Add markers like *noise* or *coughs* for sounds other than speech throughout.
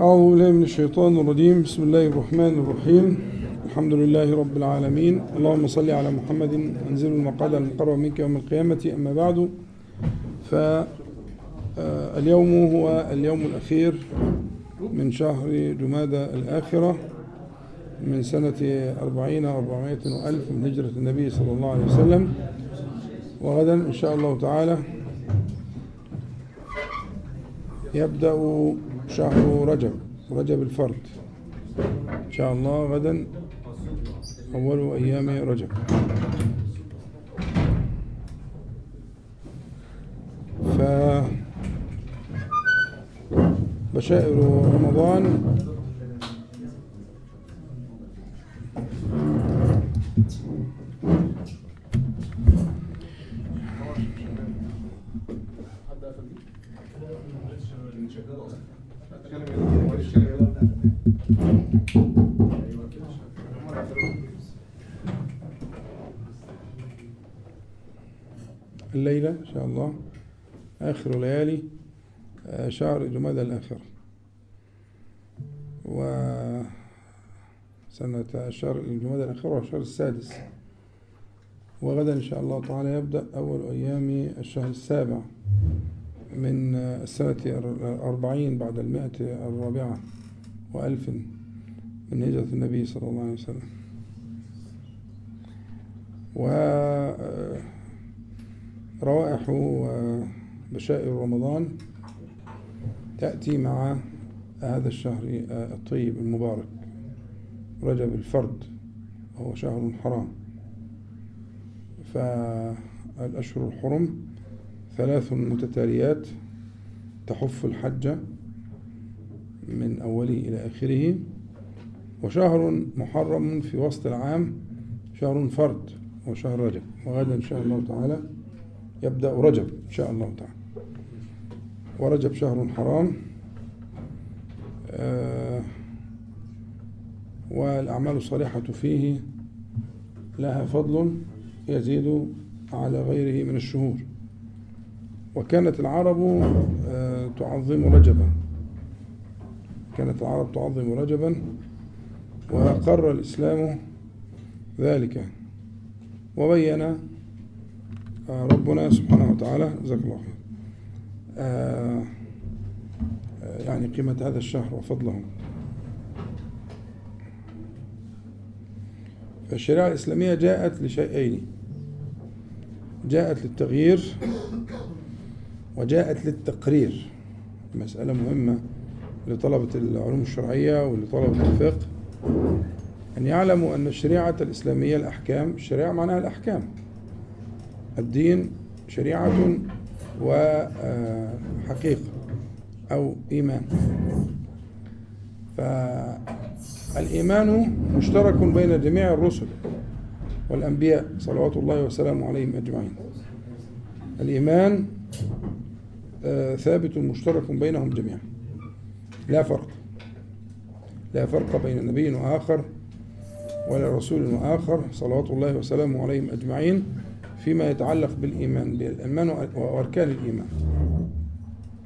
أعوذ بالله من الشيطان الرجيم. بسم الله الرحمن الرحيم. الحمد لله رب العالمين. اللهم صل على محمد أنزل المقعد المقرب منك يوم القيامة. أما بعد فاليوم هو اليوم الأخير من شهر جمادى الآخرة من سنة أربعين وأربعمائة وألف من هجرة النبي صلى الله عليه وسلم. وغدا إن شاء الله تعالى يبدأ شهر رجب رجب الفرد. إن شاء الله غدا أول أيام رجب. ف بشائر رمضان. الليلة إن شاء الله. آخر ليالي شهر جمادى الآخرة وسنة شهر جمادى هو الشهر السادس. وغدا إن شاء الله تعالى يبدأ أول أيام الشهر السابع. من السنة الأربعين بعد المائة الرابعة وألف من هجرة النبي صلى الله عليه وسلم. وروائح وبشائر رمضان تأتي مع هذا الشهر الطيب المبارك رجب الفرد وهو شهر حرام. فالأشهر الحرم ثلاث متتاليات تحف الحج من أوله إلى آخره وشهر محرم في وسط العام شهر فرد وشهر رجب وغدا إن شاء الله تعالى يبدأ رجب إن شاء الله تعالى. ورجب شهر حرام آه والأعمال الصالحة فيه لها فضل يزيد على غيره من الشهور. وكانت العرب آه تعظم رجبا. كانت العرب تعظم رجبا وأقر الإسلام ذلك. وبين آه ربنا سبحانه وتعالى جزاك الله خير. يعني قيمة هذا الشهر وفضله فالشريعة الإسلامية جاءت لشيئين. جاءت للتغيير وجاءت للتقرير. مسألة مهمة لطلبة العلوم الشرعية ولطلبة الفقه. أن يعلموا أن الشريعة الإسلامية الأحكام الشريعة معناها الأحكام. الدين شريعة وحقيقة أو إيمان. فالإيمان مشترك بين جميع الرسل والأنبياء صلوات الله وسلامه عليهم أجمعين. الإيمان ثابت مشترك بينهم جميعا. لا فرق. لا فرق بين نبي وآخر ولا رسول وآخر. صلوات الله وسلامه عليهم أجمعين فيما يتعلق بالإيمان بالإيمان وأركان الإيمان.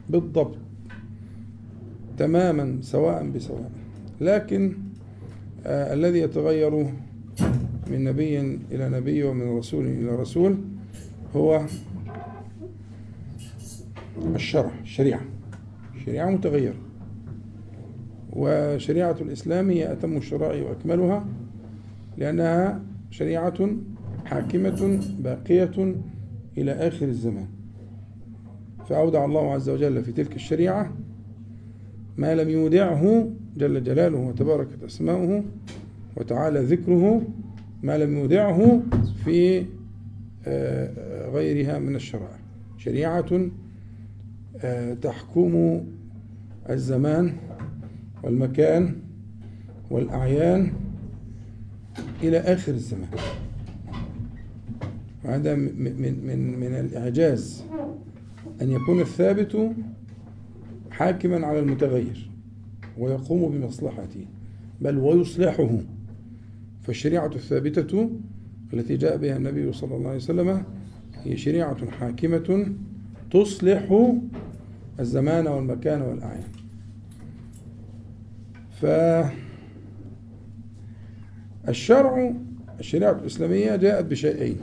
بالضبط. تماما سواء بسواء. لكن آه الذي يتغير من نبي إلى نبي ومن رسول إلى رسول هو الشرع الشريعة. الشريعة متغيرة. وشريعة الإسلام هي أتم الشرائع وأكملها لأنها شريعة حاكمة باقية إلى آخر الزمان. فأودع الله عز وجل في تلك الشريعة ما لم يودعه جل جلاله وتباركت أسماؤه وتعالى ذكره ما لم يودعه في غيرها من الشرائع. شريعة تحكم الزمان والمكان والأعيان إلى آخر الزمان. وهذا من من من الإعجاز. أن يكون الثابت حاكما على المتغير ويقوم بمصلحته بل ويصلحه. فالشريعة الثابتة التي جاء بها النبي صلى الله عليه وسلم هي شريعة حاكمة تصلح الزمان والمكان والأعيان فالشرع الشريعة الإسلامية جاءت بشيئين.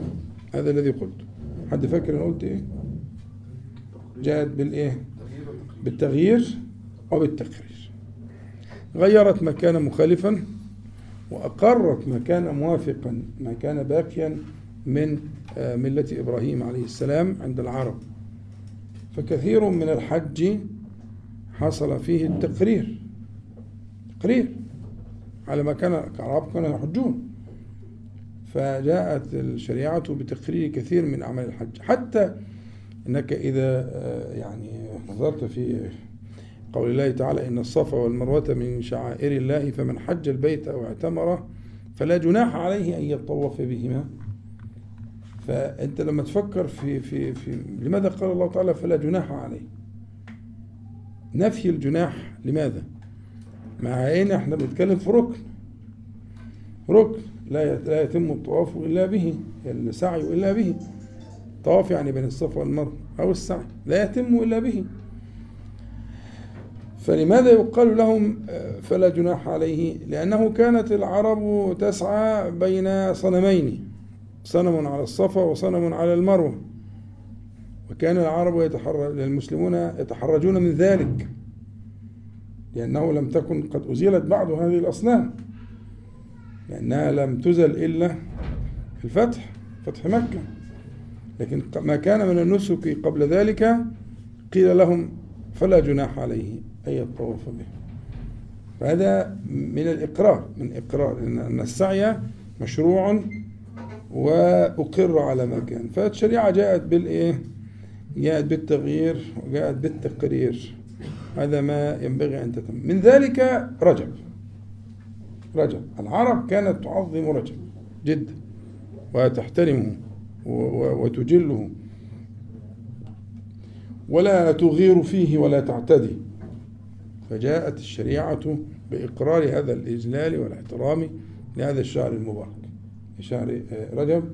هذا الذي قلته حد فاكر أنا قلت إيه؟ جاءت بالإيه؟ بالتغيير وبالتقرير غيرت ما كان مخالفا وأقرت ما كان موافقا ما كان باقيا من آه، ملة إبراهيم عليه السلام عند العرب. فكثير من الحج حصل فيه التقرير. تقرير على ما كان العرب كانوا يحجون. فجاءت الشريعة بتقرير كثير من أعمال الحج. حتى أنك إذا آه، يعني نظرت في قول الله تعالى إن الصفا والمروة من شعائر الله فمن حج البيت أو اعتمر فلا جناح عليه أن يطوف بهما. فأنت لما تفكر في في في لماذا قال الله تعالى فلا جناح عليه؟ نفي الجناح لماذا؟ مع ان إحنا بنتكلم في ركن. ركن لا لا يتم الطواف إلا به السعي إلا به. طواف يعني بين الصفا والمروه أو السعي لا يتم إلا به. فلماذا يقال لهم آه، فلا جناح عليه؟ لأنه كانت العرب تسعى بين صنمين. صنم على الصفا وصنم على المروة. وكان العرب يتحرج المسلمون يتحرجون من ذلك لأنه لم تكن قد أزيلت بعد هذه الأصنام. لأنها لم تزل إلا في الفتح فتح مكة. لكن ما كان من النسك قبل ذلك قيل لهم فلا جناح عليه أن يطوف به. فهذا من الإقرار من إقرار أن السعي مشروع وأقر على ما كان. فالشريعة جاءت بالإيه؟ جاءت بالتغيير وجاءت بالتقرير. هذا ما ينبغي أن تتم. من ذلك رجب. رجب. العرب كانت تعظم رجب جدا وتحترمه وتجله. ولا تغير فيه ولا تعتدي. فجاءت الشريعة بإقرار هذا الإجلال والإحترام لهذا الشهر المبارك. شهر رجب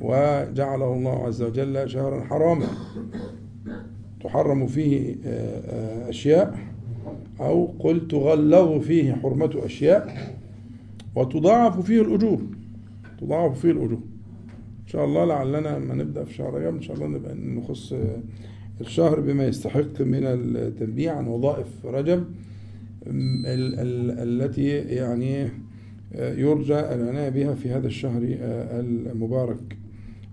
وجعله الله عز وجل شهرا حراما. تحرم فيه أشياء أو قل تغلظ فيه حرمة أشياء وتضاعف فيه الأجور. تضاعف فيه الأجور. إن شاء الله لعلنا لما نبدأ في شهر رجب إن شاء الله نبقى نخص الشهر بما يستحق من التنبيه عن وظائف رجب التي يعني يرجى العناية بها في هذا الشهر المبارك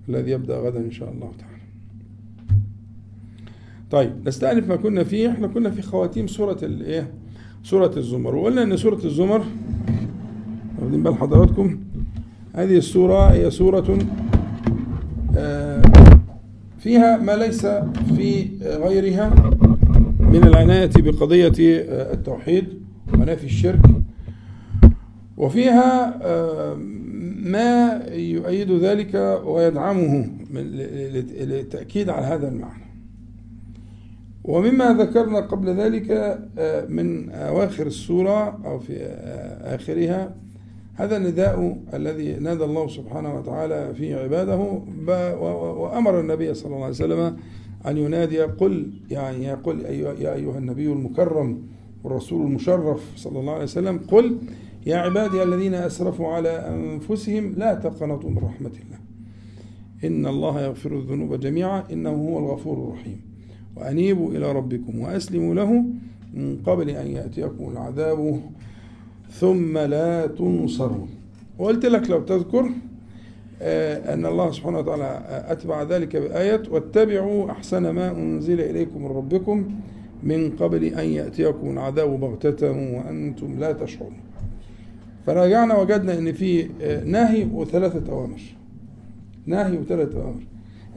الذي يبدأ غدا إن شاء الله تعالى. طيب نستأنف ما كنا فيه. إحنا كنا في خواتيم سورة الايه سورة الزمر. وقلنا إن سورة الزمر واخدين بال حضراتكم هذه السورة هي سورة آه فيها ما ليس في غيرها من العناية بقضية التوحيد ونفي الشرك. وفيها ما يؤيد ذلك ويدعمه للتأكيد على هذا المعنى. ومما ذكرنا قبل ذلك من أواخر السورة أو في آخرها هذا النداء الذي نادى الله سبحانه وتعالى فيه عباده وأمر النبي صلى الله عليه وسلم أن ينادي قل يعني يقول يا أيها النبي المكرم والرسول المشرف صلى الله عليه وسلم قل يا عبادي الذين أسرفوا على أنفسهم لا تقنطوا من رحمة الله. إن الله يغفر الذنوب جميعا إنه هو الغفور الرحيم. وأنيبوا إلى ربكم وأسلموا له من قبل أن يأتيكم العذاب. ثم لا تنصرون. وقلت لك لو تذكر آه، أن الله سبحانه وتعالى أتبع ذلك بآية واتبعوا أحسن ما أنزل إليكم من ربكم من قبل أن يأتيكم العذاب بغتة وأنتم لا تشعرون. فراجعنا وجدنا أن في آه، نهي وثلاثة أوامر. نهي وثلاثة أوامر.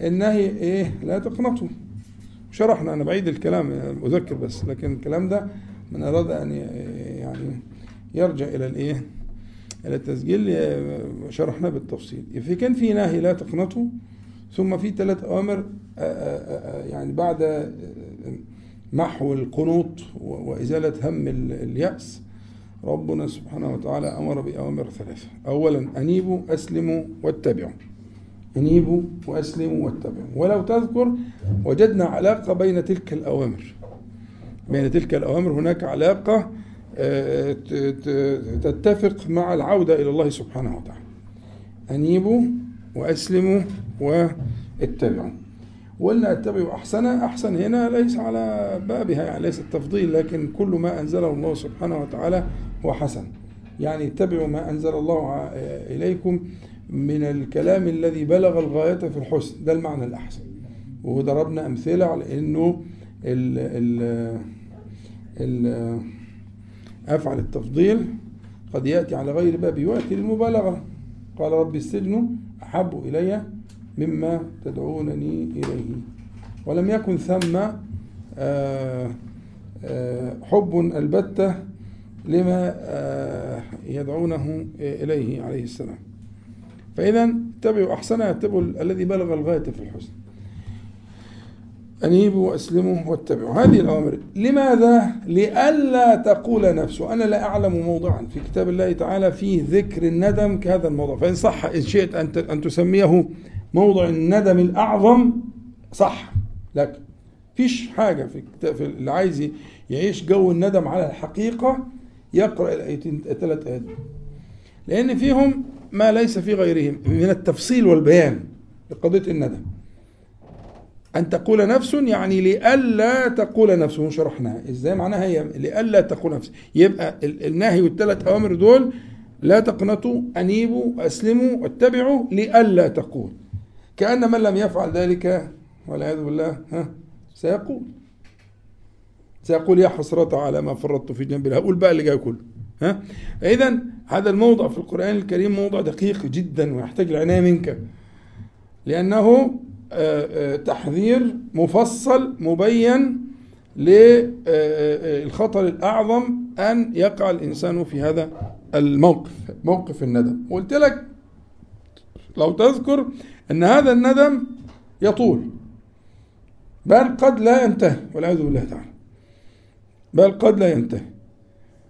النهي إيه؟ لا تقنطوا. شرحنا أنا بعيد الكلام أذكر بس لكن الكلام ده من أراد أن يعني يرجع إلى الإيه؟ إلى التسجيل شرحنا بالتفصيل. في كان في نهي لا تقنطوا ثم في ثلاث أوامر يعني بعد محو القنوط وإزالة هم اليأس. ربنا سبحانه وتعالى أمر بأوامر ثلاثة. أولا أنيبوا أسلموا واتبعوا. أنيبوا وأسلموا واتبعوا. ولو تذكر وجدنا علاقة بين تلك الأوامر. بين تلك الأوامر هناك علاقة آه، تتفق مع العودة إلى الله سبحانه وتعالى. أنيبوا وأسلموا واتبعوا. وقلنا اتبعوا أحسن أحسن هنا ليس على بابها يعني ليس التفضيل لكن كل ما أنزله الله سبحانه وتعالى هو حسن. يعني اتبعوا ما أنزل الله إليكم من الكلام الذي بلغ الغاية في الحسن. ده المعنى الأحسن. وضربنا أمثلة على أنه ال ال ال أفعل التفضيل قد يأتي على غير بابه ويأتي للمبالغة قال رب السجن أحب إلي مما تدعونني إليه. ولم يكن ثم آه، آه، حب البتة لما آه، يدعونه إليه عليه السلام. فإذا اتبعوا أحسن اتبعوا الذي بلغ الغاية في الحسن. أنيبوا وأسلموا واتبعوا. هذه الأوامر. لماذا؟ لئلا تقول نفس أنا لا أعلم موضعا في كتاب الله تعالى فيه ذكر الندم كهذا الموضع فإن صح إن شئت أن تسميه موضع الندم الأعظم صح. لكن فيش حاجة في, اللي عايز يعيش جو الندم على الحقيقة يقرأ الآيتين الثلاث آيات. لأن فيهم ما ليس في غيرهم من التفصيل والبيان لقضية الندم. أن تقول نفس يعني لئلا تقول نفس وشرحناها إزاي معناها هي لئلا تقول نفس؟ يبقى النهي والثلاث أوامر دول لا تقنطوا أنيبوا أسلموا واتبعوا لئلا تقول. كأن من لم يفعل ذلك والعياذ بالله ها سيقول. سيقول يا حسرة على ما فرطت في جنب الله قول بقى اللي جاي كله ها. إذا هذا الموضع في القرآن الكريم موضع دقيق جدا ويحتاج العناية منك. لأنه آه، آه، تحذير مفصل مبين للخطر الأعظم أن يقع الإنسان في هذا الموقف موقف الندم. قلت لك لو تذكر أن هذا الندم يطول. بل قد لا ينتهي والعياذ بالله تعالى. بل قد لا ينتهي.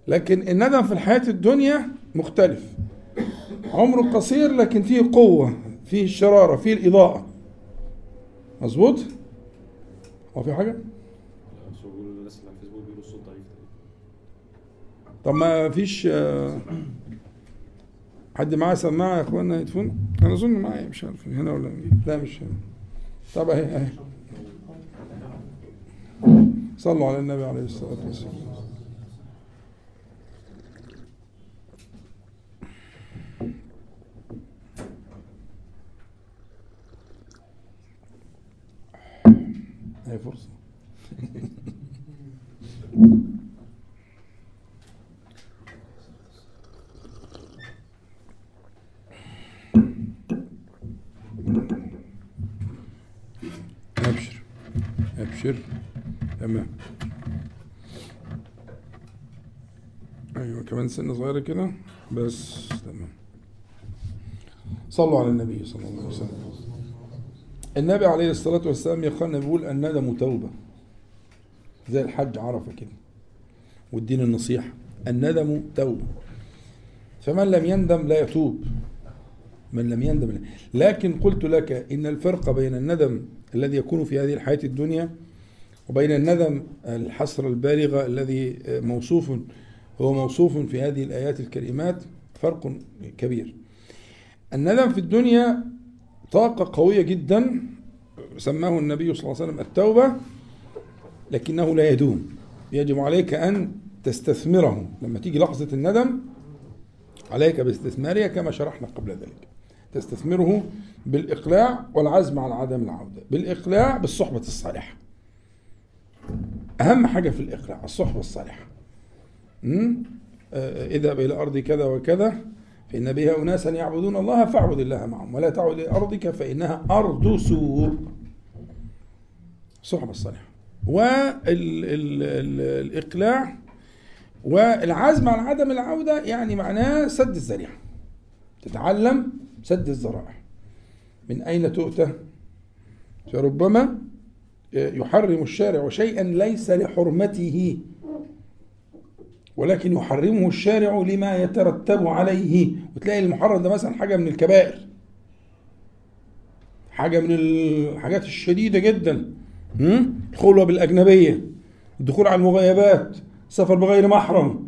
لكن الندم في الحياة الدنيا مختلف. عمره قصير لكن فيه قوة فيه الشرارة فيه الإضاءة. مظبوط؟ هو في حاجة؟ طب ما فيش آه، حد معاه سماعة يا إخوانا هيدفون أنا أظن معايا مش عارف هنا ولا لا مش هنا. طب أهي أهي. صلوا على النبي عليه الصلاة والسلام. هي فرصة. *laughs* ابشر ابشر تمام. أيوه كمان سنة صغيرة كده. بس تمام. صلوا على النبي صلى الله عليه وسلم. النبي عليه الصلاة والسلام أخوانا بيقول الندم توبة. زي الحج عرفة كده. والدين النصيحة. الندم توبة. فمن لم يندم لا يتوب. من لم يندم لكن قلت لك إن الفرق بين الندم الذي يكون في هذه الحياة الدنيا وبين الندم الحسرة البالغة الذي موصوف هو موصوف في هذه الآيات الكريمات فرق كبير. الندم في الدنيا طاقة قوية جدا سماه النبي صلى الله عليه وسلم التوبة لكنه لا يدوم. يجب عليك أن تستثمره. لما تيجي لحظة الندم عليك باستثمارها كما شرحنا قبل ذلك. تستثمره بالإقلاع والعزم على عدم العودة. بالإقلاع بالصحبة الصالحة. أهم حاجة في الإقلاع الصحبة الصالحة. اذهب إلى أرض كذا وكذا فإن بها أناسا يعبدون الله فاعبد الله معهم ولا تعد إلى أرضك فإنها أرض سوء. صحبة الصالحة. والإقلاع والعزم على عدم العودة يعني معناه سد الذريعة. تتعلم سد الذرائع من أين تؤتى؟ فربما يحرم الشارع شيئا ليس لحرمته ولكن يحرمه الشارع لما يترتب عليه. وتلاقي المحرم ده مثلا حاجة من الكبائر حاجة من الحاجات الشديدة جدا. الخلوة بالأجنبية الدخول على المغيبات السفر بغير محرم.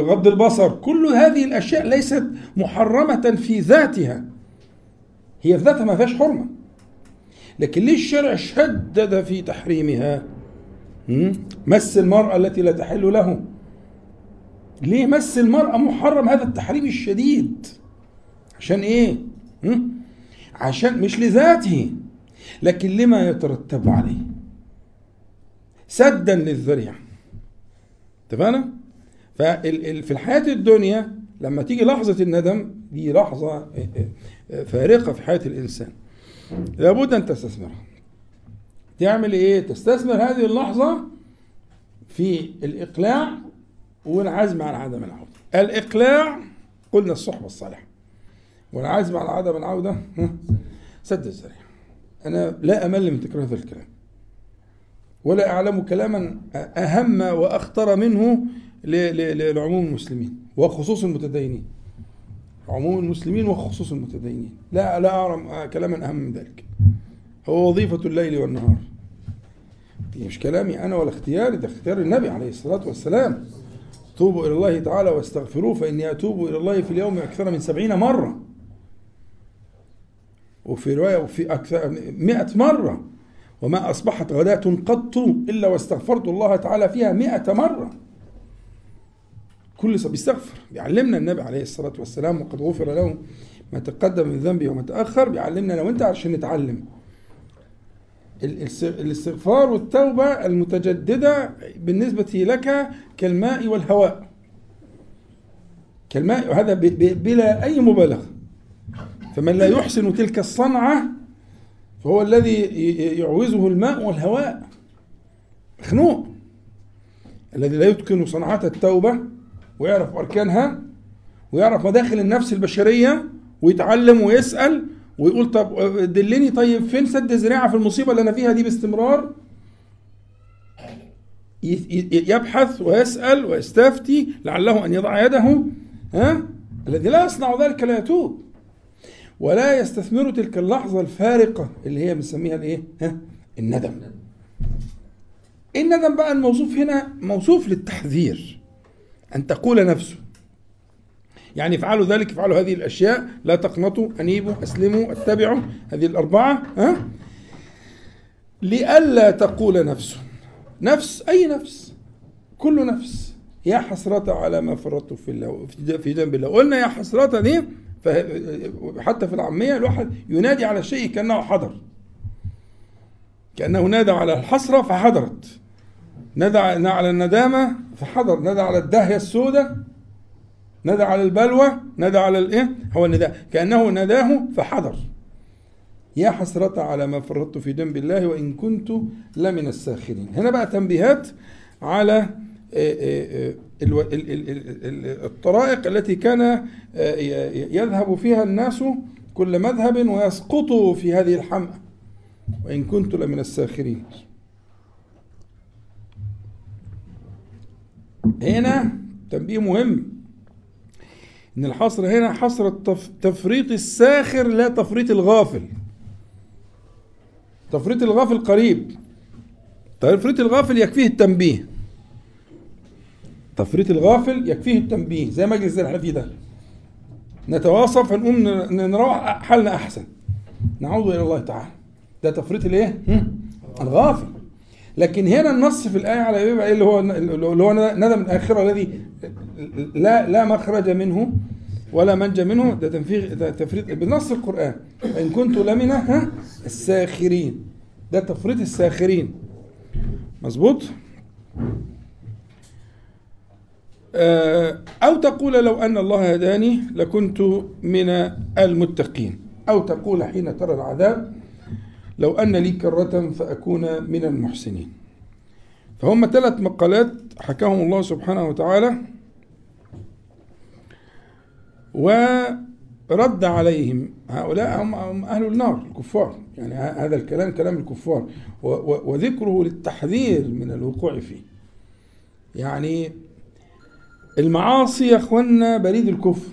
غض البصر. كل هذه الأشياء ليست محرمة في ذاتها. هي في ذاتها ما فيهاش حرمة. لكن ليه الشرع شدد في تحريمها؟ مس المرأة التي لا تحل له. ليه مس المرأة محرم هذا التحريم الشديد؟ عشان إيه؟ عشان مش لذاته. لكن لما يترتب عليه؟ سدا للذريعة. اتفقنا؟ ففي الحياة الدنيا لما تيجي لحظة الندم دي لحظة آه، آه، فارقة في حياة الإنسان. لابد أن تستثمرها. تعمل إيه؟ تستثمر هذه اللحظة في الإقلاع والعزم على عدم العودة. الإقلاع قلنا الصحبة الصالحة. والعزم على عدم العودة سد الذريعة أنا لا أمل من تكرار هذا الكلام. ولا أعلم كلاما أهم وأخطر منه لعموم المسلمين وخصوص المتدينين. عموم المسلمين وخصوص المتدينين. لا لا أعلم كلاما أهم من ذلك. هو وظيفة الليل والنهار. مش كلامي أنا ولا اختياري ده اختيار النبي عليه الصلاة والسلام. توبوا إلى الله تعالى واستغفروه فإني أتوب إلى الله في اليوم أكثر من سبعين مرة. وفي رواية وفي أكثر مئة مرة. وما أصبحت غداة قط إلا واستغفرت الله تعالى فيها مئة مرة. كل بيستغفر. بيعلمنا النبي عليه الصلاة والسلام وقد غفر له ما تقدم من ذنبه وما تأخر. بيعلمنا لو أنت عشان نتعلم. الاستغفار والتوبة المتجددة بالنسبة لك كالماء والهواء. كالماء وهذا بلا أي مبالغة. فمن لا يحسن تلك الصنعة فهو الذي يعوزه الماء والهواء. مخنوق. الذي لا يتقن صنعة التوبة ويعرف أركانها ويعرف مداخل النفس البشرية ويتعلم ويسأل ويقول طب دلني طيب فين سد ذراعة في المصيبة اللي أنا فيها دي باستمرار يبحث ويسأل ويستفتي لعله أن يضع يده ها الذي لا يصنع ذلك لا يتوب ولا يستثمر تلك اللحظة الفارقة اللي هي بنسميها الإيه؟ ها؟ الندم. الندم بقى الموصوف هنا موصوف للتحذير أن تقول نفسه. يعني افعلوا ذلك افعلوا هذه الأشياء لا تقنطوا أنيبوا أسلموا أتبعوا هذه الأربعة ها؟ لئلا تقول نفس. نفس أي نفس؟ كل نفس. يا حسرة على ما فرطت في الله في جنب الله. قلنا يا حسرة دي حتى في العامية الواحد ينادي على شيء كأنه حضر. كأنه نادى على الحسرة فحضرت. نادى على الندامة فحضر. نادى على الدهية السوداء نادى على البلوى نادى على الإيه؟ هو النداء. كأنه ناداه فحضر. يا حسرة على ما فرطت في جنب الله وإن كنت لمن الساخرين. هنا بقى تنبيهات على الطرائق التي كان يذهب فيها الناس كل مذهب ويسقطوا في هذه الحمأة. وإن كنت لمن الساخرين. هنا تنبيه مهم إن الحصر هنا حصر تفريط الساخر لا تفريط الغافل. تفريط الغافل قريب. تفريط الغافل يكفيه التنبيه. تفريط الغافل يكفيه التنبيه زي مجلس اللي إحنا فيه ده. نتواصل فنقوم نروح حالنا أحسن. نعود إلى الله تعالى. ده تفريط الإيه؟ الغافل. لكن هنا النص في الآية على يبقى إيه اللي هو اللي هو ندم الآخرة الذي لا لا مخرج منه ولا منجى منه. ده تنفيذ تفريط بنص القرآن. إن كنت لمن الساخرين. ده تفريط الساخرين. مظبوط؟ آه، أو تقول لو أن الله هداني لكنت من المتقين. أو تقول حين ترى العذاب لو أن لي كرة فأكون من المحسنين. فهم ثلاث مقالات حكاهم الله سبحانه وتعالى ورد عليهم هؤلاء هم أهل النار الكفار. يعني هذا الكلام كلام الكفار. وذكره للتحذير من الوقوع فيه. يعني المعاصي يا إخوانا بريد الكفر.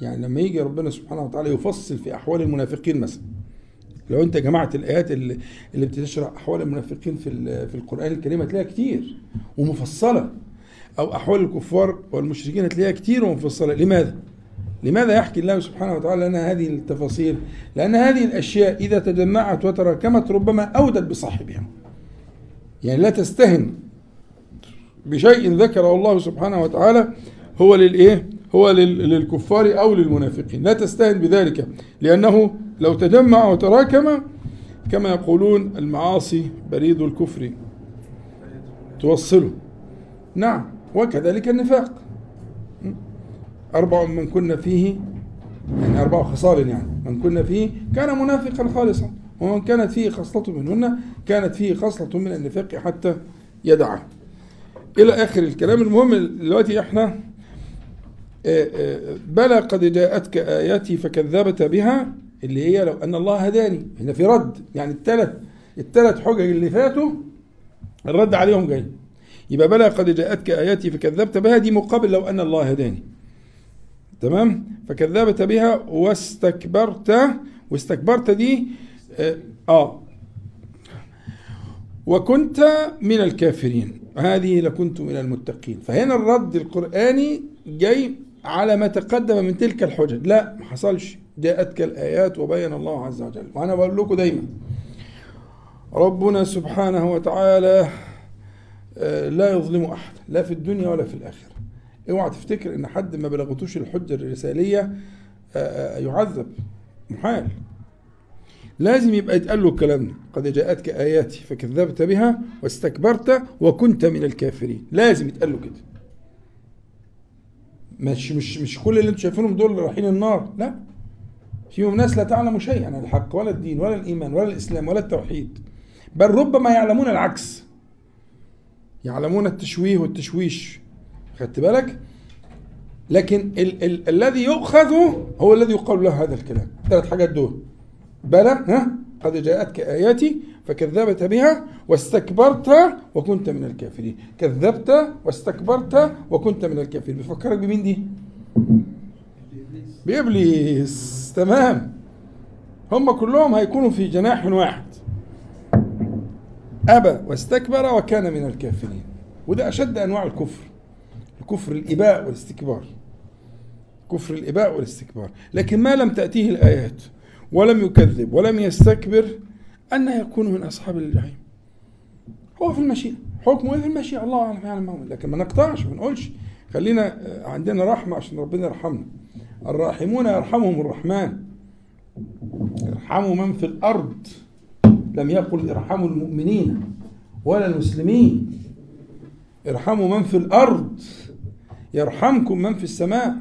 يعني لما يجي ربنا سبحانه وتعالى يفصل في أحوال المنافقين مثلا. لو انت جمعت الآيات اللي, اللي بتشرح أحوال المنافقين في في القرآن الكريم هتلاقيها كتير ومفصلة أو أحوال الكفار والمشركين هتلاقيها كتير ومفصلة لماذا؟ لماذا يحكي الله سبحانه وتعالى لنا هذه التفاصيل؟ لأن هذه الأشياء إذا تجمعت وتراكمت ربما أودت بصاحبها يعني لا تستهن بشيء ذكره الله سبحانه وتعالى هو للإيه؟ هو للكفار أو للمنافقين لا تستهن بذلك لأنه لو تجمع وتراكم كما يقولون المعاصي بريد الكفر. توصله نعم وكذلك النفاق. أربع من كنا فيه يعني أربع خصال يعني من كنا فيه كان منافقا خالصا. ومن كانت فيه خصلة منهن كانت فيه خصلة من النفاق حتى يدعه إلى آخر الكلام المهم دلوقتي إحنا آه، آه، بلى قد جاءتك آياتي فكذبت بها. اللي هي لو أن الله هداني. هنا في رد يعني الثلاث الثلاث حجج اللي فاتوا الرد عليهم جاي. يبقى بلى قد جاءتك آياتي فكذبت بها دي مقابل لو أن الله هداني. تمام؟ فكذبت بها واستكبرت واستكبرت دي آه, آه. وكنت من الكافرين. هذه لكنت من المتقين. فهنا الرد القرآني جاي على ما تقدم من تلك الحجج. لا ما حصلش. جاءتك الآيات وبين الله عز وجل. وأنا بقول لكم دايما ربنا سبحانه وتعالى آه، لا يظلم أحد لا في الدنيا ولا في الآخرة. اوعى تفتكر إن حد ما بلغتوش الحجة الرسالية آه، آه، يعذب محال. لازم يبقى يتقال له الكلام ده. قد جاءتك آياتي فكذبت بها واستكبرت وكنت من الكافرين. لازم يتقال له كده. مش مش مش كل اللي أنتم شايفينهم دول رايحين النار لا. فيهم ناس لا تعلم شيئا عن الحق ولا الدين ولا الإيمان ولا الإسلام ولا التوحيد. بل ربما يعلمون العكس. يعلمون التشويه والتشويش. خدت بالك؟ لكن ال ال الذي يؤخذ هو الذي يقال له هذا الكلام. ثلاث حاجات دول. بلى ها؟ قد جاءتك آياتي فكذبت بها واستكبرت وكنت من الكافرين. كذبت واستكبرت وكنت من الكافرين. بيفكرك بمين دي؟ بإبليس. تمام. هم كلهم هيكونوا في جناح واحد. أبى واستكبر وكان من الكافرين. وده أشد أنواع الكفر. الكفر الإباء والاستكبار. كفر الإباء والاستكبار. لكن ما لم تأتيه الآيات. ولم يكذب ولم يستكبر أن يكون من أصحاب الجحيم. هو في المشيئة. حكمه في المشيئة. الله أعلم يعلم لكن ما نقطعش ما نقولش. خلينا عندنا رحمة عشان ربنا يرحمنا. الراحمون يرحمهم الرحمن. ارحموا من في الأرض. لم يقل ارحموا المؤمنين ولا المسلمين. ارحموا من في الأرض. يرحمكم من في السماء.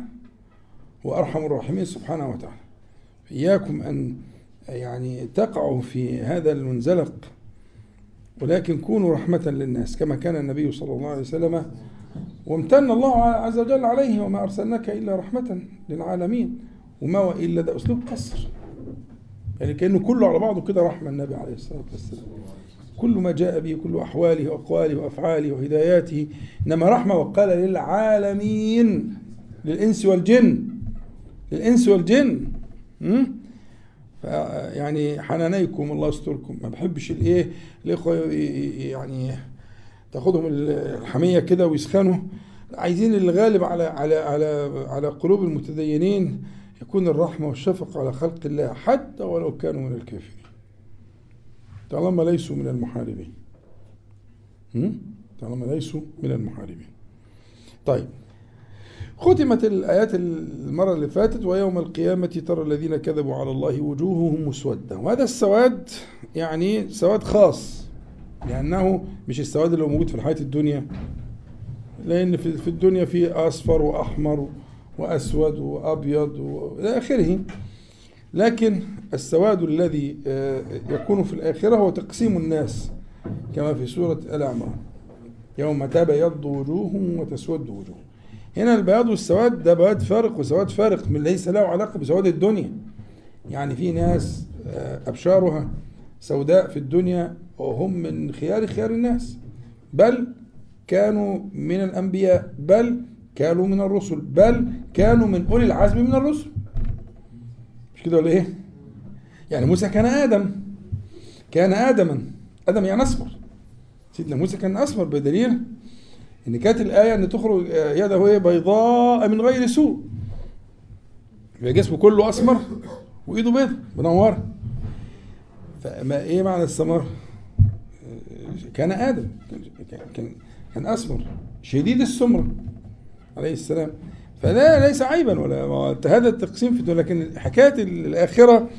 وأرحم الراحمين سبحانه وتعالى. إياكم أن يعني تقعوا في هذا المنزلق. ولكن كونوا رحمة للناس كما كان النبي صلى الله عليه وسلم وامتن الله عز وجل عليه وما أرسلناك إلا رحمة للعالمين وما وإلا ده أسلوب قصر. يعني كأنه كله على بعضه كده رحمة النبي عليه الصلاة والسلام. كل ما جاء به كل أحواله وأقواله وأفعاله وهداياته إنما رحمة وقال للعالمين للإنس والجن. للإنس والجن. يعني حنانيكم الله يستركم. ما بحبش الإيه الإخوة يعني تاخدهم الحمية كده ويسخنوا. عايزين الغالب على على على على قلوب المتدينين يكون الرحمة والشفقة على خلق الله حتى ولو كانوا من الكافرين. طالما ليسوا من المحاربين. طالما ليسوا من المحاربين. طيب. ختمت الآيات المرة اللي فاتت ويوم القيامة ترى الذين كذبوا على الله وجوههم مسودة. وهذا السواد يعني سواد خاص. لأنه مش السواد اللي موجود في الحياة الدنيا. لأن في الدنيا في أصفر وأحمر وأسود وأبيض وإلى آخره. لكن السواد الذي آه، يكون في الآخرة هو تقسيم الناس كما في سورة الأعمار يوم تبيض وجوههم وتسود وجوههم هنا البياض والسواد ده بياض فارق وسواد فارق من ليس له علاقة بسواد الدنيا. يعني في ناس آه، أبشارها سوداء في الدنيا وهم من خيار خيار الناس. بل كانوا من الأنبياء بل كانوا من الرسل بل كانوا من أولي العزم من الرسل. مش كده ولا إيه؟ يعني موسى كان آدم. كان آدما. آدم يعني أسمر سيدنا موسى كان أسمر بدليل إن كانت الآية إن تخرج يده هي بيضاء من غير سوء. يبقى جسمه كله اسمر وإيده بيض منوره فما إيه معنى السمر؟ كان آدم كان كان أسمر شديد السمره عليه السلام. فده ليس عيبا ولا هذا التقسيم في لكن حكايه الآخرة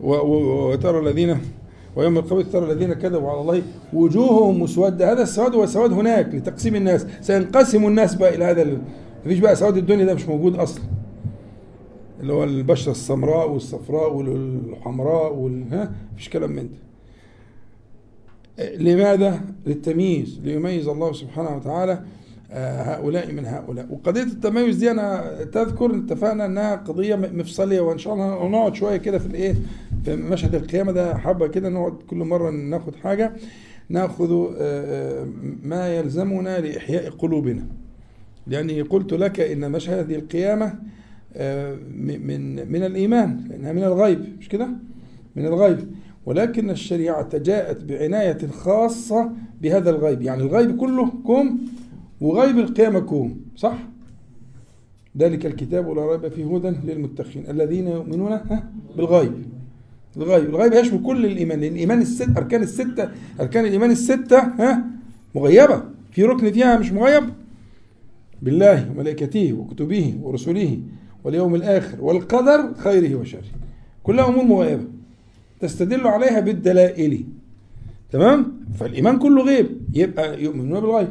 وترى الذين ويوم القيامة ترى الذين كذبوا على الله وجوههم مسودة. هذا السواد هو سواد هناك لتقسيم الناس. سينقسم الناس بقى إلى هذا مفيش بقى سواد الدنيا ده مش موجود أصلا. اللي هو البشرة السمراء والصفراء والحمراء وال ها؟ مفيش كلام من ده. لماذا؟ للتمييز ليميز الله سبحانه وتعالى آه، هؤلاء من هؤلاء وقضية التميز دي أنا تذكر اتفقنا أنها قضية مفصلية وإن شاء الله نقعد شوية كده في الإيه في مشهد القيامة ده حابة كده نقعد كل مرة ناخد حاجة ناخذ آه، آه، ما يلزمنا لإحياء قلوبنا لأني قلت لك إن مشهد القيامة من من الإيمان لأنها من الغيب مش كده؟ من الغيب ولكن الشريعة جاءت بعناية خاصة بهذا الغيب. يعني الغيب كله كوم وغيب القيامة كوم صح؟ ذلك الكتاب ولا ريب فيه هدى للمتقين. الذين يؤمنون بالغيب. الغيب. الغيب يشمل كل الإيمان. لأن الإيمان الست أركان الستة أركان الإيمان الستة ها؟ مغيبة. في ركن فيها مش مغيب؟ بالله وملائكته وكتبه ورسله واليوم الآخر والقدر خيره وشره. كلها أمور مغيبة. تستدل عليها بالدلائل. تمام؟ فالإيمان كله غيب. يبقى يؤمنون بالغيب.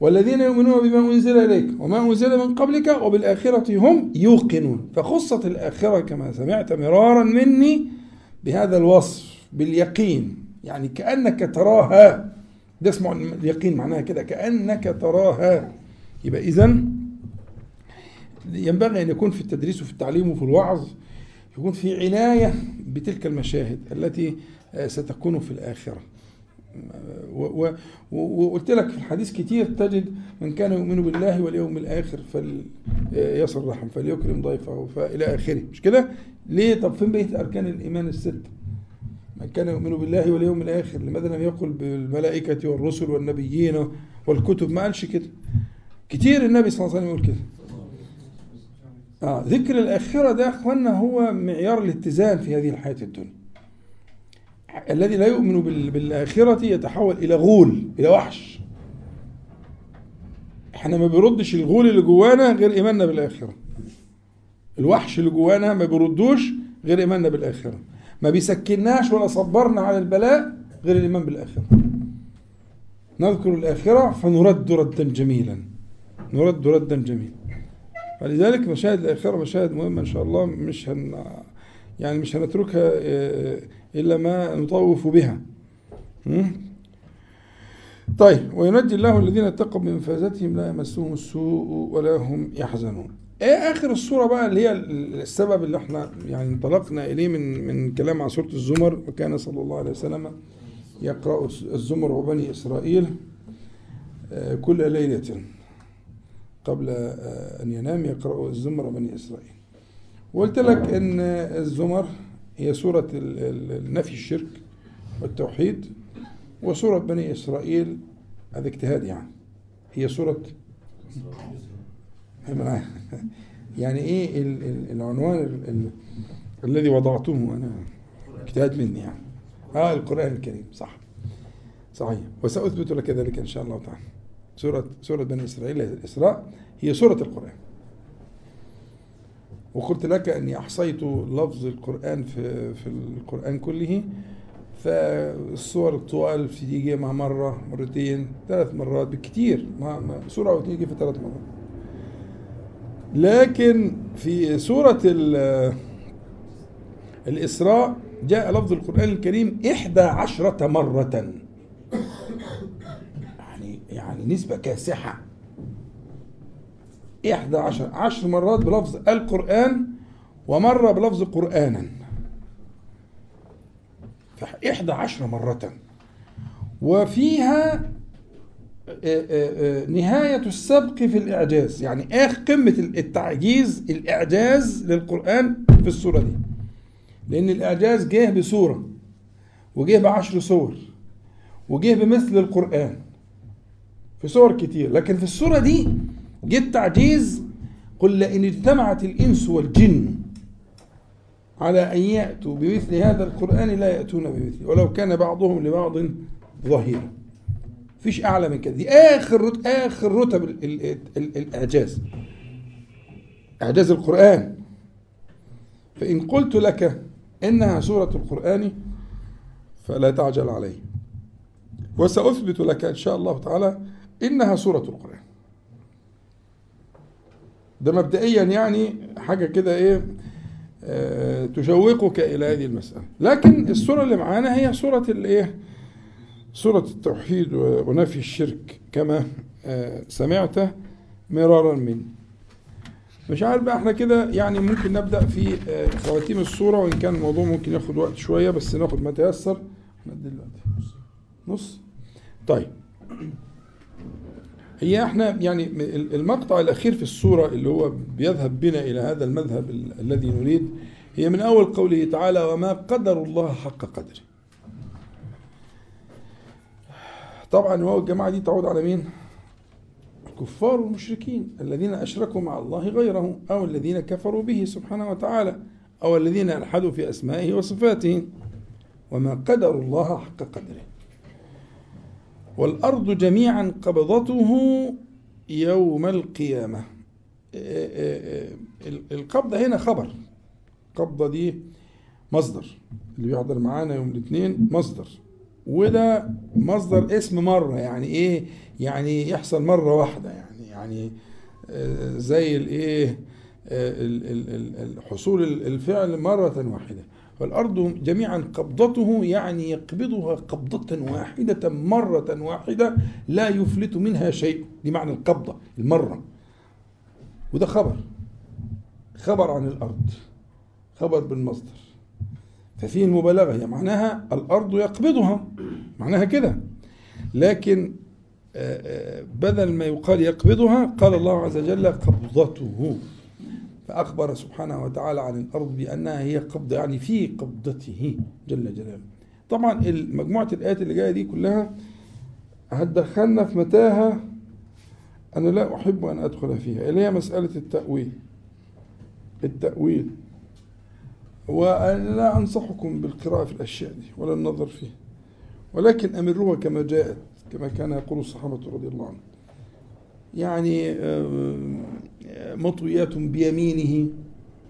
والذين يؤمنون بما أنزل إليك وما أنزل من قبلك وبالآخرة هم يوقنون. فخصت الآخرة كما سمعت مرارا مني بهذا الوصف باليقين. يعني كأنك تراها. ده اسمه اليقين معناها كده كأنك تراها. يبقى إذا ينبغي أن يكون في التدريس وفي التعليم وفي الوعظ يكون في عناية بتلك المشاهد التي ستكون في الآخرة وقلت لك في الحديث كتير تجد من كان يؤمن بالله واليوم الآخر فليصل رحم فليكرم ضيفه فإلى آخره مش كده؟ ليه؟ طب فين بقية أركان الإيمان الست؟ من كان يؤمن بالله واليوم الآخر لماذا لم يقل بالملائكة والرسل والنبيين والكتب ما قالش كده كتير النبي صلى الله عليه وسلم يقول كده آه ذكر الآخرة ده أخوانا هو معيار الاتزان في هذه الحياة الدنيا. الذي لا يؤمن بالآخرة يتحول إلى غول إلى وحش. إحنا ما بيردش الغول اللي جوانا غير إيماننا بالآخرة. الوحش اللي جوانا ما بيردوش غير إيماننا بالآخرة. ما بيسكناش ولا صبرنا على البلاء غير الإيمان بالآخرة. نذكر الآخرة فنرد ردا جميلا. نرد ردا جميلا. فلذلك مشاهد الآخرة مشاهد مهمة إن شاء الله مش هن يعني مش هنتركها آه، إلا ما نطوف بها. طيب وينجي الله الذين اتقوا من مفازتهم لا يمسهم السوء ولا هم يحزنون. إيه آخر الصورة بقى اللي هي السبب اللي إحنا يعني انطلقنا إليه من من كلام عن سورة الزمر؟ وكان صلى الله عليه وسلم يقرأ الزمر وبني إسرائيل آه، كل ليلة. قبل آه، أن ينام يقرأ الزمر وبني إسرائيل. وقلت لك إن الزمر هي سورة نفي الشرك والتوحيد وسورة بني إسرائيل هذا اجتهاد يعني. هي سورة *laughs* *laughs* يعني إيه العنوان الذي وضعته أنا؟ اجتهاد مني يعني. آه القرآن الكريم. صح. صحيح. وسأثبت لك ذلك إن شاء الله تعالى. سورة سورة بني إسرائيل الإسراء هي سورة القرآن. وقلت لك أني أحصيت لفظ القرآن في, في القرآن كله فالصور الطوال تيجي مع مرة مرتين ثلاث مرات بالكثير سورة أو تيجي في ثلاث مرات. لكن في سورة الإسراء جاء لفظ القرآن الكريم إحدى عشرة مرة. نسبة كاسحة. إحدى عشر عشر مرات بلفظ القرآن ومرة بلفظ قرآنا. إحدى عشر مرة. وفيها آه، آه، آه، نهاية السبق في الإعجاز. يعني آخر قمة التعجيز الإعجاز للقرآن في السورة دي. لأن الإعجاز جه بسورة وجه بعشر سور وجه بمثل القرآن. في صور كتير. لكن في السورة دي جه تعجيز قل لئن اجتمعت الإنس والجن على أن يأتوا بمثل هذا القرآن لا يأتون بمثله. ولو كان بعضهم لبعض ظهيرا. فيش أعلى من كده. دي آخر رت... آخر رتب ال... ال... ال... الإعجاز. إعجاز القرآن. فإن قلت لك إنها سورة القرآن فلا تعجل علي وسأثبت لك إن شاء الله تعالى إنها سورة القرآن. ده مبدئيا يعني حاجة كده إيه آه تشوقك إلى هذه المسألة. لكن السورة اللي معانا هي سورة الإيه؟ سورة التوحيد ونفي الشرك كما آه سمعت مرارا مني. مش عارف بقى إحنا كده يعني ممكن نبدأ في خواتيم الصورة وإن كان الموضوع ممكن ياخد وقت شوية بس ناخد ما تيسر. إحنا دلوقتي. نص. طيب. هي إحنا يعني المقطع الأخير في السورة اللي هو بيذهب بنا إلى هذا المذهب الذي نريد هي من أول قوله تعالى وما قدر الله حق قدره. طبعا هو الجماعة دي تعود على مين؟ الكفار والمشركين الذين أشركوا مع الله غيره أو الذين كفروا به سبحانه وتعالى أو الذين ألحدوا في أسمائه وصفاته. وما قدروا الله حق قدره. والأرض جميعا قبضته يوم القيامة. القبضة هنا خبر. القبضة دي مصدر. اللي بيحضر معانا يوم الاثنين مصدر. وده مصدر اسم مرة يعني إيه؟ يعني يحصل مرة واحدة يعني يعني زي الإيه؟ حصول الفعل مرة واحدة. والأرض جميعا قبضته يعني يقبضها قبضة واحدة مرة واحدة لا يفلت منها شيء دي معنى القبضة المرة. وده خبر خبر عن الأرض خبر بالمصدر. ففيه المبالغة هي معناها الأرض يقبضها معناها كده. لكن بدل ما يقال يقبضها قال الله عز وجل قبضته. فأخبر سبحانه وتعالى عن الأرض بأنها هي قبضة يعني في قبضته جل جلاله. طبعا مجموعة الآيات اللي جاية دي كلها هتدخلنا في متاهة؟ أنا لا أحب أن أدخل فيها اللي هي مسألة التأويل. التأويل. ولا أنصحكم بالقراءة في الأشياء دي ولا النظر فيها. ولكن أمروها كما جاءت كما كان يقول الصحابة رضي الله عنهم. يعني مطويات بيمينه.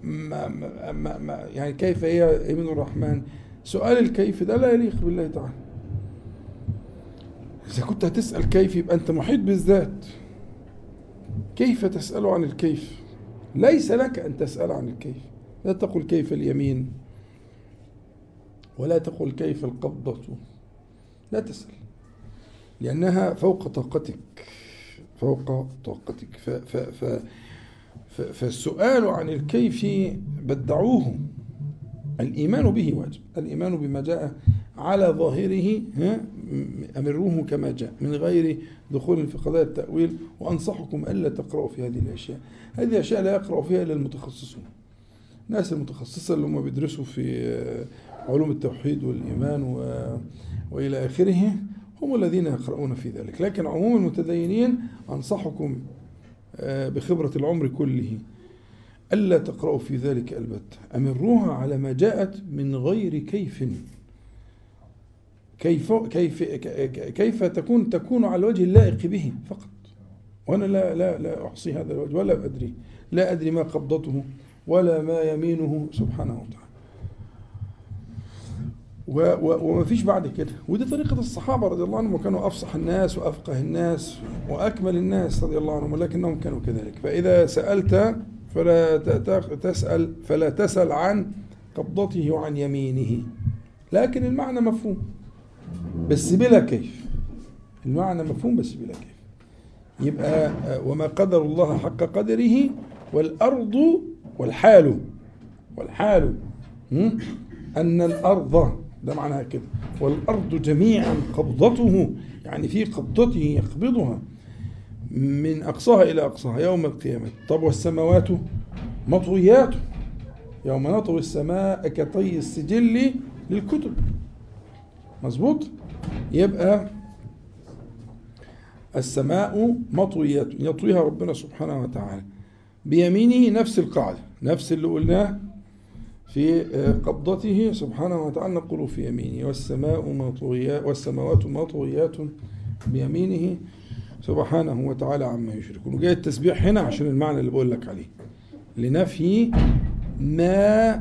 ما ما ما يعني كيف هي يمين الرحمن؟ سؤال الكيف ده لا يليق بالله تعالى. إذا كنت هتسأل كيف يبقى أنت محيط بالذات. كيف تسأل عن الكيف؟ ليس لك أن تسأل عن الكيف. لا تقل كيف اليمين ولا تقل كيف القبضة. لا تسأل لأنها فوق طاقتك فوق طاقتك. ف ف ف ف فالسؤال عن الكيف بدعوه. الإيمان به واجب. الإيمان بما جاء على ظاهره أمروه كما جاء من غير دخول في قضايا التأويل وأنصحكم ألا تقرأوا في هذه الأشياء. هذه الأشياء لا يقرأ فيها إلا المتخصصون. الناس المتخصصة اللي هم بيدرسوا في علوم التوحيد والإيمان و... وإلى آخره هم الذين يقرؤون في ذلك. لكن عموم المتدينين أنصحكم بخبرة العمر كله. ألا تقرأوا في ذلك البتة أمروها على ما جاءت من غير كيف. كيف كيف كيف تكون تكون على الوجه اللائق به فقط. وأنا لا لا لا أحصي هذا الوجه ولا أدري. لا أدري ما قبضته ولا ما يمينه سبحانه وتعالى. وما فيش بعد كده. ودي طريقة الصحابة رضي الله عنهم وكانوا أفصح الناس وأفقه الناس وأكمل الناس رضي الله عنهم ولكنهم كانوا كذلك. فإذا سألت فلا تسأل فلا تسأل عن قبضته وعن يمينه. لكن المعنى مفهوم بس بلا كيف. المعنى مفهوم بس بلا كيف. يبقى وما قدر الله حق قدره والأرض والحال. والحال أن الأرض ده معناها كده. والأرض جميعا قبضته يعني في قبضته يقبضها من أقصاها إلى أقصاها يوم القيامة. طب والسماوات؟ مطويات. يوم نطوي السماء كطي السجل للكتب. مظبوط؟ يبقى السماء مطويات يطويها ربنا سبحانه وتعالى. بيمينه نفس القاعدة نفس اللي قلناه في قبضته سبحانه وتعالى نقول في يمينه. والسماء مطويات والسماوات مطويات بيمينه سبحانه وتعالى عما يشركون. وجاي التسبيح هنا عشان المعنى اللي بقول لك عليه. لنفي ما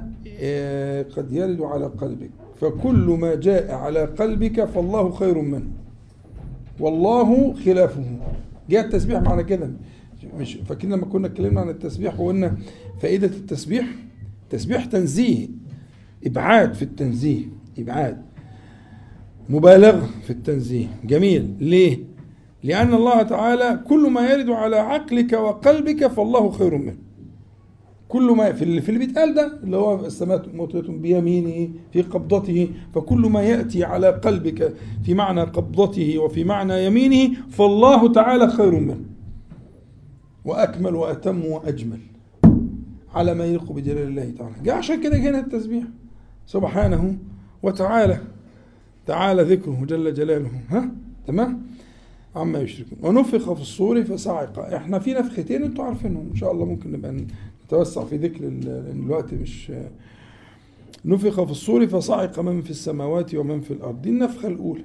قد يرد على قلبك. فكل ما جاء على قلبك فالله خير منه. والله خلافه. جاء التسبيح معنى كده. مش فاكرين لما كنا اتكلمنا عن التسبيح وقلنا فائدة التسبيح تسبيح تنزيه إبعاد في التنزيه إبعاد. مبالغة في التنزيه جميل. ليه؟ لأن الله تعالى كل ما يرد على عقلك وقلبك فالله خير منه. كل ما في اللي, في اللي بيتقال ده اللي هو السماء مطية بيمينه في قبضته فكل ما يأتي على قلبك في معنى قبضته وفي معنى يمينه فالله تعالى خير منه. وأكمل وأتم وأجمل. على ما يليق بجلال الله تعالى. جاء عشان كده هنا التسبيح. سبحانه وتعالى. تعالى ذكره جل جلاله. ها؟ تمام؟ عما يشركون. ونفخ في الصور فصعق إحنا في نفختين أنتوا عارفينهم. إن شاء الله ممكن نبقى نتوسع في ذكر الوقت مش نفخ في الصور فصعق من في السماوات ومن في الأرض. دي النفخة الأولى.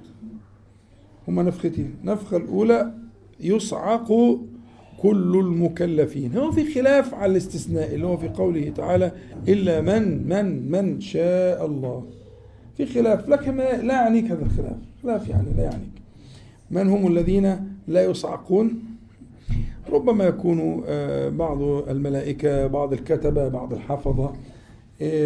هما نفختين. النفخة الأولى يصعق كل المكلفين. هو في خلاف على الاستثناء اللي هو في قوله تعالى إلا من من من شاء الله. في خلاف. لكن لا يعنيك هذا الخلاف. خلاف يعني لا يعنيك. من هم الذين لا يصعقون؟ ربما يكون بعض الملائكة بعض الكتبة بعض الحفظة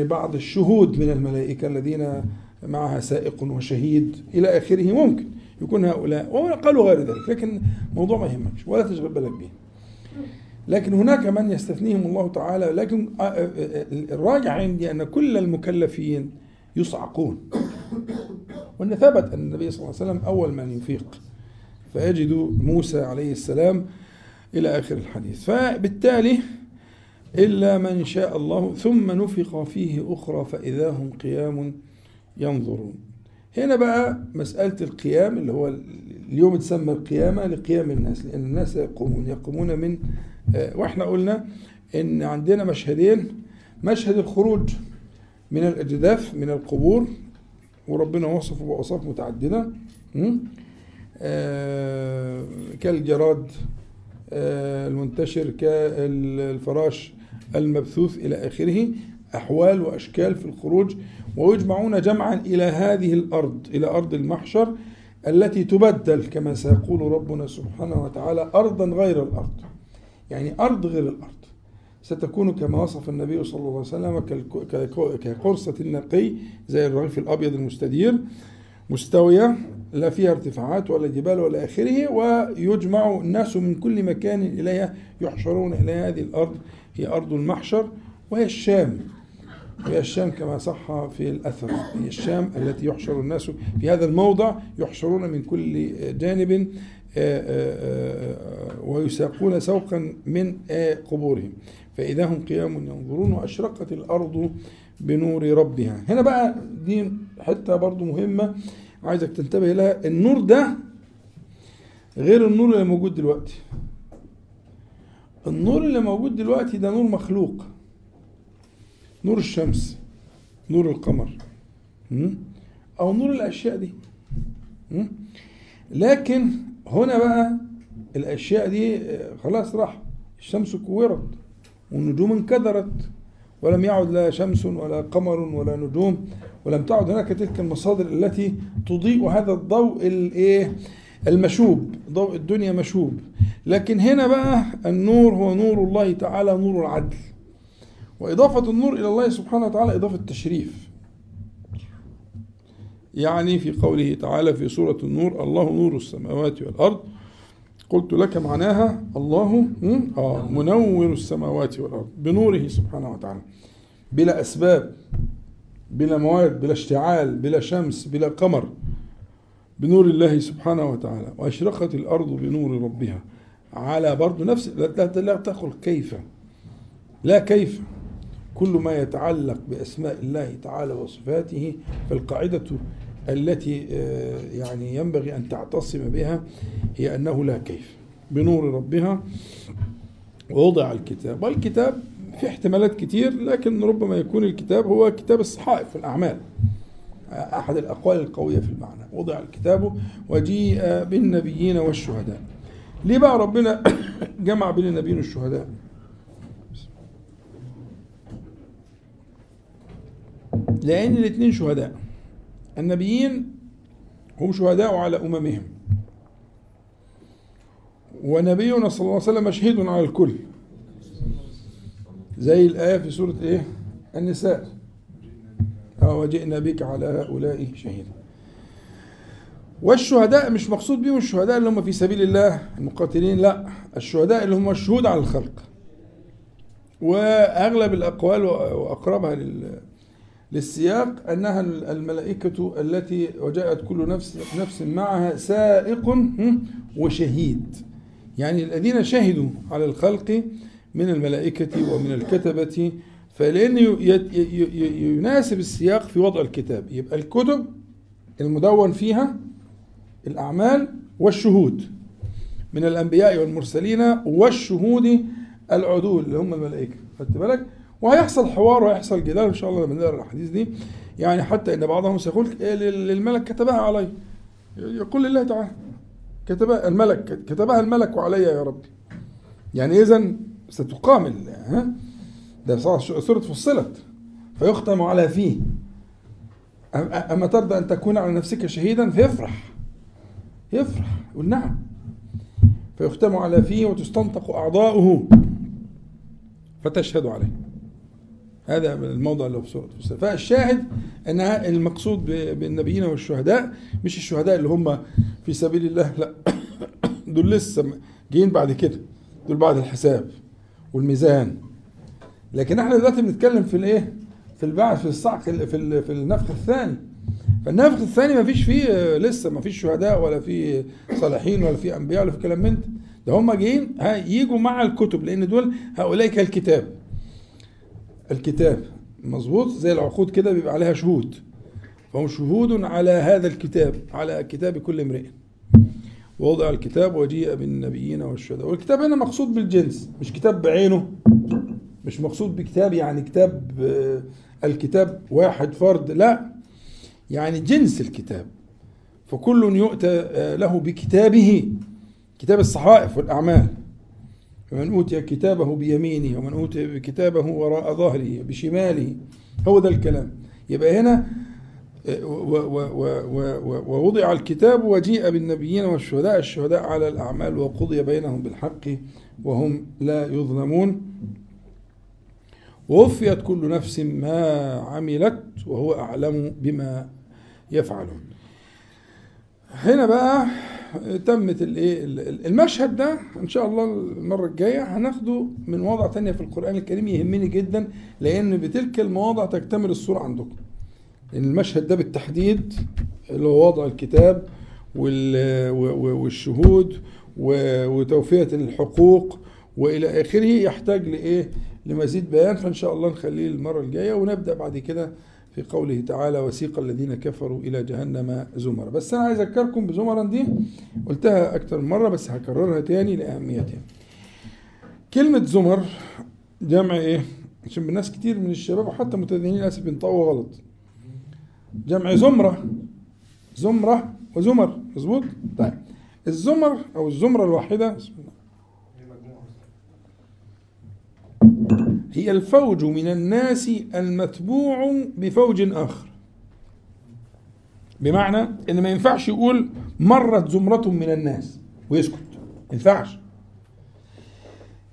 بعض الشهود من الملائكة الذين معها سائق وشهيد إلى آخره. ممكن يكون هؤلاء. وقالوا غير ذلك لكن موضوع ما يهمكش ولا تشغل بالك به. لكن هناك من يستثنيهم الله تعالى لكن الراجع عندي أن كل المكلفين يصعقون. وأن ثبت أن النبي صلى الله عليه وسلم أول من يفيق فيجد موسى عليه السلام إلى آخر الحديث. فبالتالي إلا من شاء الله ثم نفخ فيه أخرى فإذا هم قيام ينظرون. هنا بقى مسألة القيام اللي هو اليوم تسمى القيامة لقيام الناس لأن الناس يقومون يقومون من وإحنا قلنا إن عندنا مشهدين مشهد الخروج من الأجداث من القبور وربنا وصفه بأوصاف متعددة كالجراد المنتشر كالفراش المبثوث إلى آخره أحوال وأشكال في الخروج ويجمعون جمعا إلى هذه الأرض إلى أرض المحشر التي تبدل كما سيقول ربنا سبحانه وتعالى أرضا غير الأرض. يعني أرض غير الأرض. ستكون كما وصف النبي صلى الله عليه وسلم كقرصة النقي زي الرغيف الأبيض المستدير مستوية لا فيها ارتفاعات ولا جبال ولا آخره ويجمع الناس من كل مكان إليها يحشرون إلى هذه الأرض. هي أرض المحشر وهي الشام. هي الشام كما صح في الأثر. هي الشام التي يحشر الناس في هذا الموضع يحشرون من كل جانب. ويساقون سوقا من قبورهم. فإذا هم قيام ينظرون وأشرقت الأرض بنور ربها. هنا بقى دي حتة برضو مهمة عايزك تنتبه لها. النور ده غير النور اللي موجود دلوقتي. النور اللي موجود دلوقتي ده نور مخلوق. نور الشمس نور القمر أو نور الأشياء دي. لكن هنا بقى الأشياء دي خلاص راح. الشمس كورت والنجوم انكدرت. ولم يعد لا شمس ولا قمر ولا نجوم ولم تعد هناك تلك المصادر التي تضيء هذا الضوء الإيه؟ المشوب. ضوء الدنيا مشوب. لكن هنا بقى النور هو نور الله تعالى نور العدل. وإضافة النور إلى الله سبحانه وتعالى إضافة تشريف يعني في قوله تعالى في سورة النور الله نور السماوات والأرض. قلت لك معناها الله آه منور السماوات والأرض. بنوره سبحانه وتعالى. بلا أسباب بلا مواد بلا اشتعال بلا شمس بلا قمر. بنور الله سبحانه وتعالى. وأشرقت الأرض بنور ربها. على برضه نفس لا تقل كيف. لا كيف. كل ما يتعلق بأسماء الله تعالى وصفاته فالقاعدة التي آه، يعني ينبغي أن تعتصم بها هي أنه لا كيف. بنور ربها ووضع الكتاب. والكتاب في احتمالات كتير لكن ربما يكون الكتاب هو كتاب الصحائف والأعمال. أحد الأقوال القوية في المعنى. وضع الكتاب وجيء بالنبيين والشهداء. ليه بقى ربنا *coughs* جمع بين النبيين والشهداء. لأن الاثنين شهداء. النبيين هم شهداء على أممهم. ونبينا صلى الله عليه وسلم شهيد على الكل. زي الآية في سورة إيه؟ النساء. وجئنا بك على هؤلاء شهيدا. والشهداء مش مقصود بهم الشهداء اللي هم في سبيل الله المقاتلين لا. الشهداء اللي هم الشهود على الخلق. وأغلب الأقوال وأقربها للسياق أنها الملائكة التي وجاءت كل نفس نفس معها سائق وشهيد. يعني الذين شهدوا على الخلق من الملائكة ومن الكتبة فلأن يناسب السياق في وضع الكتاب. يبقى الكتب المدون فيها الأعمال والشهود من الأنبياء والمرسلين والشهود العدول اللي هم الملائكة. خدت بالك؟ وهيحصل حوار وهيحصل جدال إن شاء الله لما نقرأ الأحاديث دي. يعني حتى إن بعضهم سيقول للملك كتبها علي. يقول لله تعالى كتبها الملك كتبها الملك علي يا ربي. يعني إذا ستقام ها؟ ده سورة فصلت. فيختم على فيه. أما ترضى أن تكون على نفسك شهيدا؟ فيفرح. يفرح. يقول نعم. فيختم على فيه وتستنطق أعضاؤه. فتشهد عليه. هذا الموضع اللي في سورة فصلت فالشاهد أن المقصود بالنبيين والشهداء مش الشهداء اللي هم في سبيل الله لا. *coughs* دول لسه جايين بعد كده. دول بعد الحساب والميزان. لكن إحنا دلوقتي بنتكلم في الإيه؟ في البعث في الصعق في في النفخ الثاني. فالنفخ الثاني ما فيش فيه لسه ما فيش شهداء ولا في صالحين ولا في أنبياء ولا في كلام من ده. هم جايين يجوا مع الكتب لأن دول هؤلاء كالكتاب. الكتاب. مظبوط؟ زي العقود كده بيبقى عليها شهود. فهم شهود على هذا الكتاب على كتاب كل امرئ. ووضع الكتاب وجيء بالنبيين والشهداء. والكتاب هنا مقصود بالجنس مش كتاب بعينه. مش مقصود بكتاب يعني كتاب آه، الكتاب واحد فرد لا. يعني جنس الكتاب. فكل يؤتى آه، له بكتابه كتاب الصحائف والأعمال. فمن أوتي كتابه بيمينه ومن أوتي كتابه وراء ظهره بشماله. هو ده الكلام. يبقى هنا آه، ووضع الكتاب وجيء بالنبيين والشهداء. الشهداء على الأعمال وقضي بينهم بالحق وهم لا يظلمون. ووفيت كل نفس ما عملت وهو أعلم بما يفعلون. هنا بقى تمت الايه المشهد ده إن شاء الله المرة الجاية هناخده من مواضع تانية في القرآن الكريم يهمني جدا لأن بتلك المواضع تكتمل الصورة عندكم. لأن المشهد ده بالتحديد اللي هو وضع الكتاب والشهود وتوفية الحقوق وإلى آخره يحتاج لإيه؟ لمزيد بيان. فإن شاء الله نخليه المرة الجاية ونبدأ بعد كده في قوله تعالى وسيق الذين كفروا إلى جهنم زمرا بس أنا عايز أذكركم بزمرا دي قلتها أكتر من مرة بس هكررها تاني لأهميتها كلمة زمر جمع إيه؟ عشان الناس كتير من الشباب وحتى متدينين للأسف بينطقوا غلط جمع زمرة زمرة وزمر مظبوط؟ طيب الزمر أو الزمرة الواحدة هي الفوج من الناس المتبوع بفوج آخر. بمعنى إن ما ينفعش يقول مرت زمرة من الناس ويسكت. ما ينفعش.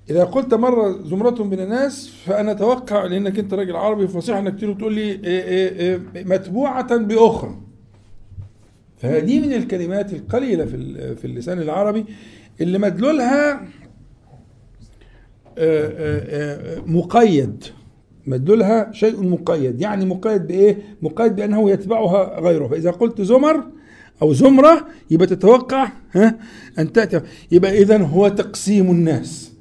إذا قلت مرة زمرة من الناس فأنا أتوقع لأنك أنت راجل عربي فصيح تيجي تقول لي إيه إيه إيه متبوعة بأخرى. فهذه من الكلمات القليلة في في اللسان العربي اللي مدلولها مقيد. مدلولها شيء مقيد. يعني مقيد بإيه؟ مقيد بأنه يتبعها غيره. فإذا قلت زمر أو زمرة يبقى تتوقع ها أن تأتي. يبقى اذا هو تقسيم الناس.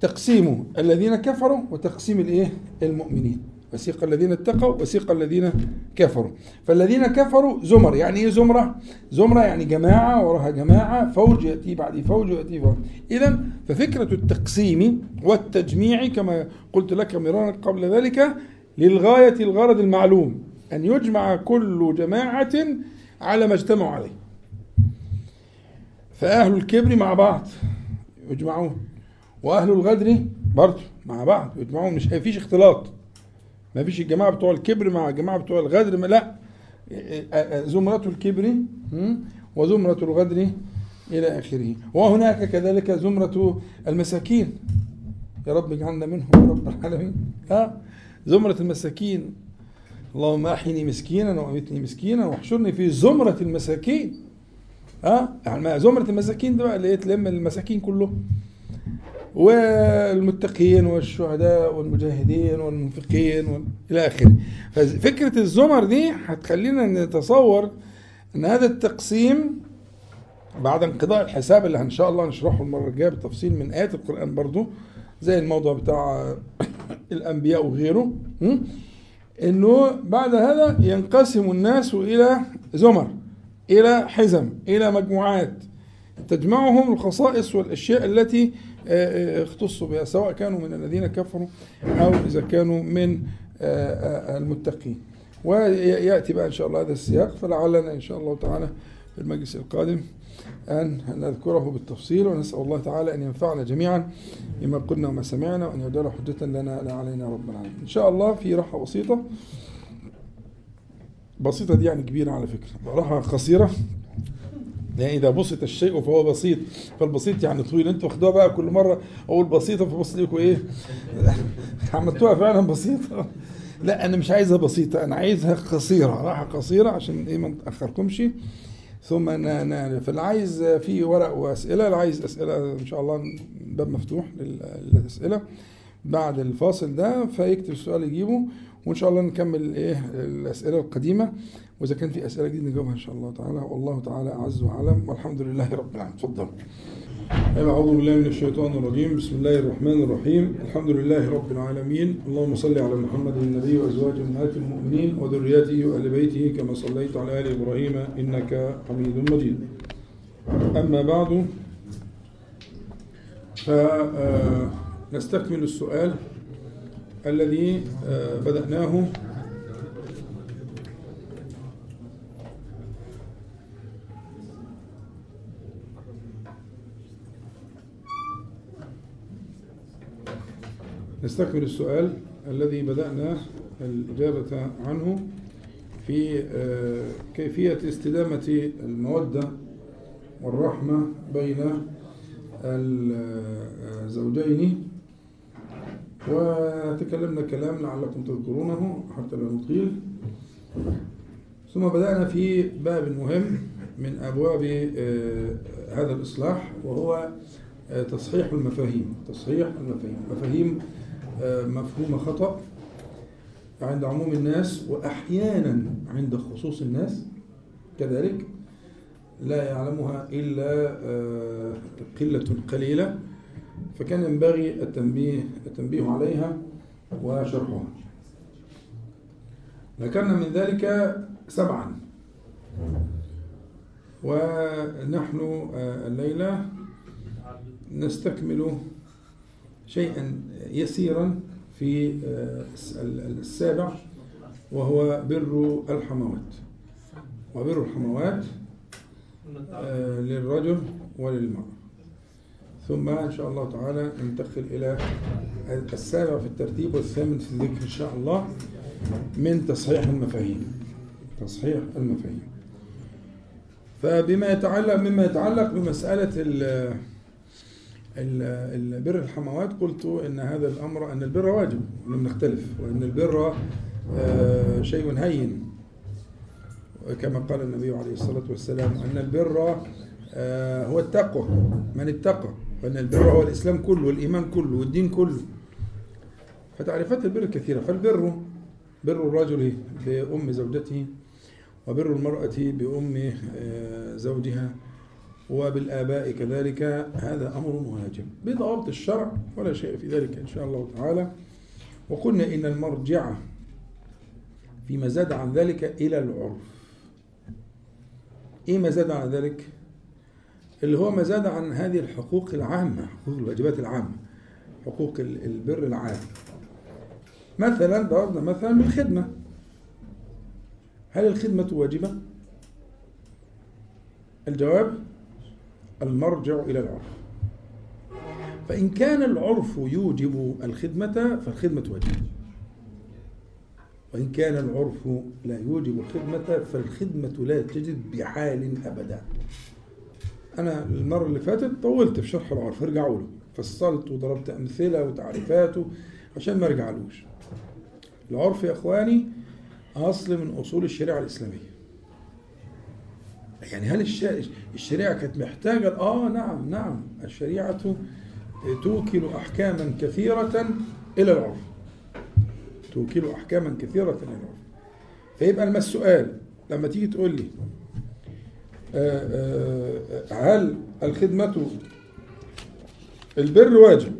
تقسيم الذين كفروا وتقسيم الإيه؟ المؤمنين. وسيق الذين اتقوا وسيق الذين كفروا. فالذين كفروا زمر. يعني إيه زمرة؟ زمرة يعني جماعة وراها جماعة فوج يأتي بعد فوج يأتي فوج. إذا ففكرة التقسيم والتجميع كما قلت لك مرارا قبل ذلك للغاية الغرض المعلوم أن يجمع كل جماعة على ما اجتمعوا عليه. فأهل الكبر مع بعض يجمعون وأهل الغدر برضه مع بعض يجمعون. مش فيش اختلاط. ما فيش الجماعة بتوع الكبر مع الجماعة بتوع الغدر لا. زمرة الكبر وزمرة الغدر إلى آخره. وهناك كذلك زمرة المساكين. يا رب اجعلنا منهم يا رب العالمين. ها؟ زمرة المساكين. اللهم أحيني مسكينا وأمتني مسكينا واحشرني في زمرة المساكين. ها؟ يعني زمرة المساكين ده بقى اللي تلم المساكين كلهم. والمتقين والشهداء والمجاهدين والمنفقين وال... إلى آخره. ففكره الزمر دي هتخلينا نتصور إن هذا التقسيم بعد انقضاء الحساب اللي إن شاء الله نشرحه المرة الجاية بالتفصيل من آيات القرآن برضو زي الموضوع بتاع *coughs* الأنبياء وغيره. إنه بعد هذا ينقسم الناس إلى زمر إلى حزم إلى مجموعات. تجمعهم الخصائص والأشياء التي اختصوا بها سواء كانوا من الذين كفروا أو إذا كانوا من آه، المتقين. ويأتي بقى إن شاء الله هذا السياق فلعلنا إن شاء الله تعالى في المجلس القادم أن نذكره بالتفصيل ونسأل الله تعالى أن ينفعنا جميعا بما قلنا وما سمعنا وأن يجعل حجة لنا لا علينا رب العالمين. إن شاء الله في راحة بسيطة. بسيطة دي يعني كبيرة على فكرة راحة قصيرة إذا بسط الشيء فهو بسيط فالبسيط يعني طويل. أنتوا واخدوها بقى كل مرة أقول بسيطة فبص لكم إيه؟ *laughs* عملتوها فعلا بسيطة؟ لا أنا مش عايزها بسيطة أنا عايزها قصيرة راحة قصيرة عشان إيه ما نتأخركمش ثم فاللي عايز في ورق وأسئلة اللي عايز أسئلة إن شاء الله باب مفتوح للأسئلة. بعد الفاصل ده فيكتب السؤال يجيبه وإن شاء الله نكمل إيه الأسئلة القديمة. وإذا كان في أسئلة جديدة نجاوبها إن شاء الله تعالى. والله تعالى أعز وعلم والحمد لله رب العالمين. تفضل. أيوة، أعوذ بالله من الشيطان الرجيم. بسم الله الرحمن الرحيم. الحمد لله رب العالمين. اللهم صل على محمد النبي وأزواج أمهات المؤمنين وذريته وأهل بيته كما صليت على آل إبراهيم إنك حميد مجيد. أما بعد فنستكمل السؤال. الذي آه، بدأناه. نستكمل السؤال الذي بدأنا الإجابة عنه في آه، كيفية استدامة المودة والرحمة بين الزوجين وتكلمنا كلام لعلكم تذكرونه حتى لا نطيل. ثم بدأنا في باب مهم من أبواب آه، هذا الإصلاح وهو آه، تصحيح المفاهيم. تصحيح المفاهيم. مفاهيم مفهومة خطأ عند عموم الناس وأحيانا عند خصوص الناس. كذلك لا يعلمها إلا آه، قلة قليلة. فكان ينبغي التنبيه التنبيه عليها وشرحها. ذكرنا من ذلك سبعا. ونحن آه، الليلة نستكمل شيئا يسيرا في آه، السابع وهو بر الحموات. وبر الحموات آه، للرجل وللمرأة. ثم إن شاء الله تعالى ننتقل إلى السابع في الترتيب والثامن في الذكر إن شاء الله من تصحيح المفاهيم. تصحيح المفاهيم. فبما يتعلق مما يتعلق بمسألة البر الحموات قلت إن هذا الامر إن البر واجب لم نختلف وإن البر آه، شيء هين. كما قال النبي عليه الصلاة والسلام أن البر آه، هو التقوى. من اتقى؟ وأن البر هو الاسلام كله والإيمان كله والدين كله. فتعريفات البر كثيرة. فالبر بر الرجل بأم زوجته وبر المرأة بأم آه، زوجها وبالآباء كذلك. هذا أمر واجب. بضوابط الشرع ولا شيء في ذلك إن شاء الله تعالى. وقلنا إن المرجع فيما زاد عن ذلك إلى العرف. إيه ما زاد عن ذلك؟ اللي هو ما زاد عن هذه الحقوق العامة حقوق الواجبات العامة حقوق البر العام مثلا ضربنا مثلا بالخدمة. هل الخدمة واجبة؟ الجواب المرجع إلى العرف. فإن كان العرف يوجب الخدمة فالخدمة واجبة. وإن كان العرف لا يوجب الخدمة فالخدمة لا تجد بحال أبدا. أنا المرة اللي فاتت طولت في شرح العرف ارجعوا له. فصلت وضربت أمثلة وتعريفاته عشان ما ارجعلوش. العرف يا إخواني أصل من أصول الشريعة الإسلامية. يعني هل الشريعة كانت محتاجة؟ آه نعم نعم. الشريعة توكل أحكاما كثيرة إلى العرف. توكل أحكاما كثيرة إلى العرف. فيبقى لما السؤال لما تيجي تقول لي هل الخدمة البر واجب؟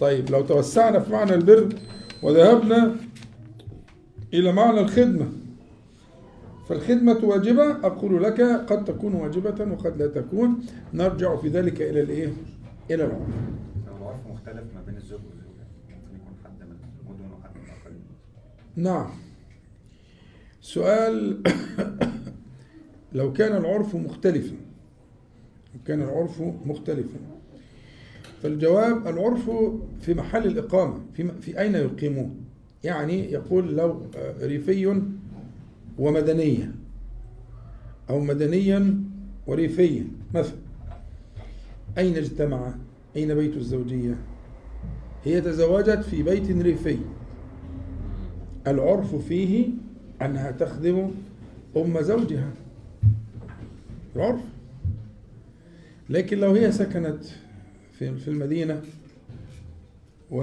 طيب لو توسعنا في معنى البر وذهبنا إلى معنى الخدمة فالخدمة واجبة أقول لك قد تكون واجبة وقد لا تكون. نرجع في ذلك إلى الإيه؟ إلى العرف. العرف مختلف ما بين الزوج والزوجة. ممكن يكون حد من المدن وحد من الأقاليم نعم. سؤال لو كان العرف مختلفا لو كان العرف مختلفا. فالجواب العرف في محل الإقامة في, في أين يقيمون؟ يعني يقول لو ريفي ومدنية أو مدنيا وريفيا مثلا. أين اجتمع؟ أين بيت الزوجية؟ هي تزوجت في بيت ريفي. العرف فيه أنها تخدم أم زوجها. العرف لكن لو هي سكنت في المدينة و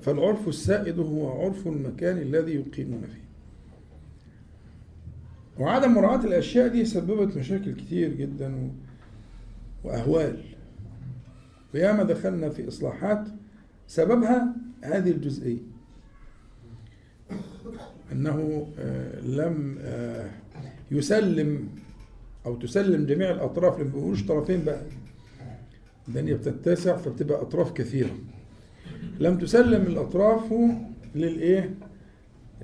فالعرف السائد هو عرف المكان الذي يقيمون فيه. وعدم مراعاة الأشياء دي سببت مشاكل كتير جدا وأهوال. وياما دخلنا في إصلاحات سببها هذه الجزئية. أنه آه، لم آه، يسلم أو تسلم جميع الأطراف لما بيقولوش طرفين بقى. الدنيا بتتسع فبتبقى أطراف كثيرة. لم تسلم الأطراف للإيه؟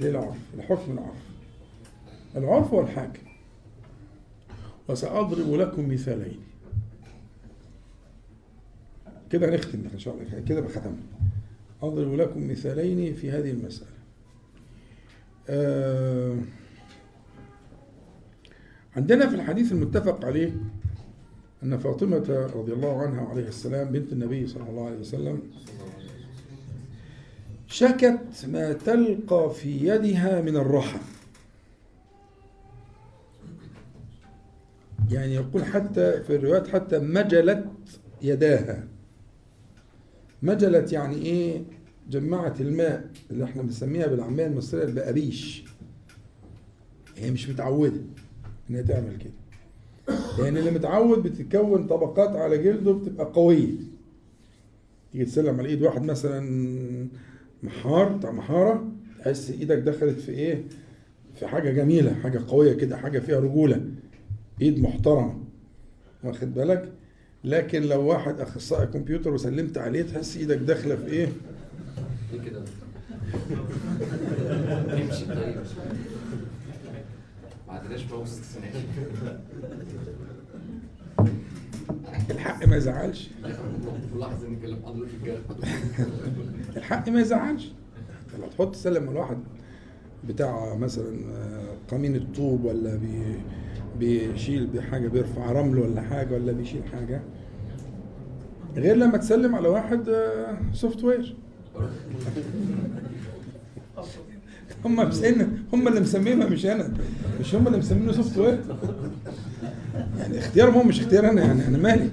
للعرف لحكم العرف. العرف والحاكم وسأضرب لكم مثالين. كده هنختم إن شاء الله. كده بختم أضرب لكم مثالين في هذه المسألة. آه عندنا في الحديث المتفق عليه أن فاطمة رضي الله عنها وعليه السلام بنت النبي صلى الله عليه وسلم شكت ما تلقى في يدها من الرحم. يعني يقول حتى في الروايات حتى مجلت يداها. مجلت يعني إيه؟ جمعت الماء اللي إحنا بنسميها بالعامية المصرية البقابيش هي مش متعودة. إن هي تعمل كده. يعني اللي متعود بتتكون طبقات على جلده بتبقى قوية. تيجي تسلم على إيد واحد مثلا محار بتاع محارة تحس إيدك دخلت في إيه؟ في حاجة جميلة حاجة قوية كده حاجة فيها رجولة. إيد محترمة. واخد بالك؟ لكن لو واحد أخصائي كمبيوتر وسلمت عليه تحس إيدك داخلة في إيه؟ كده؟ *laughs* الحق ما يزعلش. الحق ما يزعلش. لما تحط تسلم على واحد بتاع مثلا آه، قمين الطوب ولا بي بيشيل بحاجة بيرفع رمل ولا حاجة ولا بيشيل حاجة. غير لما تسلم على واحد software *laughs* هم مسئنا هم اللي مسمينها مش أنا. مش هم اللي مسمينه software يعني اختيارهم هم مش اختيار أنا يعني أنا مالي.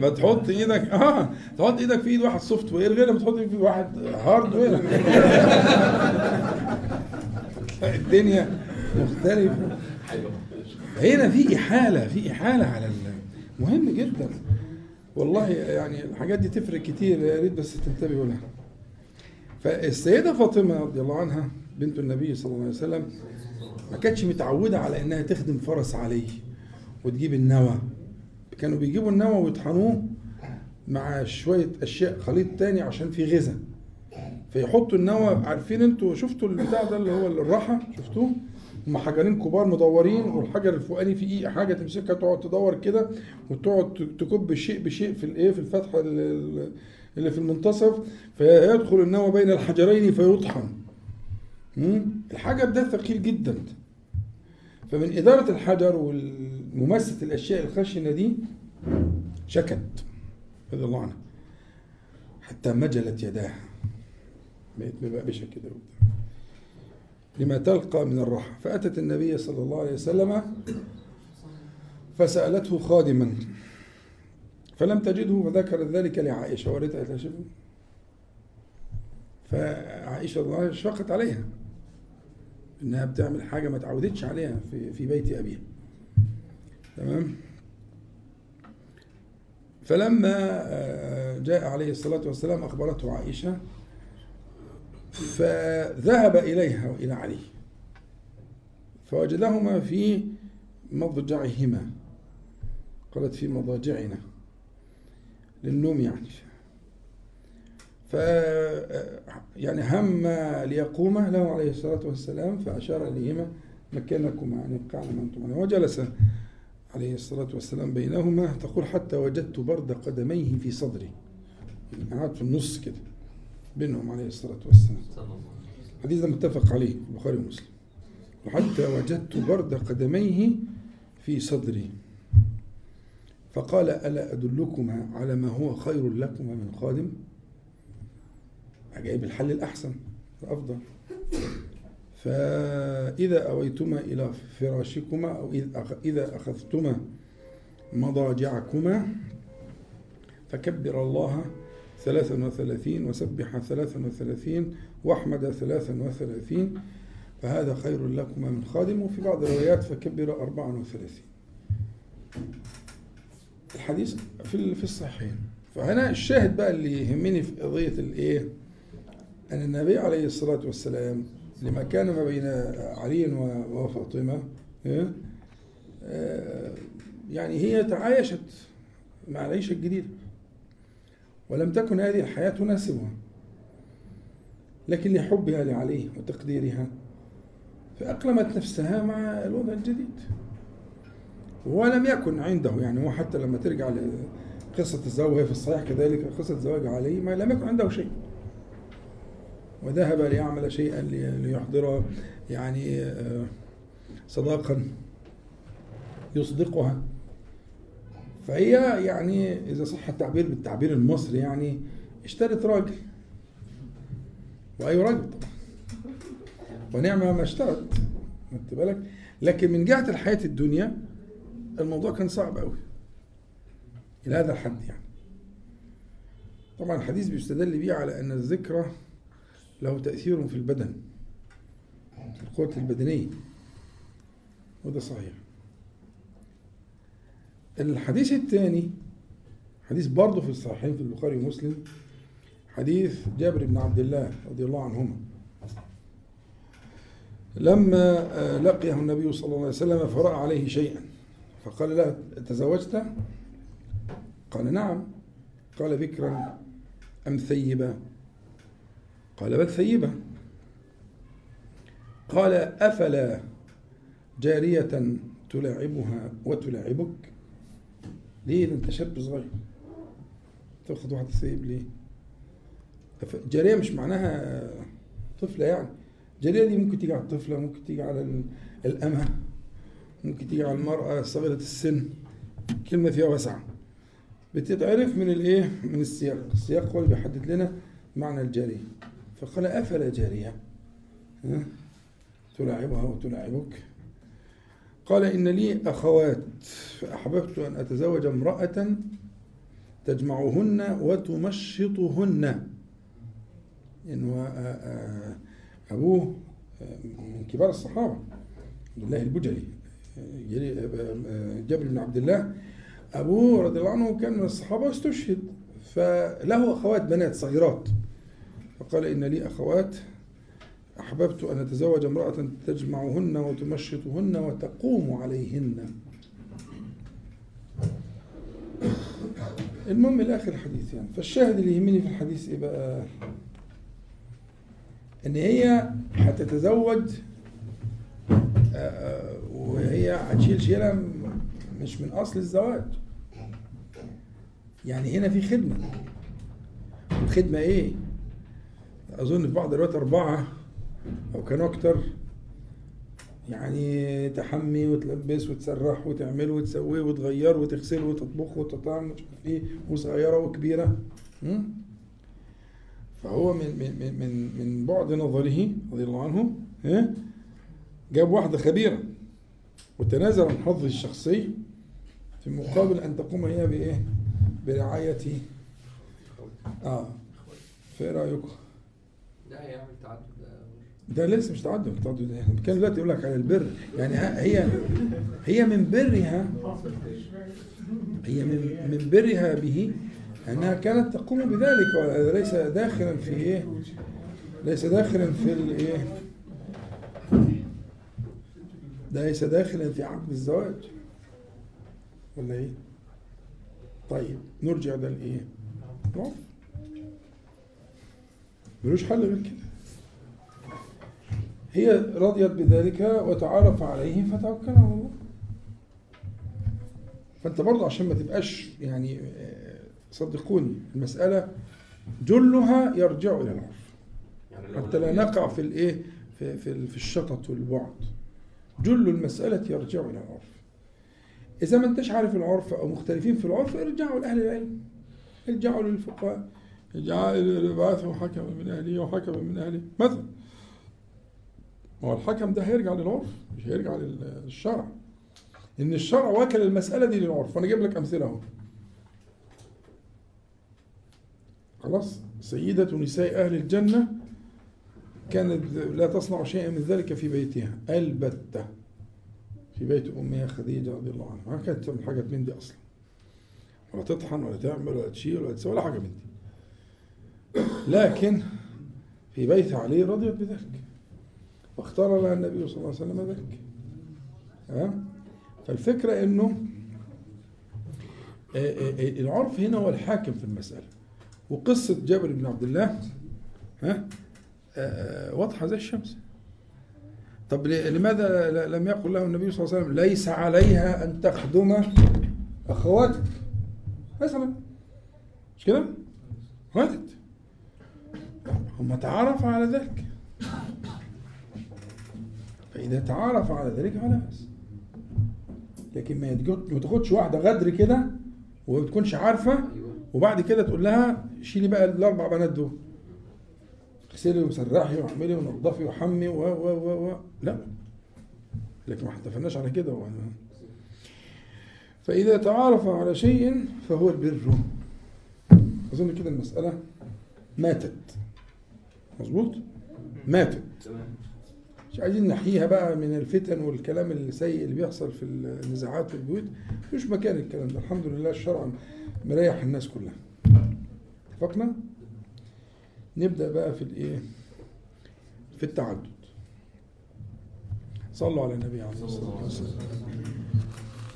ما تحط إيدك آه تحط إيدك في إيد واحد software غير لما تحط في واحد hardware الدنيا مختلفة. هنا في إحالة في إحالة على مهم جدا. والله يعني الحاجات دي تفرق كتير يا ريت بس تنتبهوا لها. فالسيدة فاطمة رضي الله عنها بنت النبي صلى الله عليه وسلم ما كانتش متعودة على إنها تخدم فرس علي وتجيب النوى. كانوا بيجيبوا النوى ويطحنوه مع شوية أشياء خليط تاني عشان في غذاء. فيحطوا النوى عارفين أنتوا شفتوا البتاع ده اللي هو الراحة؟ شفتوه؟ هم حجرين كبار مدورين والحجر الفوقاني فيه حاجة تمسكها تقعد تدور كده وتقعد تكب شيء بشيء في الإيه؟ في الفتحة اللي في المنتصف فيدخل النوى بين الحجرين فيطحن؟ الحجر ده ثقيل جدا. فمن إدارة الحجر ومماسة الأشياء الخشنة دي شكت رضي الله عنها حتى مجلت يداه بقت مبقبشة كده وبتاع لما تلقى من الراحة. فأتت النبي صلى الله عليه وسلم فسألته خادما. فلم تجده فذكرت ذلك لعائشة وريتها شوفوا فعائشة الله عنها شفقت عليها إنها بتعمل حاجة ما تعودتش عليها في في بيت أبيها. تمام؟ فلما جاء عليه الصلاة والسلام أخبرته عائشة فذهب إليها وإلى علي. فوجدهما في مضجعهما. قالت في مضاجعنا. للنوم يعني. ف يعني هم ليقوم له عليه الصلاة والسلام فأشار إليهما مكانكما يعني ابقعنا ما أنتم وجلس عليه الصلاة والسلام بينهما تقول حتى وجدت برد قدميه في صدري. يعني قعد في النص كده بينهم عليه الصلاة والسلام. الحديث ده متفق عليه البخاري ومسلم. وحتى وجدت برد قدميه في صدري. فقال ألا أدلكما على ما هو خير لكما من خادم جايب الحل الأحسن الأفضل. فإذا أويتما إلى فراشكما أو إذا أخذتما مضاجعكما فكبر الله ثلاثا وثلاثين وسبح ثلاثا وثلاثين واحمد ثلاثا وثلاثين فهذا خير لكما من خادم وفي بعض الروايات فكبر أربعا وثلاثين. الحديث في في الصحيحين. فهنا الشاهد بقى اللي يهمني في قضية الإيه؟ أن النبي عليه الصلاة والسلام لما كان ما بين علي وفاطمة يعني هي تعايشت مع العيشة الجديدة ولم تكن هذه الحياة تناسبها. لكن لحبها لعلي وتقديرها فأقلمت نفسها مع الوضع الجديد. ولم يكن عنده يعني هو حتى لما ترجع لقصة الزواج وهي في الصحيح كذلك قصة زواج علي ما لم يكن عنده شيء. وذهب ليعمل شيئا ليحضر يعني صداقا يصدقها. فهي يعني إذا صح التعبير بالتعبير المصري يعني اشترت راجل. وأي راجل طبعا. ما اشترت بالك؟ لكن من جهة الحياة الدنيا الموضوع كان صعب قوي إلى هذا الحد يعني. طبعا الحديث بيستدل به على أن الذكرى له تأثير في البدن في القوة البدنية. وده صحيح. الحديث الثاني حديث برضه في الصحيحين في البخاري ومسلم حديث جابر بن عبد الله رضي الله عنهما. لما لقيه النبي صلى الله عليه وسلم فرأى عليه شيئا. فقال له تزوجت؟ قال نعم. قال بكرا أم ثيبا قال بل ثيبا قال أفلا جارية تلاعبها وتلاعبك؟ ليه؟ ده أنت شاب صغير. تاخد واحدة ثيب ليه؟ جارية مش معناها طفلة يعني. جارية دي ممكن تيجي على الطفلة ممكن تيجي على الأمة. ممكن تيجي على المرأة صغيرة السن كلمة فيها واسعة. بتتعرف من الإيه؟ من السياق. السياق هو اللي بيحدد لنا معنى الجارية فقال أفلا جارية؟ تلاعبها وتلاعبك. قال إن لي أخوات فأحببت أن أتزوج امرأة تجمعهن وتمشطهن. إنه أبوه من كبار الصحابة عبد الله البجلي. جابر بن عبد الله أبوه رضي الله عنه كان من الصحابة واستشهد فله أخوات بنات صغيرات. فقال إن لي أخوات أحببت أن أتزوج امرأة تجمعهن وتمشطهن وتقوم عليهن. المهم إلى آخر الحديث يعني. فالشاهد اللي يهمني في الحديث إيه بقى؟ إن هي هتتزوج آه، وهي هتشيل شيلة مش من أصل الزواج. يعني هنا في خدمة. الخدمة إيه؟ أظن في بعض الوقت أربعة أو كانوا أكتر. يعني تحمي وتلبس وتسرح وتعمل وتسوي وتغير وتغسل وتطبخ وتطعم عارف إيه وصغيرة وكبيرة? فهو من من من من بعد نظره رضي الله عنه جاب واحدة خبيرة. وتنازل عن حظه الشخصي في مقابل أن تقوم هي بإيه؟ برعاية آه في رايكم؟ لا هيعمل تعدد ده لسه مش تعدد التعدد ده إحنا بنتكلم دلوقتي يقول لك على البر يعني هي هي من برها هي من من برها به أنها كانت تقوم بذلك وهذا ليس داخلا في إيه؟ ليس داخلا في الايه؟ ليس داخلا في عقد الزواج ولا إيه؟ طيب نرجع ده لإيه؟ العرف ملوش حل غير كده. هي رضيت بذلك وتعارف عليه فتوكل على الله. فأنت برضه عشان ما تبقاش يعني آه، صدقوني المسألة جلها يرجع إلى العرف. يعني حتى لا نقع في الإيه؟ في في, في الشطط والبعد. جل المسألة يرجع إلى العرف. إذا ما أنتش عارف العرف أو مختلفين في العرف ارجعوا لأهل العلم. ارجعوا للفقهاء. ارجعوا بعثوا حكما من أهله وحكما من أهله. مثلا ما هو الحكم ده هيرجع للعرف مش هيرجع لل- للشرع. إن الشرع وكل المسألة دي للعرف. وأنا أجيب لك أمثلة أهو. خلاص؟ سيدة نساء أهل الجنة كانت لا تصنع شيئا من ذلك في بيتها ألبتة. في بيت أمها خديجة رضي الله عنها. ما كانت تعمل حاجة من دي أصلا. ولا تطحن ولا تعمل ولا تشيل ولا تسوي ولا حاجة من دي. لكن في بيت علي رضيت بذلك. واختار لها النبي صلى الله عليه وسلم ذلك. تمام فالفكرة إنه آه، آه، آه، العرف هنا هو الحاكم في المسألة. وقصة جابر بن عبد الله ها؟ واضحة زي الشمس. طب لماذا لم يقل له النبي صلى الله عليه وسلم ليس عليها أن تخدم أخواتك؟ مثلا. مش كده؟ وارد هم تعارفوا على ذلك. فإذا تعارف على ذلك فلا بأس لكن ما تاخدش واحدة غدر كده وما بتكونش عارفة أيوه. وبعد كده تقول لها شيلي بقى الأربع بنات دول. اغسلي وسرحي واعملي ونظفي وحمي و و و و لا. لكن ما اتفقناش على كده. فإذا تعارف على شيء فهو البر. أظن كده المسألة ماتت. مظبوط؟ ماتت. مش عايزين نحييها بقى من الفتن والكلام السيء اللي بيحصل في النزاعات في البيوت. مش مكان الكلام ده. الحمد لله الشرع مريح الناس كلها. اتفقنا؟ نبدأ بقى في الإيه؟ في التعدد. صلوا على النبي عليه الصلاة والسلام.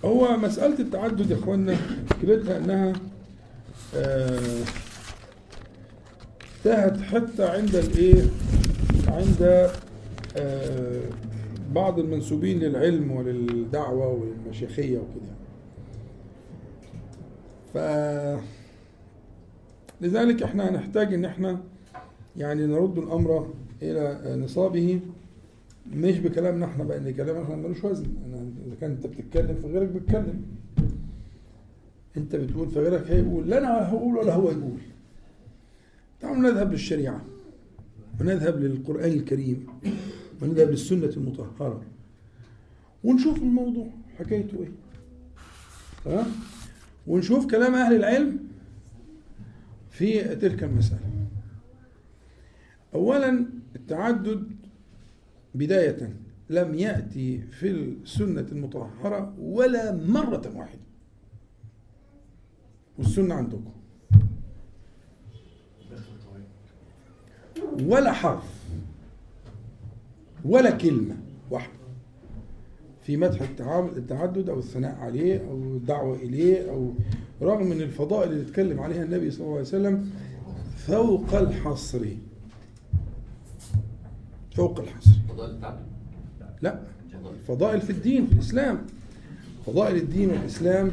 هو مسألة التعدد يا اخوانا مشكلتها إنها آه انتهت حتى عند الإيه؟ عند آه، بعض المنسوبين للعلم وللدعوة والمشيخية وكده. ف لذلك إحنا هنحتاج إن إحنا يعني نرد الأمر إلى نصابه مش بكلامنا إحنا بقى إن كلامنا إحنا ملوش وزن. أنا إذا كان أنت بتتكلم فغيرك بيتكلم أنت بتقول فغيرك هيقول لا أنا هقول ولا هو يقول. تعالوا نذهب للشريعة ونذهب للقرآن الكريم ونذهب للسنة المطهرة ونشوف الموضوع. حكايته إيه؟ تمام ونشوف كلام أهل العلم في تلك المسألة. أولا التعدد بداية لم يأتي في السنة المطهرة ولا مرة واحدة. والسنة عندكم. ولا حرف. ولا كلمة واحدة. في مدح التعدد أو الثناء عليه أو الدعوة إليه أو رغم من الفضائل اللي اتكلم عليها النبي صلى الله عليه وسلم فوق الحصر. فوق الحصر. لا فضائل في الدين في الإسلام. فضائل الدين والإسلام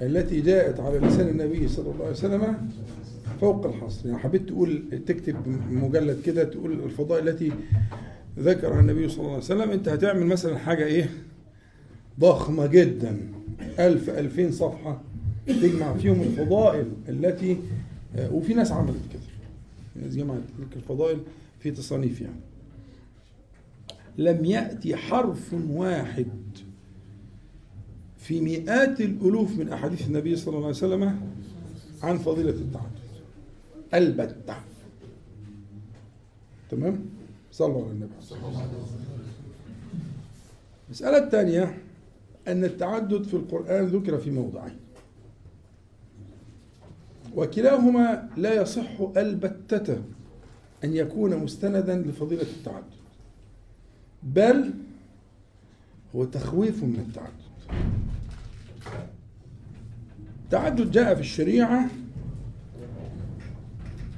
التي جاءت على لسان النبي صلى الله عليه وسلم فوق الحصر. يعني حبيت تقول تكتب مجلد كده تقول الفضائل التي ذكرها النبي صلى الله عليه وسلم. أنت هتعمل مثلا حاجة إيه؟ ضخمة جدا. ألف ألفين صفحة تجمع فيهم الفضائل التي وفي ناس عملت كده. في ناس جمعت تلك الفضائل في تصانيف يعني. لم يأتي حرف واحد. في مئات الألوف من أحاديث النبي صلى الله عليه وسلم عن فضيلة التعدد. البتة. تمام؟ على النبي صلى الله عليه وسلم المسألة الثانية أن التعدد في القرآن ذكر في موضعين. وكلاهما لا يصح البتة أن يكون مستندا لفضيلة التعدد. بل هو تخويف من التعدد. التعدد جاء في الشريعة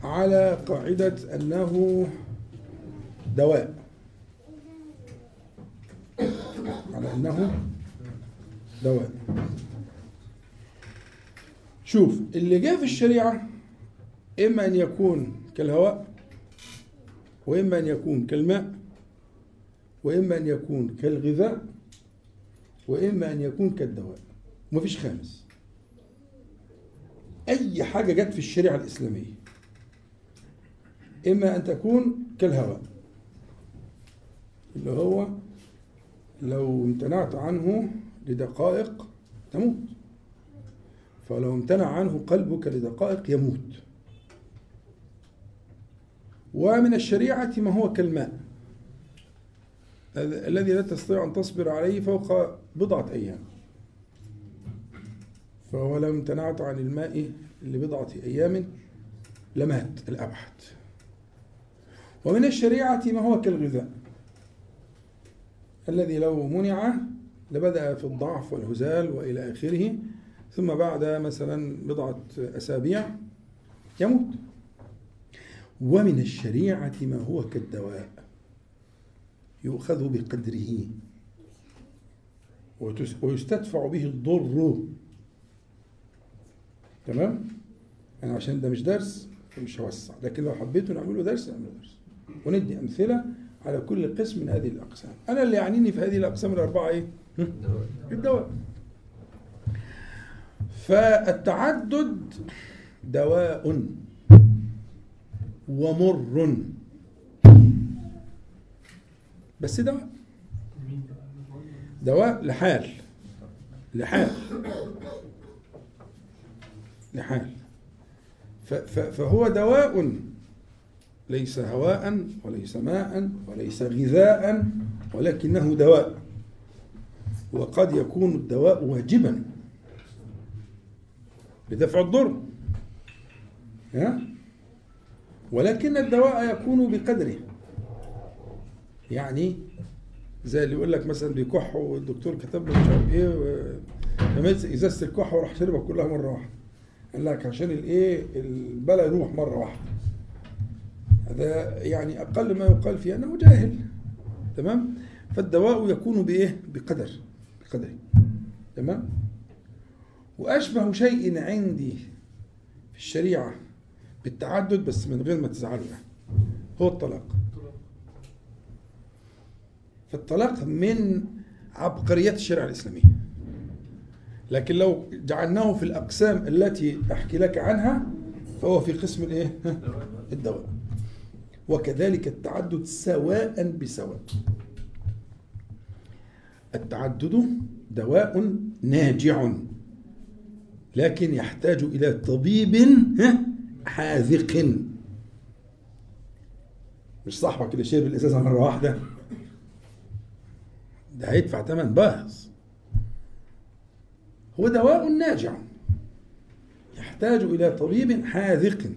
على قاعدة أنه دواء. على أنه دواء. شوف اللي جاء في الشريعة إما أن يكون كالهواء وإما أن يكون كالماء. وإما أن يكون كالغذاء وإما أن يكون كالدواء. ومفيش خامس. أي حاجة جت في الشريعة الإسلامية إما أن تكون كالهواء اللي هو لو امتنعت عنه لدقائق تموت. فلو امتنع عنه قلبك لدقائق يموت. ومن الشريعة ما هو كالماء. الذي لا تستطيع أن تصبر عليه فوق بضعة أيام. فولو امتنعت عن الماء لبضعة أيام لمات الأبحث ومن الشريعة ما هو كالغذاء. الذي لو منع لبدأ في الضعف والهزال وإلى آخره ثم بعد مثلا بضعة أسابيع يموت. ومن الشريعة ما هو كالدواء. يؤخذ بقدره. ويستدفع به الضر. تمام؟ يعني عشان ده مش درس فمش هوسع. لكن لو حبيتوا نعمله درس نعمله درس. وندي أمثلة على كل قسم من هذه الأقسام. أنا اللي يعنيني في هذه الأقسام الأربعة إيه؟ دواء. الدواء. فالتعدد دواء ومر. بس دواء دواء لحال لحال لحال. فهو دواء ليس هواء وليس ماء وليس غذاء ولكنه دواء. وقد يكون الدواء واجبا لدفع الضر؟ ولكن الدواء يكون بقدره. يعني زي اللي يقول لك مثلا بيكح والدكتور كتب له مش عارف إيه فمسك إزازة الكحة وراح شربها كلها مرة واحدة. قال لك عشان الإيه؟ البلا يروح مرة واحدة. هذا يعني أقل ما يقال فيه أنه جاهل. تمام؟ فالدواء يكون بإيه؟ بقدر بقدره تمام؟ وأشبه شيء عندي في الشريعة بالتعدد بس من غير ما تزعلوا يعني. هو الطلاق. فالطلاق من عبقريات الشريعة الإسلامية. لكن لو جعلناه في الأقسام التي أحكي لك عنها فهو في قسم الإيه؟ ها؟ *laughs* الدواء. وكذلك التعدد سواء بسواء. التعدد دواء ناجع لكن يحتاج إلى طبيب حاذق. مش صاحبك اللي شرب الإزازة مرة واحدة؟ ده هيدفع ثمن باهظ هو دواء ناجع. يحتاج إلى طبيب حاذق.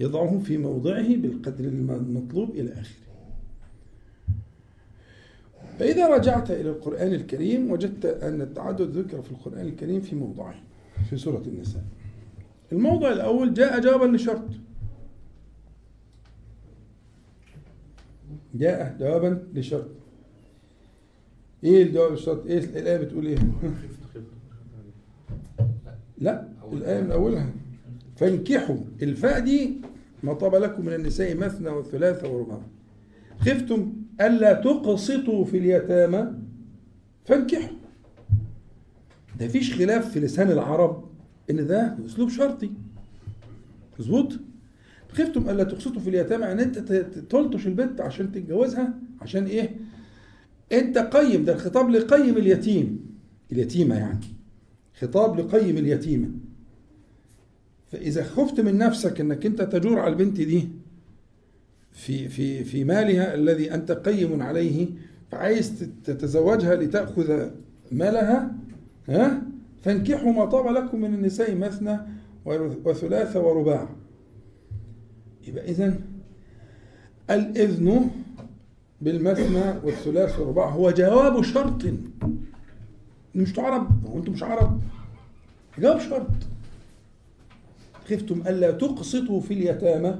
يضعه في موضعه بالقدر المطلوب إلى آخره. فإذا رجعت إلى القرآن الكريم وجدت أن التعدد ذكر في القرآن الكريم في موضعين في سورة النساء. الموضع الأول جاء جوابا لشرط. جاء جوابا لشرط. إيه الجواب الشرط إيه الايه بتقول إيه؟ *laughs* لا الايه من أولها. فانكحوا. الفاء دي ما طاب لكم من النساء مثنى وثلاث ورباع. خفتم ألا تقسطوا في اليتامى؟ فانكحوا. ده فيش خلاف في لسان العرب إن ده أسلوب شرطي. مظبوط؟ خفتم ألا تقسطوا في اليتامى؟ ان أنت تلطش البنت عشان تتجوزها؟ عشان إيه؟ أنت قيم ده الخطاب لقيم اليتيم. اليتيمة يعني. خطاب لقيم اليتيمه فإذا خفت من نفسك إنك أنت تجور على البنت دي في في في مالها الذي أنت قيم عليه فعايز تتزوجها لتأخذ مالها ها؟ فانكحوا ما طاب لكم من النساء مثنى وثلاث ورباع. يبقى اذا الإذن بالمثنى والثلاث والرباع. هو جواب شرط. مش عرب هو أنتم مش عرب. جواب شرط. خفتم ألا تقسطوا في اليتامى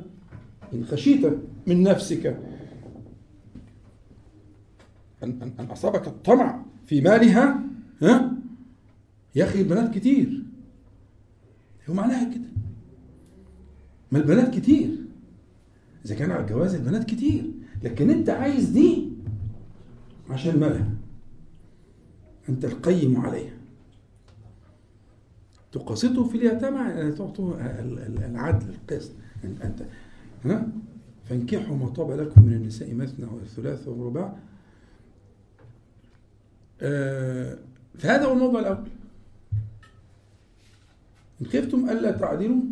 إن خشيت من نفسك ان أن أصابك الطمع في مالها ها؟ يا أخي البنات كتير. هو معناها كده. ما البنات كتير. إذا كان على الجواز البنات كتير. لكن انت عايز دي عشان مالها؟ انت القيم عليها. تقسطه في اليتامى تعطوا العدل القسط. أنت ها؟ فانكحوا ما طاب لكم من النساء مثنى والثلاث والرباع آه فهذا هو الموضوع الأول. إن خفتم ألا تعدلوا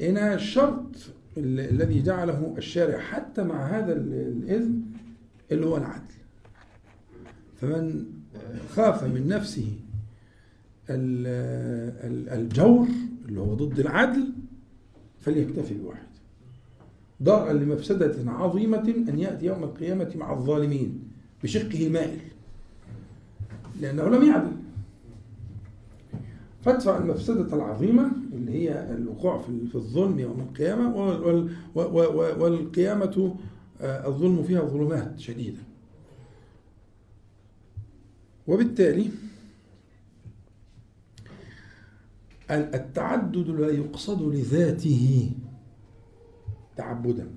هنا الشرط الذي جعله الشارع حتى مع هذا الإذن اللي هو العدل. فمن خاف من نفسه الجور اللي هو ضد العدل فليكتفي بواحد. ضرعا لمفسدة عظيمة أن يأتي يوم القيامة مع الظالمين بشقه المائل. لأنه لم يعدل. فادفع المفسدة العظيمة اللي هي الوقوع في الظلم يوم القيامة والقيامة آه، الظلم فيها ظلمات شديدة. وبالتالي التعدد لا يقصد لذاته تعبدا.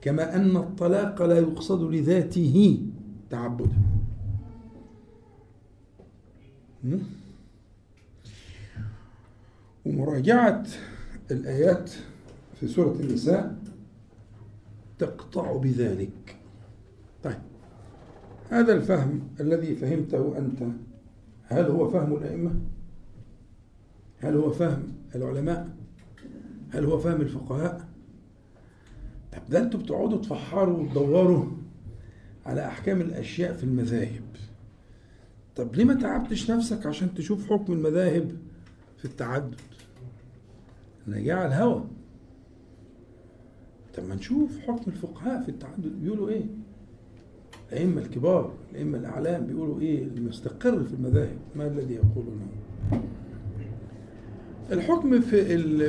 كما أن الطلاق لا يقصد لذاته تعبدا. ومراجعة الآيات في سورة النساء تقطع بذلك طيب هذا الفهم الذي فهمته أنت هل هو فهم الأئمة؟ هل هو فهم العلماء؟ هل هو فهم الفقهاء؟ طب ده أنتوا بتقعدوا تفحروا وتدوروا على أحكام الأشياء في المذاهب طب ليه ما تعبتش نفسك عشان تشوف حكم المذاهب في التعدد نجاع الهوى. طب ما نشوف حكم الفقهاء في التعدد بيقولوا إيه؟ الأئمة الكبار الأئمة الأعلام بيقولوا إيه؟ المستقر في المذاهب ما الذي يقولونه؟ الحكم في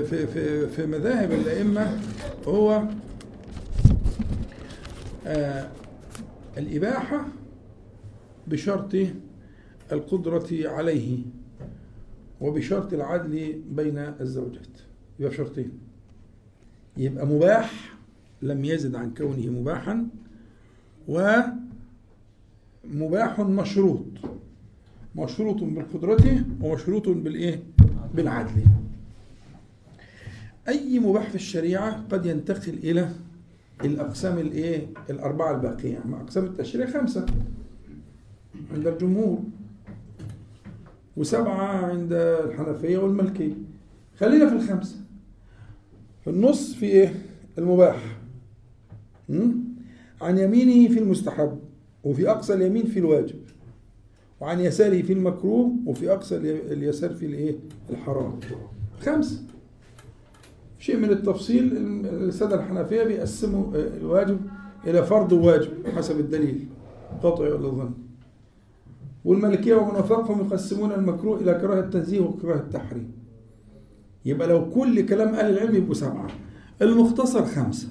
في في في مذاهب الأئمة هو آه الإباحة بشرط القدرة عليه وبشرط العدل بين الزوجات. يبقى بشرطين يبقى مباح لم يزد عن كونه مباحا ومباح مشروط. مشروط بالقدرة ومشروط بالإيه؟ بالعدل. أي مباح في الشريعة قد ينتقل إلى الأقسام الإيه؟ الأربعة الباقية. يعني أقسام التشريع خمسة. عند الجمهور. وسبعة عند الحنفية والملكية. خلينا في الخمسة. النص في إيه؟ المباح. عن يمينه في المستحب وفي أقصى اليمين في الواجب. وعن يساره في المكروه وفي أقصى اليسار في الإيه؟ الحرام. خمسة شيء من التفصيل السادة الحنفية بيقسموا آه، الواجب إلى فرض وواجب حسب الدليل. قطعي ولا ظن والمالكية ومن وفقهم يقسمون المكروه إلى كراهة التنزيه وكراهة التحريم. يبقى لو كل كلام أهل العلم يبقوا سبعة. المختصر خمسة.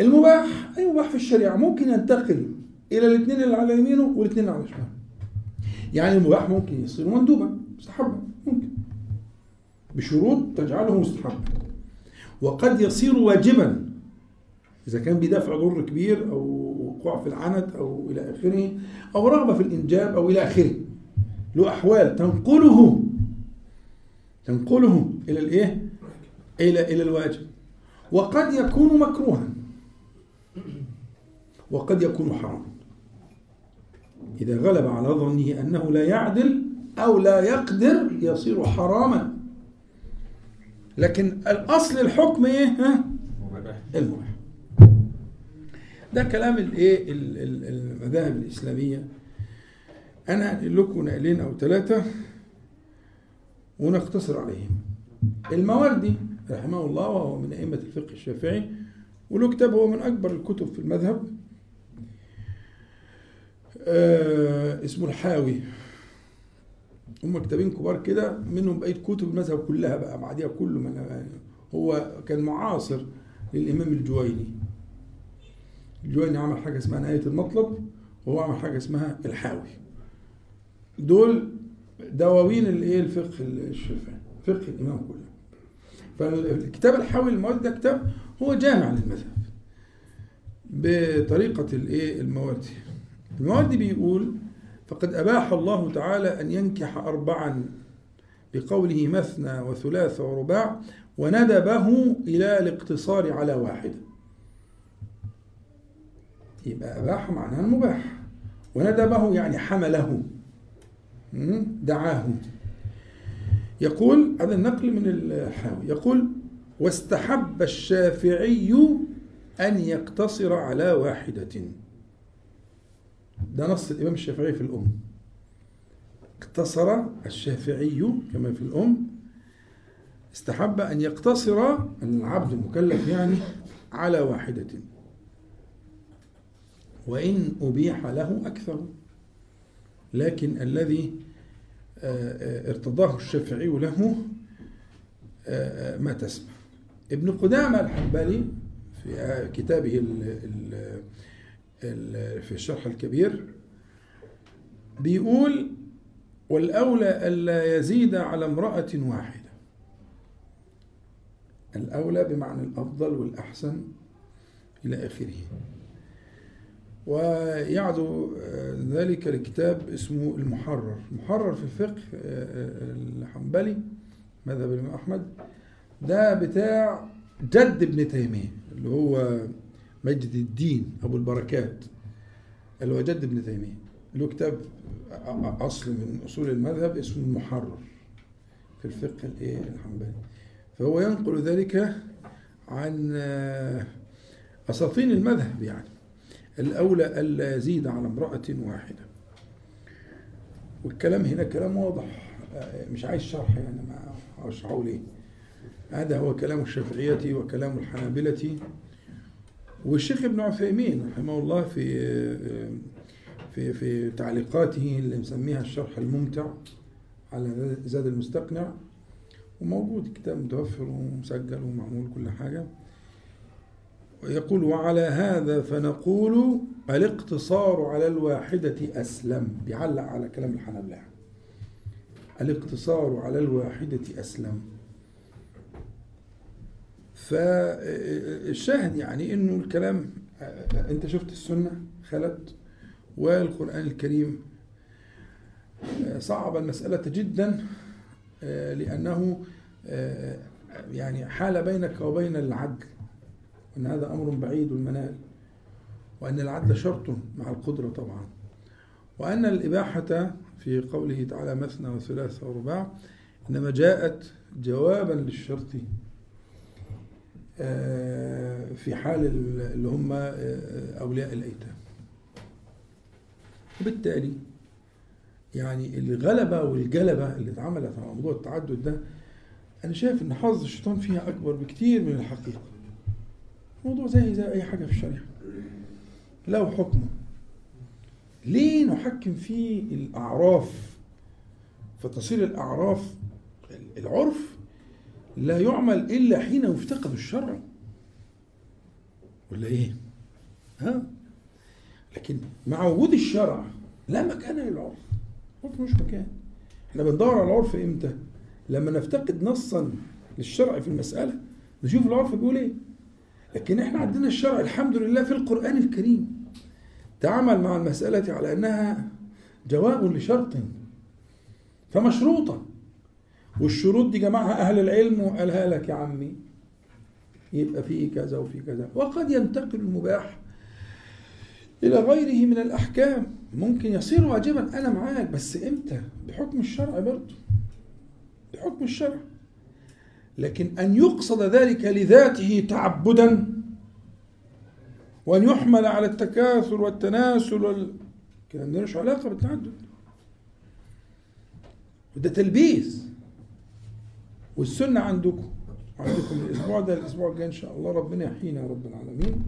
المباح أي مباح في الشريعة. ممكن ينتقل إلى الاثنين اللي على يمينه والاثنين على شماله. يعني المباح ممكن يصير مندوبا مستحبا ممكن. بشروط تجعله مستحبا وقد يصير واجبا. إذا كان بدافع ضر كبير أو وقوع في العنت أو إلى آخره أو رغبة في الإنجاب أو إلى آخره. له أحوال تنقله تنقله إلى الإيه؟ إلى إلى الواجب. وقد يكون مكروها. وقد يكون حراما إذا غلب على ظنه أنه لا يعدل أو لا يقدر يصير حراما. لكن الأصل الحكم إيه؟ ها؟ مباح المباح. ده كلام الايه ال- ال- المذاهب الإسلامية. أنا هنقل لكم نقلين أو ثلاثة ونقتصر عليهم. الماوردي رحمه الله وهو من أئمة الفقه الشافعي وله كتاب هو من أكبر الكتب في المذهب. آه اسمه الحاوي. هم كتابين كبار كده منهم بقية كتب المذهب كلها بقى بعديها كله من هو كان معاصر للإمام الجويني. الجويني عمل حاجة اسمها نهاية المطلب وهو عمل حاجة اسمها الحاوي. دول دواوين الايه؟ الفقه الشافعي فقه الإمام كله. فالكتاب الحاوي المواد ده كتاب هو جامع للمذهب بطريقة الايه؟ المواردي المواردي بيقول فقد أباح الله تعالى أن ينكح اربعا بقوله مثنى وثلاث ورباع وندبه إلى الاقتصار على واحدة يبقى أباح معناها المباح وندبه يعني حمله؟ دعاه. يقول هذا النقل من الحاوي. يقول واستحب الشافعي أن يقتصر على واحدة. ده نص الإمام الشافعي في الأم. اقتصر الشافعي كما في الأم. استحب أن يقتصر العبد المكلف يعني على واحدة. وإن أبيح له أكثر. لكن الذي ارتضاه الشافعي له ما تسمع ابن قدامة الحنبلي في كتابه في الشرح الكبير بيقول والأولى ألا يزيد على امرأة واحدة. الأولى بمعنى الأفضل والأحسن إلى آخره. ويعدو آه، ذلك لكتاب اسمه المحرر. المحرر في الفقه آه، آه، الحنبلي مذهب الإمام أحمد. ده بتاع جد ابن تيمية اللي هو مجد الدين أبو البركات اللي هو جد ابن تيمية. له كتاب أصل من أصول المذهب اسمه المحرر في الفقه الإيه؟ الحنبلي. فهو ينقل ذلك عن أساطين المذهب يعني. الأولى ألا يزيد على امرأة واحدة. والكلام هنا كلام واضح. مش عايز شرح يعني ما أشرحه ليه؟ هذا هو كلام الشافعية وكلام الحنابلة. والشيخ ابن عثيمين رحمه الله في في في تعليقاته اللي مسميها الشرح الممتع على زاد المستقنع. وموجود كتاب متوفر ومسجل ومعمول كل حاجة. ويقول وعلى هذا فنقول الاقتصار على الواحدة أسلم. بيعلق على كلام الحنابلة الاقتصار على الواحدة أسلم. فالشاهد يعني إنه الكلام أنت شفت السنة خلت والقرآن الكريم صعب المسألة جدا لأنه يعني حال بينك وبين العدل. وأن هذا أمر بعيد المنال وأن العدل شرط مع القدرة طبعا. وأن الإباحة في قوله تعالى مثنى وثلاث ورباع إنما جاءت جوابا للشرط في حال اللي هم أولياء الأيتام. وبالتالي يعني الغلبة والجلبة اللي اتعملت على موضوع التعدد ده أنا شايف إن حظ الشيطان فيها أكبر بكتير من الحقيقة. الموضوع زي زي أي حاجة في الشريعة. له حكمه ليه نحكم فيه الأعراف؟ فتصير الأعراف العرف لا يعمل إلا حين يفتقد الشرع. ولا إيه؟ ها؟ لكن مع وجود الشرع لا مكان للعرف. العرف مش مكان. إحنا بندور على العرف إمتى؟ لما نفتقد نصا للشرع في المسألة نشوف العرف بيقول إيه؟ لكن إحنا عندنا الشرع الحمد لله في القرآن الكريم. تعامل مع المسألة على أنها جواب لشرط. فمشروطة. والشروط دي جمعها أهل العلم وقالها لك يا عمي. يبقى فيه كذا وفي كذا. وقد ينتقل المباح إلى غيره من الأحكام. ممكن يصير واجبا. أنا معاك بس إمتى؟ بحكم الشرع برضه. بحكم الشرع. لكن أن يقصد ذلك لذاته تعبدا وأن يحمل على التكاثر والتناسل وال... الكلام ده مش علاقة بالتعدد. وده تلبيس. والسنة عندكم عندكم الأسبوع ده الأسبوع الجاي إن شاء الله ربنا يحيينا يا رب العالمين.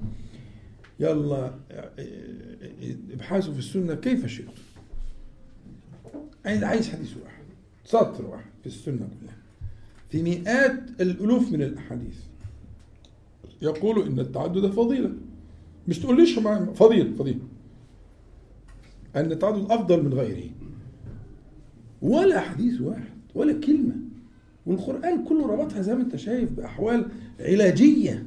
يلا ابحثوا في السنة كيف شئتم. أنا عايز حديث واحد سطر واحد في السنة كلها. في مئات الألوف من الأحاديث. يقول إن التعدد فضيلة مش تقوليش فضيلة فضيلة أن التعدد أفضل من غيره. ولا حديث واحد ولا كلمة. والقرآن كله ربطها زي ما أنت شايف بأحوال علاجية.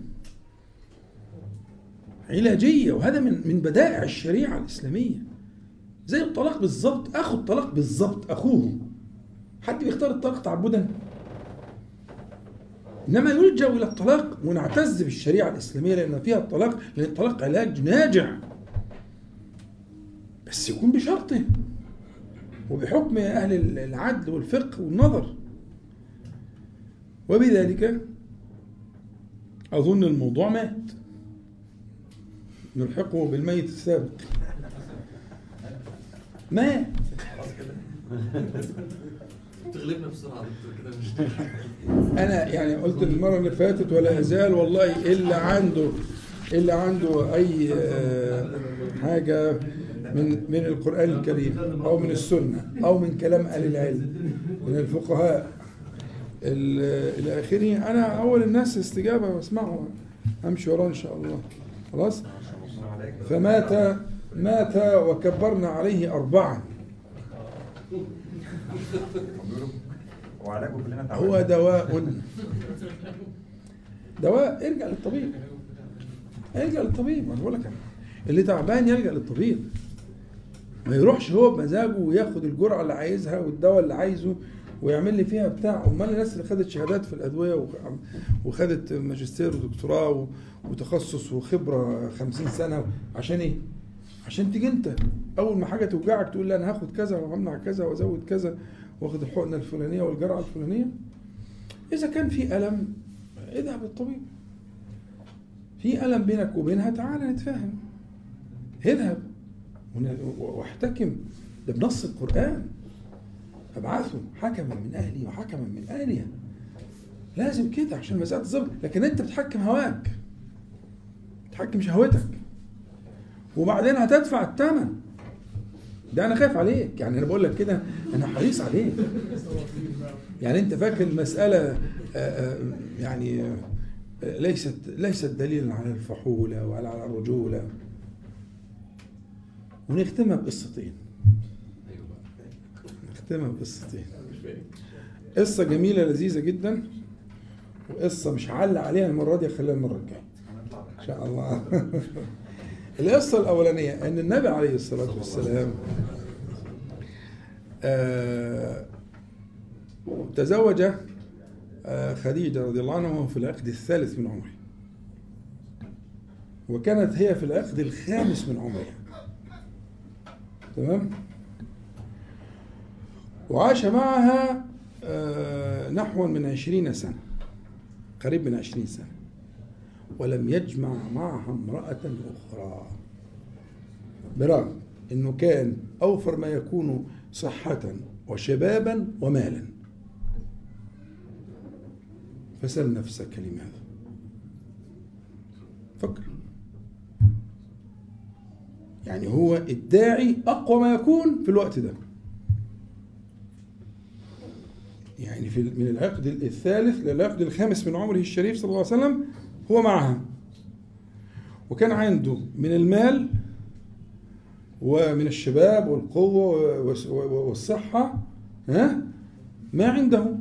علاجية. وهذا من من بدائع الشريعة الإسلامية. زي الطلاق بالظبط أخو الطلاق بالظبط أخوه. حد بيختار الطلاق تعبدا؟ إنما يلجأ إلى الطلاق ونعتز بالشريعة الإسلامية لأن فيها الطلاق لأن الطلاق علاج ناجع. بس يكون بشرطه وبحكم أهل العدل والفقه والنظر. وبذلك أظن الموضوع مات. نلحقه بالميت السابق. مات. *laughs* تغلبنا بسرعة كده مش *laughs* أنا يعني قلت المرة اللي فاتت ولا ازال والله إلا عنده إلا عنده أي آه، حاجة من من القرآن الكريم أو من السنة أو من كلام أهل العلم من الفقهاء. ال- إلى آخره. أنا أول الناس استجابة بسمعه أمشي وراه إن شاء الله. خلاص؟ فمات مات وكبرنا عليه اربعا. وعلاجه كلنا هو. دواء دواء ارجع للطبيب ارجع للطبيب أنا بقول لك. اللي تعبان يلجا للطبيب ما يروحش هو بمزاجه وياخد الجرعة اللي عايزها والدواء اللي عايزه ويعمل لي فيها بتاع أمال الناس اللي خدت شهادات في الأدوية وخ- وخدت ماجستير ودكتوراه وتخصص وخبرة 50 سنة عشان إيه؟ عشان تيجي انت اول ما حاجة توجعك تقول لي أنا هاخد كذا وهمنع كذا وازود كذا واخد الحقنة الفلانية والجرعة الفلانية. إذا كان في ألم اذهب للطبيب. في ألم بينك وبينها تعالى نتفاهم. اذهب واحتكم ده بنص القرآن. ابعثوا حكما من أهلي وحكما من اهلها لازم كده عشان المساله تظبط لكن أنت بتحكم هواك. تحكم شهوتك وبعدين هتدفع الثمن ده أنا خايف عليك. يعني أنا بقول لك كده أنا حريص عليك. يعني أنت فاكر المساله آه، آه، يعني آه، ليست ليست دليلا على الفحولة ولا على الرجولة. ونختمها بقصتين. نختمها بقصتين. قصة جميلة لذيذة جدا. وقصة مش هعلق عليها المرة دي خليها هنطلع إن بحاجة. شاء الله. *laughs* القصة الأولانية أن النبي عليه الصلاة والسلام آه، تزوج آه، خديجة رضي الله عنها وهو في العقد الثالث من عمره. وكانت هي في العقد الخامس من عمرها تمام؟ وعاش معها آه، نحو من عشرين سنة قريب من عشرين سنة. ولم يجمع معها امرأة أخرى. برغم أنه كان أوفر ما يكون صحة وشبابا ومالا. فسل نفسك لماذا؟ فكر. يعني هو الداعي أقوى ما يكون في الوقت ده. يعني في من العقد الثالث للعقد الخامس من عمره الشريف صلى الله عليه وسلم هو معها. وكان عنده من المال ومن الشباب والقوة والصحة ها؟ ما عنده?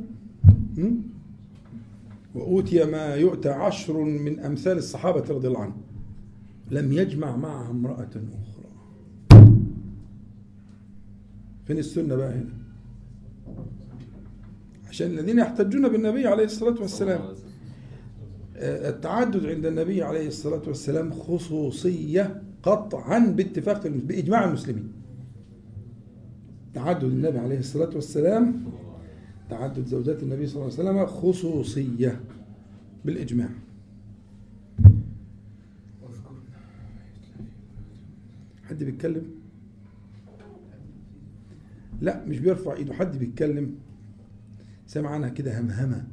وأوتي ما يؤتى عشر من أمثال الصحابة رضي الله عنهم. لم يجمع معها امرأة أخرى. فين السنة بقى هنا؟ عشان الذين يحتجون بالنبي عليه الصلاة والسلام. التعدد عند النبي عليه الصلاة والسلام خصوصية قطعا باتفاق بإجماع المسلمين. تعدد النبي عليه الصلاة والسلام تعدد زوجات النبي صلى الله عليه وسلم خصوصية بالإجماع. حد بيتكلم؟ لا مش بيرفع إيده حد بيتكلم؟ سامع عنها كده همهمة.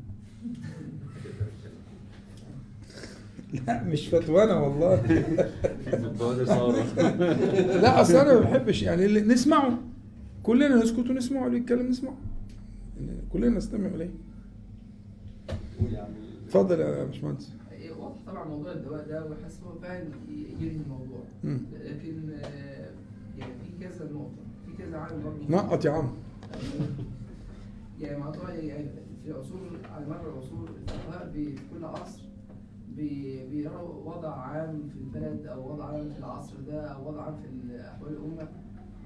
*laughs* لا مش فتوانة والله. *laughs* لا أصل أنا ما بحبش يعني اللي نسمعه كلنا نسكت ونسمعه اللي يتكلم نسمعه. كلنا نستمع إليه. اتفضل يا باشمهندس. واضح طبعا موضوع الدواء ده وحاسس هو فعلا ينهي الموضوع. لكن آه، يعني في كذا نقطة في كذا عامل برضه. نقط يا عم. يعني موضوع يعني في عصور على مر العصور الفقهاء في كل عصر بيروا وضع عام في البلد أو وضع عام في العصر ده أو وضع عام في أحوال الأمة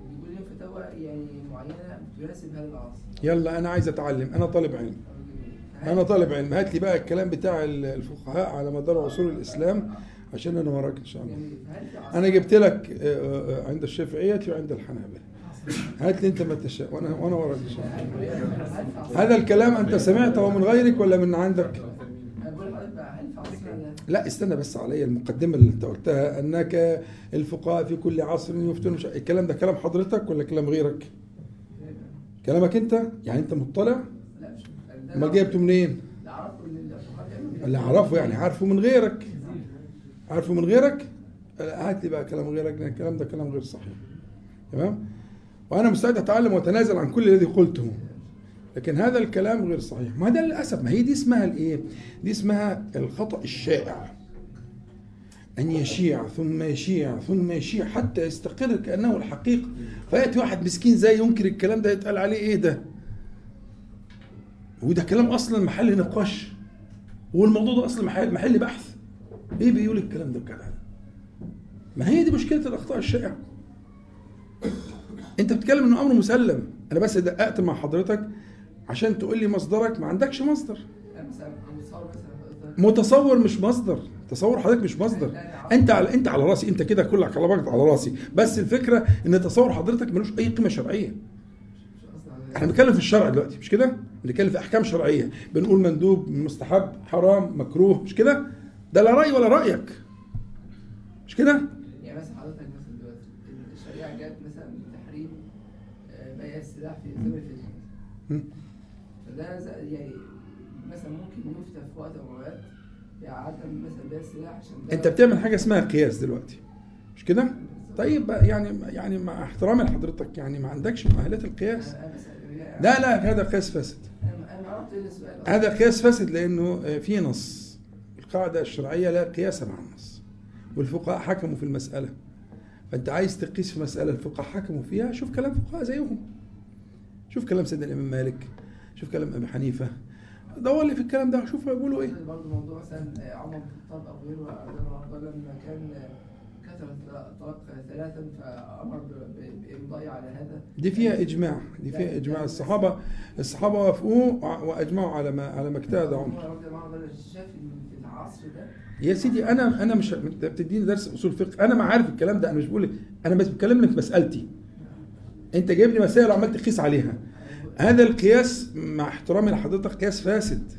وبيقول لهم فتاوى يعني معينة تناسب هذا العصر. يلا أنا عايز أتعلم. أنا طالب علم. أنا طالب علم. هات لي بقى الكلام بتاع الفقهاء على مدار عصور الإسلام عشان أنا وراك إن شاء الله. أنا جبت لك آه، آه، عند الشافعية وعند الحنابلة. هات لي أنت ما تشاء. وأنا وأنا وراك إن شاء الله. هذا الكلام أنت سمعته من غيرك ولا من عندك؟ لا استنى بس عليا المقدمة اللي أنت قلتها أنك الفقهاء في كل عصر يفتون مش- الكلام ده كلام حضرتك ولا كلام غيرك؟ كلامك أنت؟ يعني أنت مطلع؟ لا مش أمال جايبته منين؟ اللي أعرفه يعني عارفه من غيرك. عارفه من غيرك؟ لا، هات لي بقى كلام غيرك لأن الكلام ده كلام غير صحيح. تمام؟ وأنا مستعد أتعلم وأتنازل عن كل الذي قلته. لكن هذا الكلام غير صحيح. ما ده للأسف ما هي دي اسمها الإيه؟ دي اسمها الخطأ الشائع. أن يشيع ثم يشيع ثم يشيع حتى يستقر كأنه الحقيقة. فيأتي واحد مسكين زي ينكر الكلام ده يتقال عليه إيه ده؟ وده كلام أصلا محل نقاش. والموضوع ده أصلا محل محل بحث. إيه بيقول الكلام ده بجد؟ ما هي دي مشكلة الأخطاء الشائعة. أنت بتتكلم إنه أمر مسلم. أنا بس دققت مع حضرتك. عشان تقول لي مصدرك ما عندكش مصدر. متصور مش مصدر. تصور حضرتك مش مصدر. أنت على أنت على رأسي. أنت كده كلك على بعض على رأسي. بس الفكرة إن تصور حضرتك ملوش أي قيمة شرعية. إحنا بنتكلم في الشرع دلوقتي مش كده؟ بنتكلم في أحكام شرعية. بنقول مندوب مستحب حرام مكروه مش كده؟ ده لا رأي ولا رأيك. مش كده؟ يعني مثلا حضرتك مثلا دلوقتي الشريعة جت مثلا بتحريم آه، بيع السلاح في زمن الفتنه. فده يعني مثلا ممكن يفتى في وقت من الاوقات بعدم مثلا بيع السلاح عشان أنت بتعمل حاجة اسمها قياس دلوقتي مش كده؟ طيب يعني يعني مع احترامي لحضرتك يعني ما عندكش مؤهلات القياس؟ لا لا هذا قياس فاسد. أصلاً. هذا قياس فاسد لأنه في نص. القاعدة الشرعية لا قياس مع النص والفقهاء حكموا في المسألة. فأنت عايز تقيس في مسألة الفقهاء حكموا فيها شوف كلام فقهاء زيهم. شوف كلام سيدنا الإمام مالك. شوف كلام أبي حنيفة. دور لي في الكلام ده شوف بيقولوا إيه. برضه موضوع مثلا عمر بن الخطاب أو غيره عنه لما كان كثرت الطلاق ثلاثا فأمر ب- ب- بإمضاء على هذا. دي فيها إجماع دي فيها إجماع. الصحابة الصحابة وافقوا وأجمعوا على ما على ما اجتهد عمر. رضي الله عنه شاف إن في العصر ده يا سيدي أنا أنا مش أنت بتديني درس أصول فقه. أنا ما عارف الكلام ده أنا مش بقول أنا بس بتكلم في مسالتي أنت جايب لي مسائل وعمال تقيس عليها. هذا القياس مع احترامي لحضرتك قياس فاسد.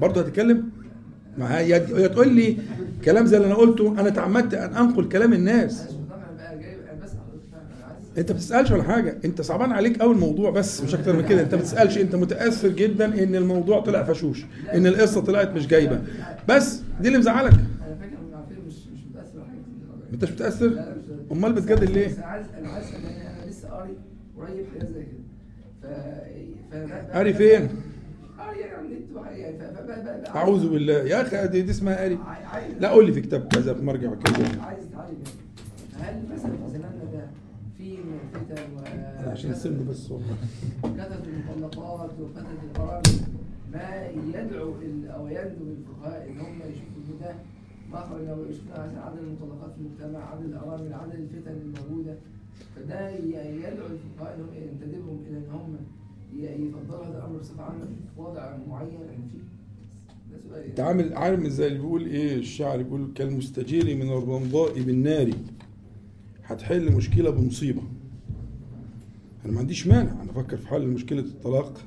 برضه هتتكلم؟ ما هي تقول لي كلام زي اللي أنا قلته أنا تعمدت أن أنقل كلام الناس. أنت ما بتسألش ولا حاجة. أنت صعبان عليك قوي الموضوع بس مش أكتر من كده. أنت ما بتسألش. أنت متأثر جدا إن الموضوع طلع فشوش إن القصة طلعت مش جايبة. بس دي اللي مزعلك. أنت مش متاثر أمال بتجادل ليه؟ أنا عايز أنا عايز أنا لسه قاري قريب حاجة زي كده ف قاري فين؟ قاري يعني على النت أعوذ بالله. يا أخي دي, دي اسمها قاري. عايز لا قول لي في كتاب كذا في مرجع كذا. عايز اتعلم. هل مثلا في زماننا ده في الفتن و عشان السن بس والله. كثرة المطلقات وكثرة القرار ما يدعو أو يندب الفقهاء إن هم يشوفوا ده مخرج أو يشوفوا عدد المطلقات في المجتمع عدد الارامل عدد الفتن الموجودة. فده يدعو الفقهاء انهم ينتدبهم إلى إن هم يفضلوا هذا الأمر بصفة عامة في وضع معين يعني في ده سؤال يعني. انت عامل عارف زي اللي بيقول إيه؟ الشاعر بيقول كالمستجير من الرمضاء بالنار. هتحل مشكلة بمصيبة. أنا ما عنديش مانع. أنا أفكر في حل مشكلة الطلاق.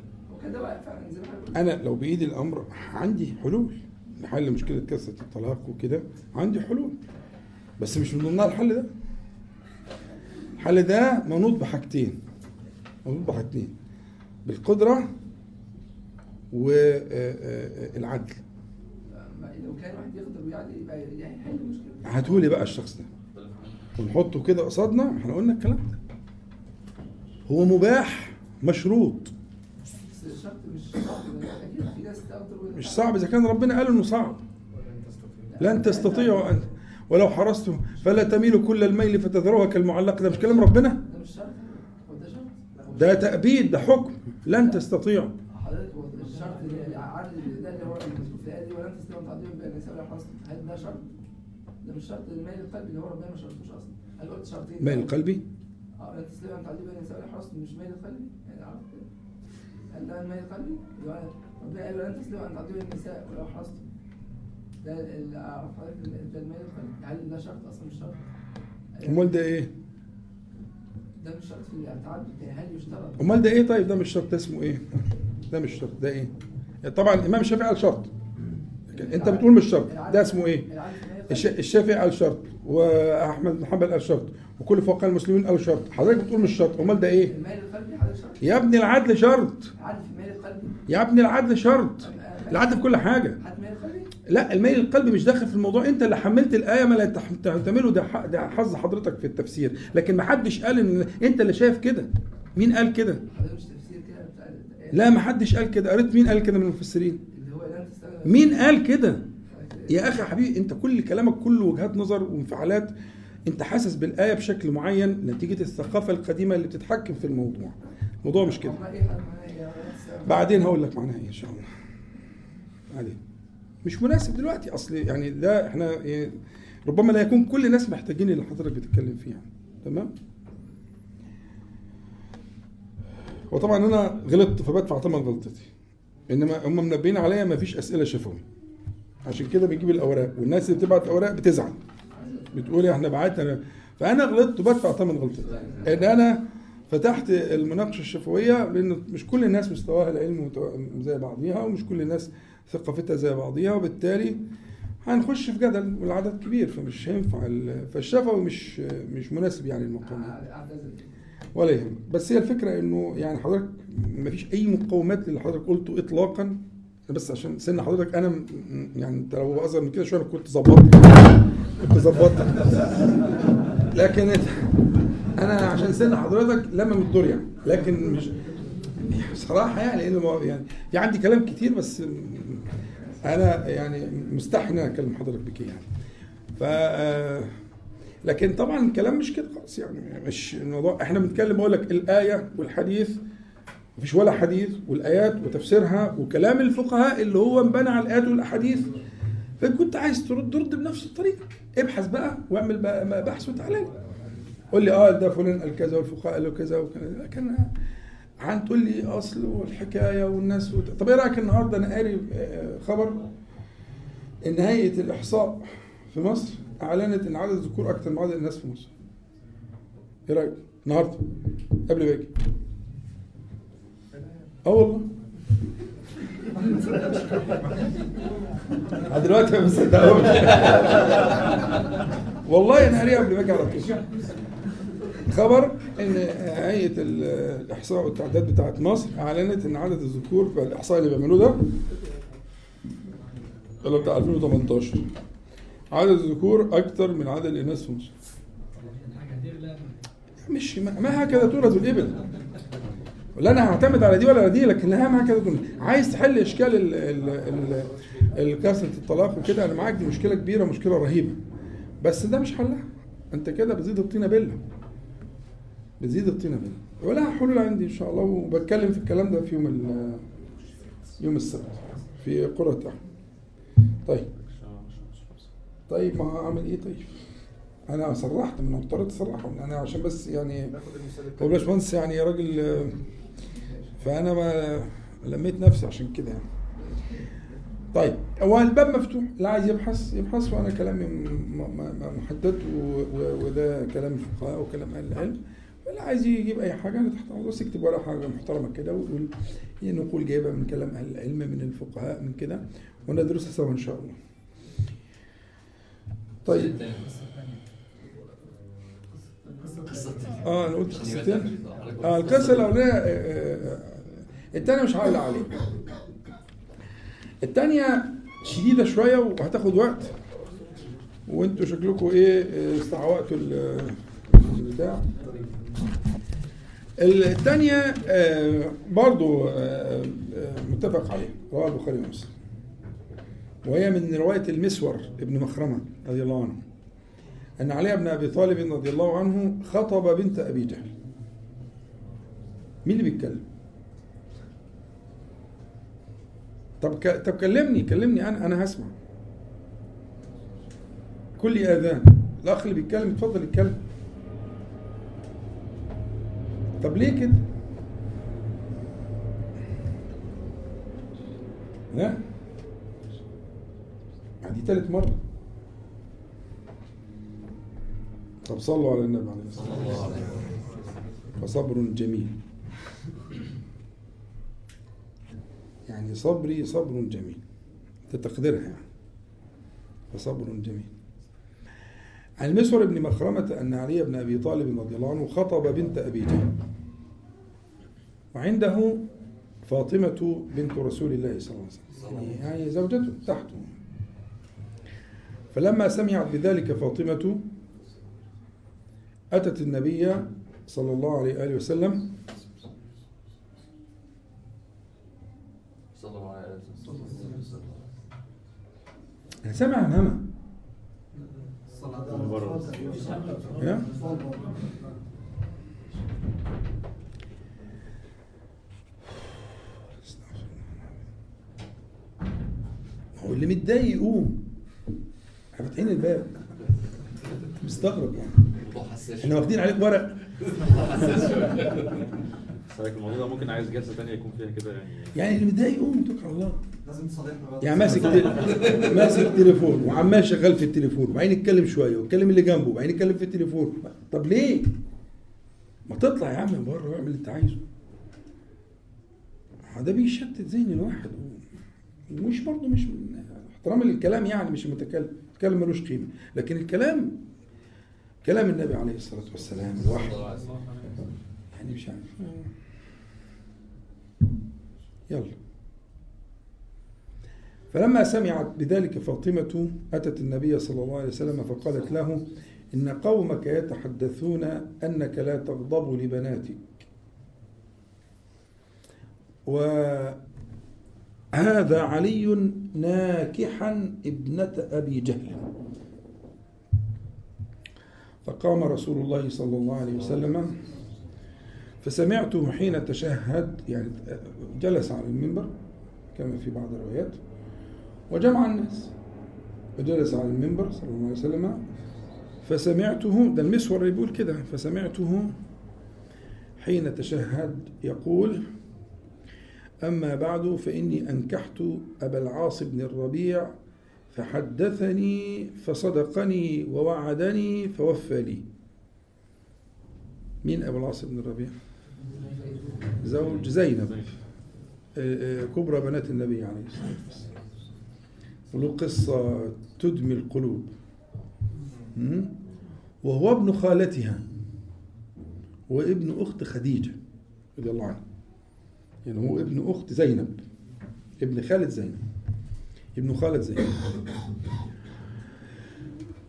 أنا لو بإيدي الأمر عندي حلول. لحل مشكلة كثره الطلاق وكده. عندي حلول. بس مش من ضمنها الحل ده. الحل ده منوط بحاجتين منوط بحاجتين بالقدرة والعدل ما- لو كان واحد يقدر ويعدل يبقى يحل المشكلة. هاتولي بقى الشخص ده. ونحطه كده قصادنا إحنا قلنا الكلام ده. هو مباح مشروط. مش صعب إذا كان ربنا قال إنه صعب. لن تستطيعوا أن ولو حرصتم فلا تميلوا كل الميل فتذروها كالمعلقة ده مش كلام ربنا ده تأبيد ده حكم لن تستطيعوا الشرط ده اللي هو في الايه دي ولن النساء هل ده شرط؟ ده مش شرط الميل القلبي اللي هو ربنا ما شرطوش أصلا هل قلت شرطين ميل القلبي آه لن تستطيعوا بين النساء ولو حرصتم مش ميل القلبي يعني عرفت هل ده الميل القلبي؟ ربنا قال لن تستطيعوا ان تعدلوا النساء ولو حرصتم ده اللي اعرف ده القلبي هل ده شرط أصلا؟ مش شرط؟ أمال ده إيه؟ ده مش شرط في التعدد يعني هل يشترط؟ أمال ده إيه؟ طيب ده مش شرط. اسمه إيه؟ ده مش شرط. ده إيه؟ طبعا الإمام الشافعي قال شرط. أنت بتقول مش شرط. ده اسمه إيه؟ العدل الشافعي قال شرط وأحمد بن حنبل قال شرط وكل فقهاء المسلمين قالوا شرط. حضرتك بتقول مش شرط. أمال ده إيه؟ الميل القلبي شرط؟ يا ابني العدل شرط. عدل في الميل القلبي يا ابني العدل شرط. العدل في كل حاجة. القلبي لا الميل القلبي مش داخل في الموضوع. انت اللي حملت الآية ما لا تحتمله ده حظ حضرتك في التفسير. لكن ما حدش قال إن انت اللي شايف كده. مين قال كده؟ لا ما حدش قال كده. قريت مين قال كده من المفسرين؟ مين قال كده؟ يا أخي حبيبي انت كل كلامك كله وجهات نظر وانفعالات. انت حاسس بالآية بشكل معين نتيجة الثقافة القديمة اللي بتتحكم في الموضوع. الموضوع مش كده. لن تستغنى؟ بعدين هقول لك معناها إيه إن شاء الله. بعدين. مش مناسب دلوقتي. أصل يعني ده إحنا إيه، ربما لا يكون كل الناس محتاجين اللي حضرتك بتتكلم فيه يعني. تمام؟ وطبعا أنا غلطت فبدفع ثمن غلطتي. إنما هم منبهين عليا ما فيش أسئلة شفوي عشان كده بيجيب الأوراق والناس اللي بتبعت اوراق بتزعل. بتقول يا إحنا بعتنا. فأنا غلطت وبدفع ثمن غلطتي. إن أنا فتحت المناقشة الشفوية لأن مش كل الناس مستواها العلمي متو- زي بعضيها ومش كل الناس ثقافتها زي بعضيها وبالتالي هنخش في جدل والعدد كبير فمش هينفع ال- فالشفوي مش مش مناسب يعني المقام ده. اعتذر ولا يهم. بس هي الفكرة إنه يعني حضرتك ما فيش أي مقومات للي حضرتك قلته اطلاقا. بس عشان سن حضرتك أنا يعني أنت لو أصغر من كده شوية كنت ظبطت. كنت ظبطت. لكن أنا عشان سن حضرتك لما من الدور يعني. لكن مش *laughs* بصراحه يعني لأن ما- يعني في عندي كلام كتير بس أنا يعني مستحي ان أنا أكلم حضرتك بك يعني. ف آه، لكن طبعا الكلام مش كده خالص يعني مش الموضوع إحنا بنتكلم بقول لك الآية والحديث مفيش ولا حديث والآيات وتفسيرها وكلام الفقهاء اللي هو مبني على الآيات والأحاديث. فإن كنت عايز ترد رد بنفس الطريقة. ابحث بقى واعمل بقى بحث وتعالى. قول لي آه ده فلان قال كذا والفقهاء قالوا كذا وكذا. لكن عن تقول لي أصل والحكاية والناس وت... طب إيه رأيك النهارده أنا قاري آه، خبر إن هيئه الإحصاء في مصر أعلنت إن عدد الذكور أكثر من عدد الناس في مصر. إيه رأيك؟ النهارده قبل ما أجي. آه والله. دلوقتي ما بصدقهمش. والله أنا قاريها قبل ما أجي على طول. خبر إن هيئة ال- الإحصاء والتعداد بتاعت مصر أعلنت إن عدد الذكور في الإحصاء اللي بيعملوه ده اللي بتاع 2018 عدد الذكور أكتر من عدد الإناث في مصر. مش ما ما هكذا تولد الإبل. لا أنا هعتمد على دي ولا على دي لكن اهم هكذا تكون عايز تحل إشكال ال- ال- ال- ال- كثره الطلاق وكده أنا معاك دي مشكلة كبيرة مشكله رهيبة. بس ده مش حلها. أنت كده بتزيد الطينه بله بتزيد الطينه بله ولها حلول عندي إن شاء الله وبتكلم في الكلام ده في يوم يوم السبت في قرة أحمد طيب. طيب ما هعمل إيه طيب؟ أنا صرحت من اضطريت أصرحهم. أنا عشان بس يعني هو. باشمهندس يعني راجل فأنا ما لميت نفسي عشان كده يعني. طيب هو الباب مفتوح اللي عايز يبحث يبحث وأنا كلامي محدد وده كلام الفقهاء وكلام أهل العلم. واللي عايز يجيب أي حاجة أنا تحت بس يكتب ولا حاجة محترمة كده ويقول هي نقول جايبها من كلام أهل العلم من الفقهاء من كده وندرسها سوا إن شاء الله. طيب. آه أنا قلت قصتين آه القصة الأولانية آه، آه، آه، الثانية مش هقول عليها. الثانية شديدة شوية وهتاخد وقت. وانتوا شكلكم إيه استعوقتوا ال- البتاع. الثانية آه، برضو آه، آه، متفق عليها رواه البخاري ومسلم. وهي من رواية المسور ابن مخرمة رضي الله عنه أن علي بن أبي طالب رضي الله عنه خطب بنت أبي جهل. مين اللي بيتكلم؟ طب ك... طب كلمني كلمني أنا أنا هسمع. كل آذان. الأخ اللي بيتكلم اتفضل يتكلم طب ليه كده؟ لا دي تالت مرة. طب صلوا على النبي عليه الصلاة والسلام. فصبر جميل. يعني صبري صبر جميل. ده تقديرها يعني. فصبر جميل. عن المسور بن مخرمة أن علي بن أبي طالب رضي الله عنه خطب بنت أبي جهل. وعنده فاطمة بنت رسول الله صلى الله عليه وسلم. يعني زوجته تحته. فلما سمعت بذلك فاطمة أتت النبي صلى الله عليه وآله وسلم صلى الله عليه وسلم. أنا سامع همها يا؟ هو اللي متضايق يقوم. فاتحين الباب. مستغرب يعني. إحنا واخدين عليك ورق. الموضوع ده ممكن عايز جلسة ثانية يكون فيها كده يعني. يعني اللي متضايق يقوم توكل على الله لازم تصالحنا بقى. يعني ماسك. ماسك تليفون وعمال شغال في التليفون وبعدين يتكلم شوية ويتكلم اللي جنبه وبعدين يتكلم في التليفون. طب ليه؟ ما تطلع يا عم بره واعمل اللي انت عايزه. ده بيشتت ذهن الواحد ومش برضه مش احترام للكلام يعني مش المتكلم الكلام ملوش قيمة. لكن الكلام كلام النبي عليه الصلاة والسلام الوحي صلى الله عليه وسلم. يعني مش عارف. يلا. فلما سمعت بذلك فاطمة أتت النبي صلى الله عليه وسلم فقالت له إن قومك يتحدثون أنك لا تغضب لبناتك. وهذا علي ناكحا ابنة أبي جهل. فقام رسول الله صلى الله عليه وسلم فسمعته حين تشهد يعني جلس على المنبر كما في بعض الروايات وجمع الناس وجلس على المنبر صلى الله عليه وسلم فسمعته ده المسور اللي بيقول كده فسمعته حين تشهد يقول أما بعد فإني أنكحت أبا العاص بن الربيع فحدثني فصدقني ووعدني فوفى لي. مين أبو العاص بن الربيع؟ زوج زينب آه، آه، كبرى بنات النبي عليه الصلاة والسلام. وله قصة تدمي القلوب? وهو ابن خالتها هو ابن أخت خديجة رضي الله عنها. يعني هو ابن أخت زينب ابن خالد زينب ابن خالد زينب.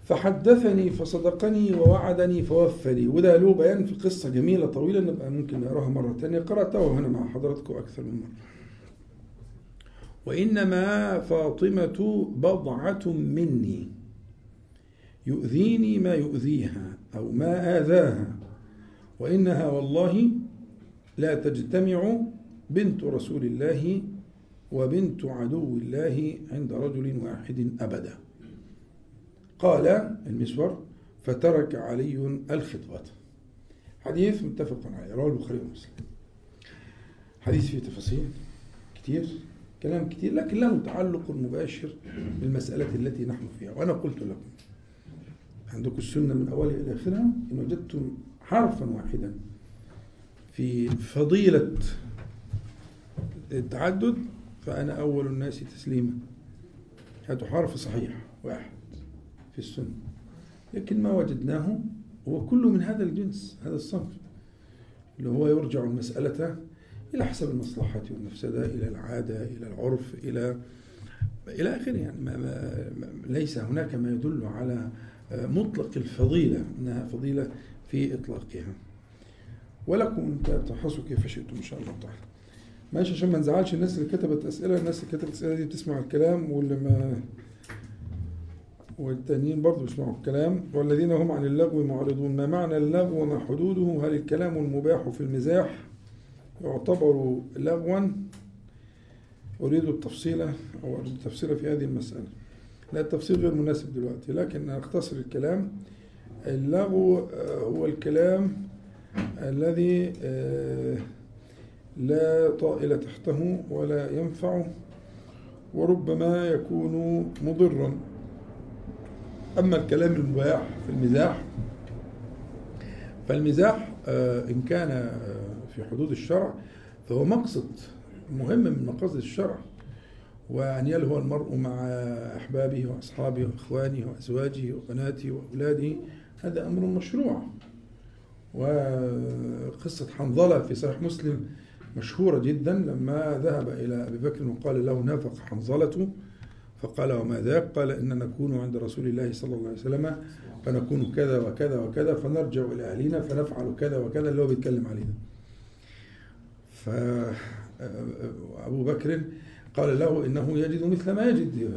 فحدثني فصدقني ووعدني فوفى لي وده له بيان في قصة جميلة طويلة نبقى ممكن نقراها مرة تانية. قرأتها هنا مع حضراتكم أكثر من مرة. وإنما فاطمة بضعة مني. يؤذيني ما يؤذيها أو ما آذاها. وإنها والله لا تجتمع بنت رسول الله وبنت عدو الله عند رجل واحد أبدا. قال المسور فترك علي الخطبة. حديث متفق عليه رواه البخاري ومسلم. حديث فيه تفاصيل كتير كلام كتير لكن له تعلق مباشر بالمسألة التي نحن فيها. وأنا قلت لكم عندكم السنة من أولها إلى آخرها إن وجدتم حرفا واحدا في فضيلة التعدد فأنا أول الناس تسليما. هاتوا حرف صحيح واحد. في السنة. لكن ما وجدناه هو كله من هذا الجنس هذا الصنف. اللي هو يرجع المسألة إلى حسب المصلحة والمفسدة إلى العادة إلى العرف إلى إلى آخره يعني. ما ما ليس هناك ما يدل على مطلق الفضيلة أنها فضيلة في إطلاقها. ولكم تبحثوا كيف شئتم إن شاء الله تعالى. ماشي عشان ما نزعلش. الناس اللي كتبت أسئلة الناس اللي كتبت أسئلة دي بتسمع الكلام واللي ما والتانيين برضه بيسمعوا الكلام. والذين هم عن اللغو معرضون. ما معنى اللغو وما حدوده؟ هل الكلام المباح في المزاح؟ يعتبر لغوا. أريد التفصيل أو أريد التفصيل في هذه المسألة. لا التفصيل غير مناسب دلوقتي لكن أختصر الكلام. اللغو هو الكلام الذي لا طائل تحته ولا ينفع وربما يكون مضرا. أما الكلام المباح في المزاح فالمزاح إن كان في حدود الشرع فهو مقصد مهم من مقاصد الشرع وأن يلهو المرء مع أحبابه وأصحابه وإخوانه وأزواجه وبناته وأولاده هذا أمر مشروع. وقصة حنظلة في صحيح مسلم مشهورة جدا لما ذهب إلى أبي بكر وقال له نافق حنظلة فقال وما ذاك؟ قال إن نكون عند رسول الله صلى الله عليه وسلم فنكون كذا وكذا وكذا فنرجع إلى أهلنا فنفعل كذا وكذا اللي هو بيتكلم عليه فأبو بكر قال له إنه يجد مثل ما يجد.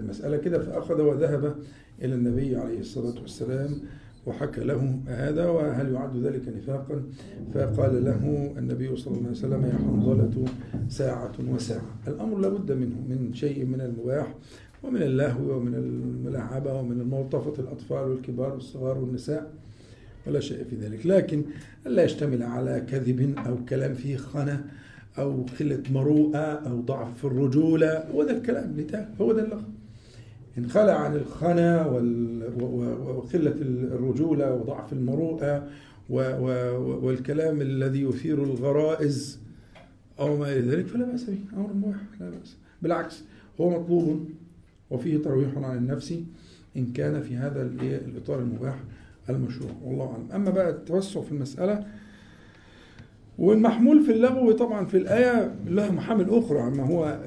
المسألة كده فأخذ وذهب إلى النبي عليه الصلاة والسلام وحكى له هذا وهل يعد ذلك نفاقا؟ فقال له النبي صلى الله عليه وسلم يا حنظلة ساعة وساعة. الأمر لابد منه من شيء من المباح ومن اللهو ومن الملاعبة ومن الملطفة الأطفال والكبار والصغار والنساء ولا شيء في ذلك. لكن ألا يشتمل على كذب أو كلام فيه خنة أو قلة مروءة أو ضعف في الرجولة هو ده الكلام هو ده اللغة. انخلع عن الخنا وقلة الرجولة وضعف المروءة والكلام الذي يثير الغرائز أو ما إلى ذلك فلا بأس به أمر مباح لا بأس. بالعكس هو مطلوب وفيه ترويح عن النفس إن كان في هذا الإطار المباح المشروع. والله أعلم. أما بقى التوسع في المسألة والمحمول في اللغو طبعا في الآية له محامل أخرى عما هو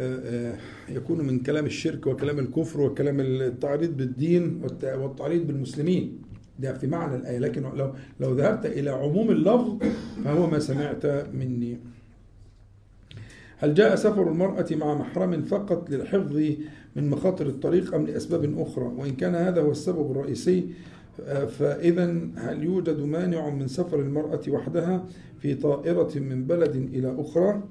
يكون من كلام الشرك وكلام الكفر وكلام التعريض بالدين والتعريض بالمسلمين. ده في معنى الآية. لكن لو لو ذهبت إلى عموم اللفظ فهو ما سمعت مني. هل جاء سفر المرأة مع محرم فقط للحفظ من مخاطر الطريق أم لأسباب أخرى؟ وإن كان هذا هو السبب الرئيسي فإذا هل يوجد مانع من سفر المرأة وحدها في طائرة من بلد إلى أخرى؟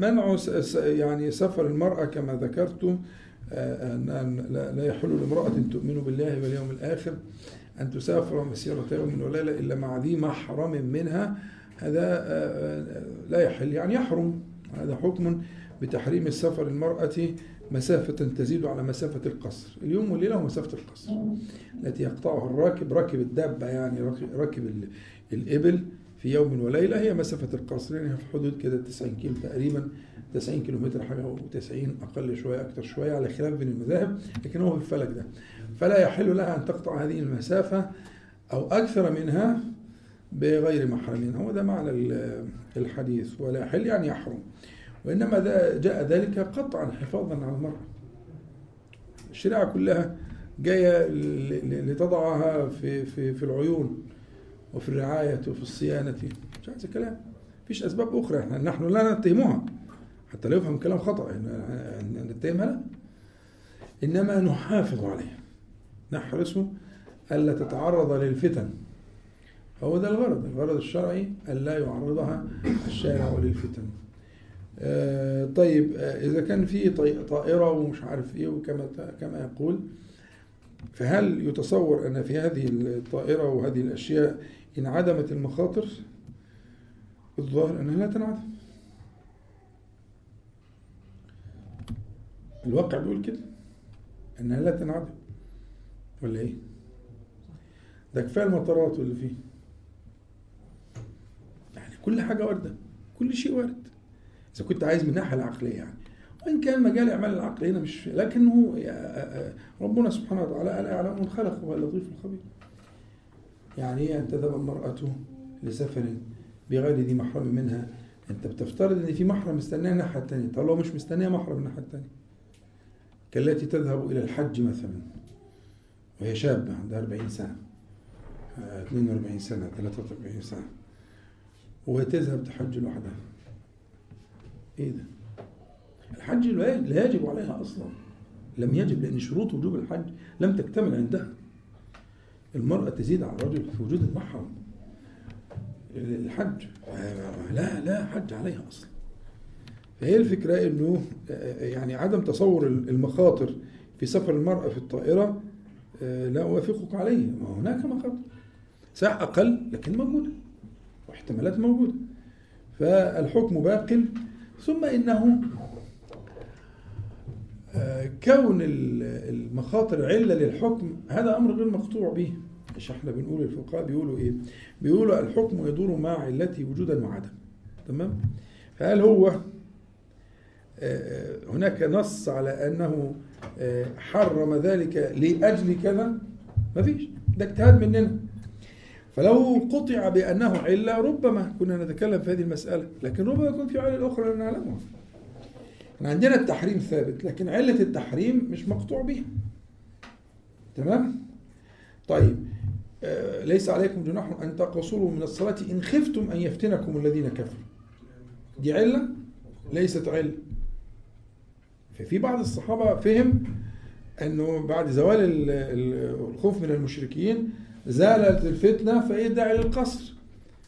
منع يعني سفر المرأة كما ذكرت أن لا يحل لامرأة تؤمن بالله واليوم الآخر أن تسافر مسيرة يوم وليلة إلا مع ذي محرم منها. هذا لا يحل. يعني يحرم. هذا حكم بتحريم السفر المرأة مسافة تزيد على مسافة القصر. اليوم والليلة هو مسافة القصر. التي يقطعها الراكب راكب الدابة يعني راكب الإبل في يوم وليلة هي مسافة القصر. يعني في حدود كده 90 كيلو تقريبا 90 كيلو متر حاجة و90 أقل شوية أكثر شوية على خلاف بين المذاهب. لكن هو في الفلك ده. فلا يحل لها أن تقطع هذه المسافة أو أكثر منها بغير محرم. هو ده معنى ال- الحديث. ولا يحل يعني يحرم. وإنما ده جاء ذلك قطعا حفاظا على المرأة. الشريعة كلها جاية لتضعها في, في, في العيون وفي الرعاية وفي الصيانة. مش عايز كلام مفيش أسباب أخرى. إحنا نحن لا نتهمها. حتى لا يفهم كلام خطأ نتهمها لا. إنما نحافظ عليها. نحرص ألا تتعرض للفتن. هو ده الغرض. الغرض الشرعي ألا يعرضها الشارع للفتن. طيب آه، إذا كان في طائرة ومش عارف إيه وكما كما يقول فهل يتصور أن في هذه الطائرة وهذه الأشياء انعدمت المخاطر؟ الظاهر أنها لا تنعدم. الواقع بيقول كده أنها لا تنعدم. ولا إيه؟ ده كفاية المطارات واللي فيه. يعني كل حاجة واردة كل شيء وارد. إذا كنت عايز من الناحية العقلية يعني. وإن كان مجال إعمال العقل هنا مش لكنه يا- ربنا سبحانه وتعالى ألا يعلم من خلق وهو اللطيف الخبير. يعني إيه أن تذهب المرأة لسفر بغير ذي محرم منها؟ أنت بتفترض أن في محرم مستنيها الناحية الثانية طب لو مش مستنيها محرم الناحية الثانية كالتي تذهب إلى الحج مثلا. وهي شابة عندها 40 سنة. آه، 42 سنة 43 سنة. وتذهب تحج لوحدها. إيه ده؟ الحج لا يجب عليها أصلا. لم يجب لأن شروط وجوب الحج لم تكتمل عندها. المرأة تزيد على الرجل في وجود المحرم. الحج لا لا حج عليها أصلا. فهي الفكرة إنه يعني عدم تصور المخاطر في سفر المرأة في الطائرة لا أوافقك عليه. ما هناك مخاطر. ساعة أقل لكن موجودة واحتمالات موجودة. فالحكم باق ثم إنه آه، كون ال- المخاطر علة للحكم هذا أمر غير مقطوع به. مش إحنا بنقول الفقهاء؟ بيقولوا إيه؟ بيقولوا الحكم يدور مع علته وجودا وعدم تمام؟ فهل هو آه، هناك نص على أنه آه، حرم ذلك لأجل كذا؟ مفيش ده اجتهاد مننا. فلو قطع بأنه علة ربما كنا نتكلم في هذه المسألة لكن ربما يكون في علة أخرى لا نعلمها. إحنا عندنا التحريم ثابت لكن علة التحريم مش مقطوع بها. تمام؟ طيب آه، ليس عليكم جناح أن تقصروا من الصلاة إن خفتم أن يفتنكم الذين كفروا. دي علة؟ ليست علة. ففي بعض الصحابة فهم أنه بعد زوال ال- ال- الخوف من المشركين زالت الفتنة فيدعي للقصر.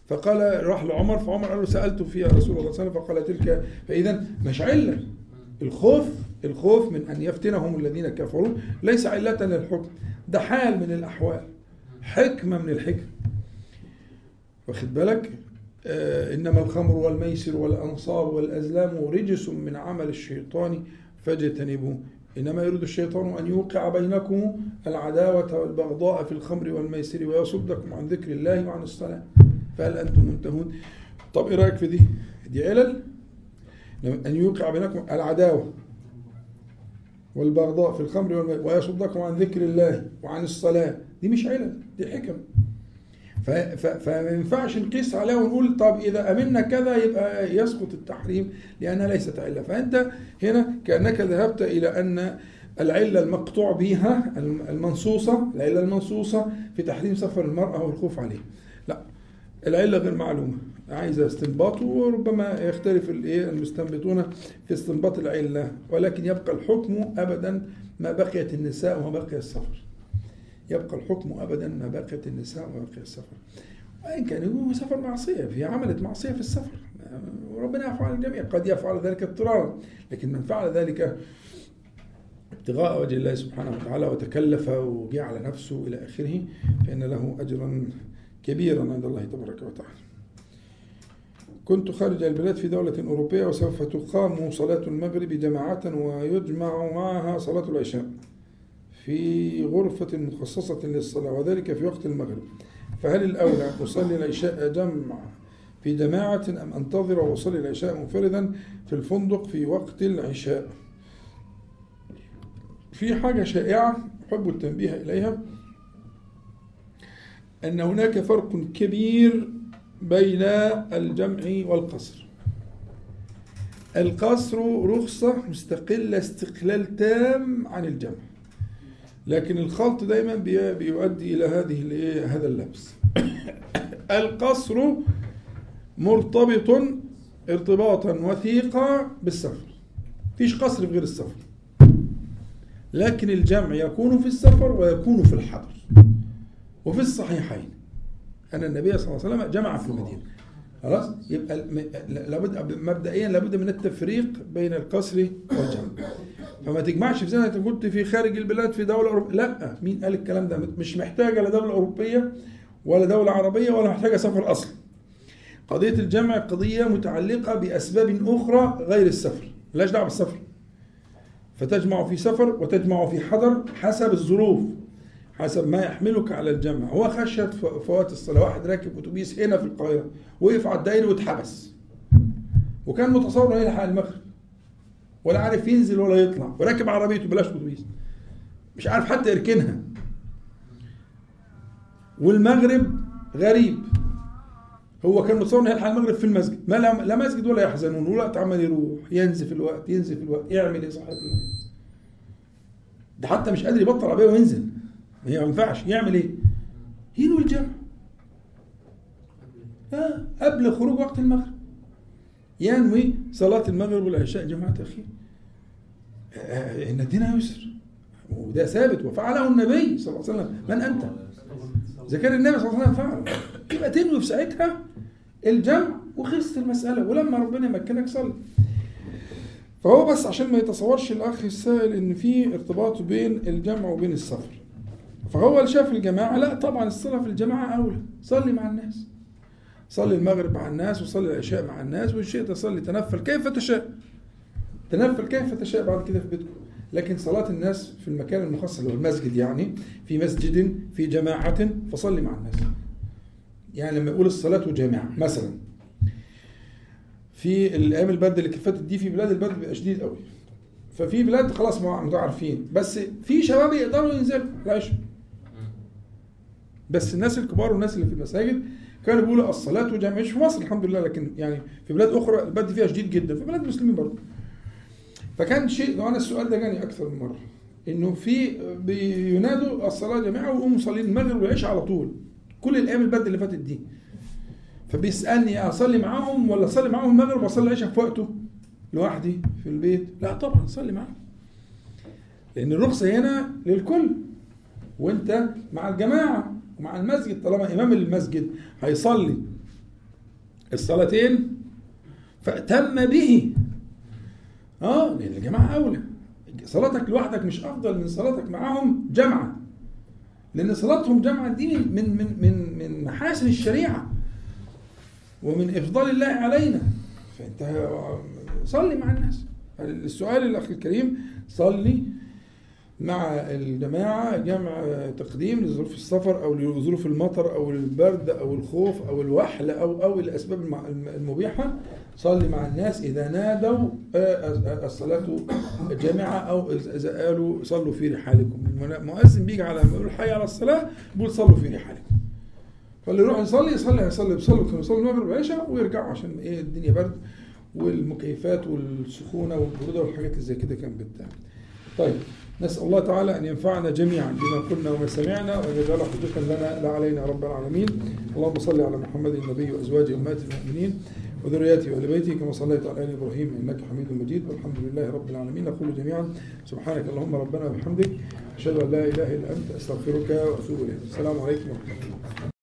فقال راح لعمر فعمر قال له سألت فيها رسول الله صلى الله عليه وسلم فقال تلك فإذا مش علة. الخوف الخوف من أن يفتنهم الذين كفروا ليس علة للحكم. ده حال من الأحوال. حكمة من الحكم. واخد بالك؟ آه إنما الخمر والميسر والأنصاب والأزلام رجس من عمل الشيطان فاجتنبوه. إنما يريد الشيطان أن يوقع بينكم العداوة والبغضاء في الخمر والميسر ويصدكم عن ذكر الله وعن الصلاة. فهل أنتم منتهون؟ طب إيه رأيك في دي؟ دي علل؟ أن يوقع بينكم العداوة والبغضاء في الخمر والميسر ويصدكم عن ذكر الله وعن الصلاة. دي مش علل دي حكم. فما ينفعش نقيس عليها ونقول طب إذا امنا كذا يبقى يسقط التحريم لأنها ليست علة. فأنت هنا كأنك ذهبت إلى أن العلة المقطوع بها المنصوصة العلة المنصوصة في تحريم سفر المرأة والخوف عليه. لا العلة غير معلومة. عايزة استنباط وربما يختلف الايه المستنبطون في استنباط العلة ولكن يبقى الحكم ابدا ما بقيت النساء وما بقي السفر. يبقى الحكم ابدا ما بقيت النساء وما بقي السفر. وإن كان هو سفر معصية هي عملت معصية في السفر. وربنا يعفو الجميع قد يفعل ذلك اضطرارا. لكن من فعل ذلك ابتغاء وجه الله سبحانه وتعالى وتكلف وجاء على نفسه إلى آخره فإن له اجرا كبيرا عند الله تبارك وتعالى. كنت خارج البلاد في دولة أوروبية وسوف تقام صلاة المغرب جماعة ويجمع معها صلاة العشاء. في غرفة مخصصة للصلاة وذلك في وقت المغرب. فهل الأولى أصلي العشاء جمع في جماعة أم أنتظر وأصلي العشاء منفردا في الفندق في وقت العشاء؟ في حاجة شائعة أحب التنبيه إليها أن هناك فرق كبير بين الجمع والقصر. القصر رخصة مستقلة استقلال تام عن الجمع. لكن الخلط دايما بي- بيؤدي إلى هذه الإيه؟ هذا اللبس. *coughs* القصر مرتبط ارتباطا وثيقا بالسفر. فيش قصر في غير السفر. لكن الجمع يكون في السفر ويكون في الحضر وفي الصحيحين. أن النبي صلى الله عليه وسلم جمع في المدينة. خلاص؟ يبقى لابد مبدئيا لابد من التفريق بين القصر والجمع. فما تجمعش في سنة أنت كنت في خارج البلاد في دولة أوروبية. لا مين قال الكلام ده؟ مش محتاجة لا دولة أوروبية ولا دولة عربية ولا محتاجة سفر أصلا. قضية الجمع قضية متعلقة بأسباب أخرى غير السفر. ملاش دعوة بالسفر. فتجمع في سفر وتجمع في حضر حسب الظروف حسب ما يحملك على الجمع. هو خشية فوات الصلاة. واحد راكب أتوبيس هنا في القاهرة وقف على الدائري واتحبس. وكان متصور انه يلحق المغرب. ولا عارف ينزل ولا يطلع وراكب عربيته بلاش أتوبيس. مش عارف حتى يركنها. والمغرب غريب. هو كان متصور إنه يلحق المغرب في المسجد. ما لا, مسجد ولا يحزنون والوقت عمال يروح ينزف الوقت ينزف الوقت يعمل إيه صاحبنا ده حتى مش قادر يبطل عربية وينزل. هي ما ينفعش. يعمل إيه؟ ينوي الجمع. آه قبل خروج وقت المغرب. ينوي صلاة المغرب والعشاء جماعة أخي. آه، إن الدين يسر. وده ثابت وفعله النبي صلى الله عليه وسلم. من أنت؟ إذا كان النبي صلى الله عليه وسلم فعله. يبقى تنوي في ساعتها الجمع وخلصت المسألة ولما ربنا يمكنك صلي. فهو بس عشان ما يتصورش الأخ السائل إن في ارتباط بين الجمع وبين السفر. فهو اللي شاف الجماعة لا طبعا الصلاة في الجماعة أولى. صلي مع الناس. صلي المغرب مع الناس وصلي العشاء مع الناس وإن شئت صلي تنفل كيف تشاء. تنفل كيف تشاء بعد كده في بيتكم. لكن صلاة الناس في المكان المخصص اللي هو المسجد يعني في مسجد في جماعة فصلي مع الناس. يعني لما يقول الصلاة جامعة مثلا. في الأيام البرد اللي فاتت دي في بلاد البرد بيبقى شديد قوي. ففي بلاد خلاص ما عارفين. بس في شباب يقدروا ينزلوا العشاء. بس الناس الكبار والناس اللي في المساجد كانوا بيقولوا الصلاة جامعة. مش في مصر الحمد لله لكن يعني في بلاد أخرى البرد فيها شديد جدا. في بلاد المسلمين برضه. فكان شيء وأنا السؤال ده جاني أكثر من مرة إنه في بينادوا الصلاة جماعة ويقوموا مصلين المغرب والعشاء على طول كل الأيام البرد اللي فاتت دي. فبيسألني أصلي معاهم ولا أصلي معاهم المغرب وأصلي العشاء في وقته؟ لوحدي في البيت. لا طبعا صلي معاهم. لأن الرخصة هنا للكل. وأنت مع الجماعة ومع المسجد طالما إمام المسجد هيصلي الصلاتين فاتم به. آه لأن الجماعة أولى. صلاتك لوحدك مش أفضل من صلاتك معاهم جمعة. لأن صلاتهم جمعة دي من من من من محاسن الشريعة ومن إفضال الله علينا. فأنت صلي مع الناس. السؤال الأخ الكريم صلي مع الجماعة جمع تقديم لظروف السفر أو لظروف المطر أو البرد أو الخوف أو الوحل أو أو الأسباب المبيحة. صلي مع الناس إذا نادوا الصلاة جامعة أو إذا قالوا صلوا في رحالكم. المؤذن بيجي على ما يقول حي على الصلاة بيقول صلوا في رحالكم. فاللي يروح يصلي يصلي هيصلي بيصلوا كانوا يصلوا المغرب والعشاء ويرجعوا عشان إيه الدنيا برد والمكيفات والسخونة والبرودة والحاجات اللي زي كده كانت بتعمل. طيب نسأل الله تعالى أن ينفعنا جميعا بما قلنا وما سمعنا وأن يجعل حجة لنا لا علينا رب العالمين. اللهم صل على محمد النبي وأزواجه أمهات المؤمنين. وذرياته وآل بيته كما صليت على آل إبراهيم إنك حميد مجيد. والحمد لله رب العالمين. نقول جميعا سبحانك اللهم ربنا وبحمدك. أشهد أن لا إله إلا أنت أستغفرك وأتوب إليك. السلام عليكم ورحمة الله.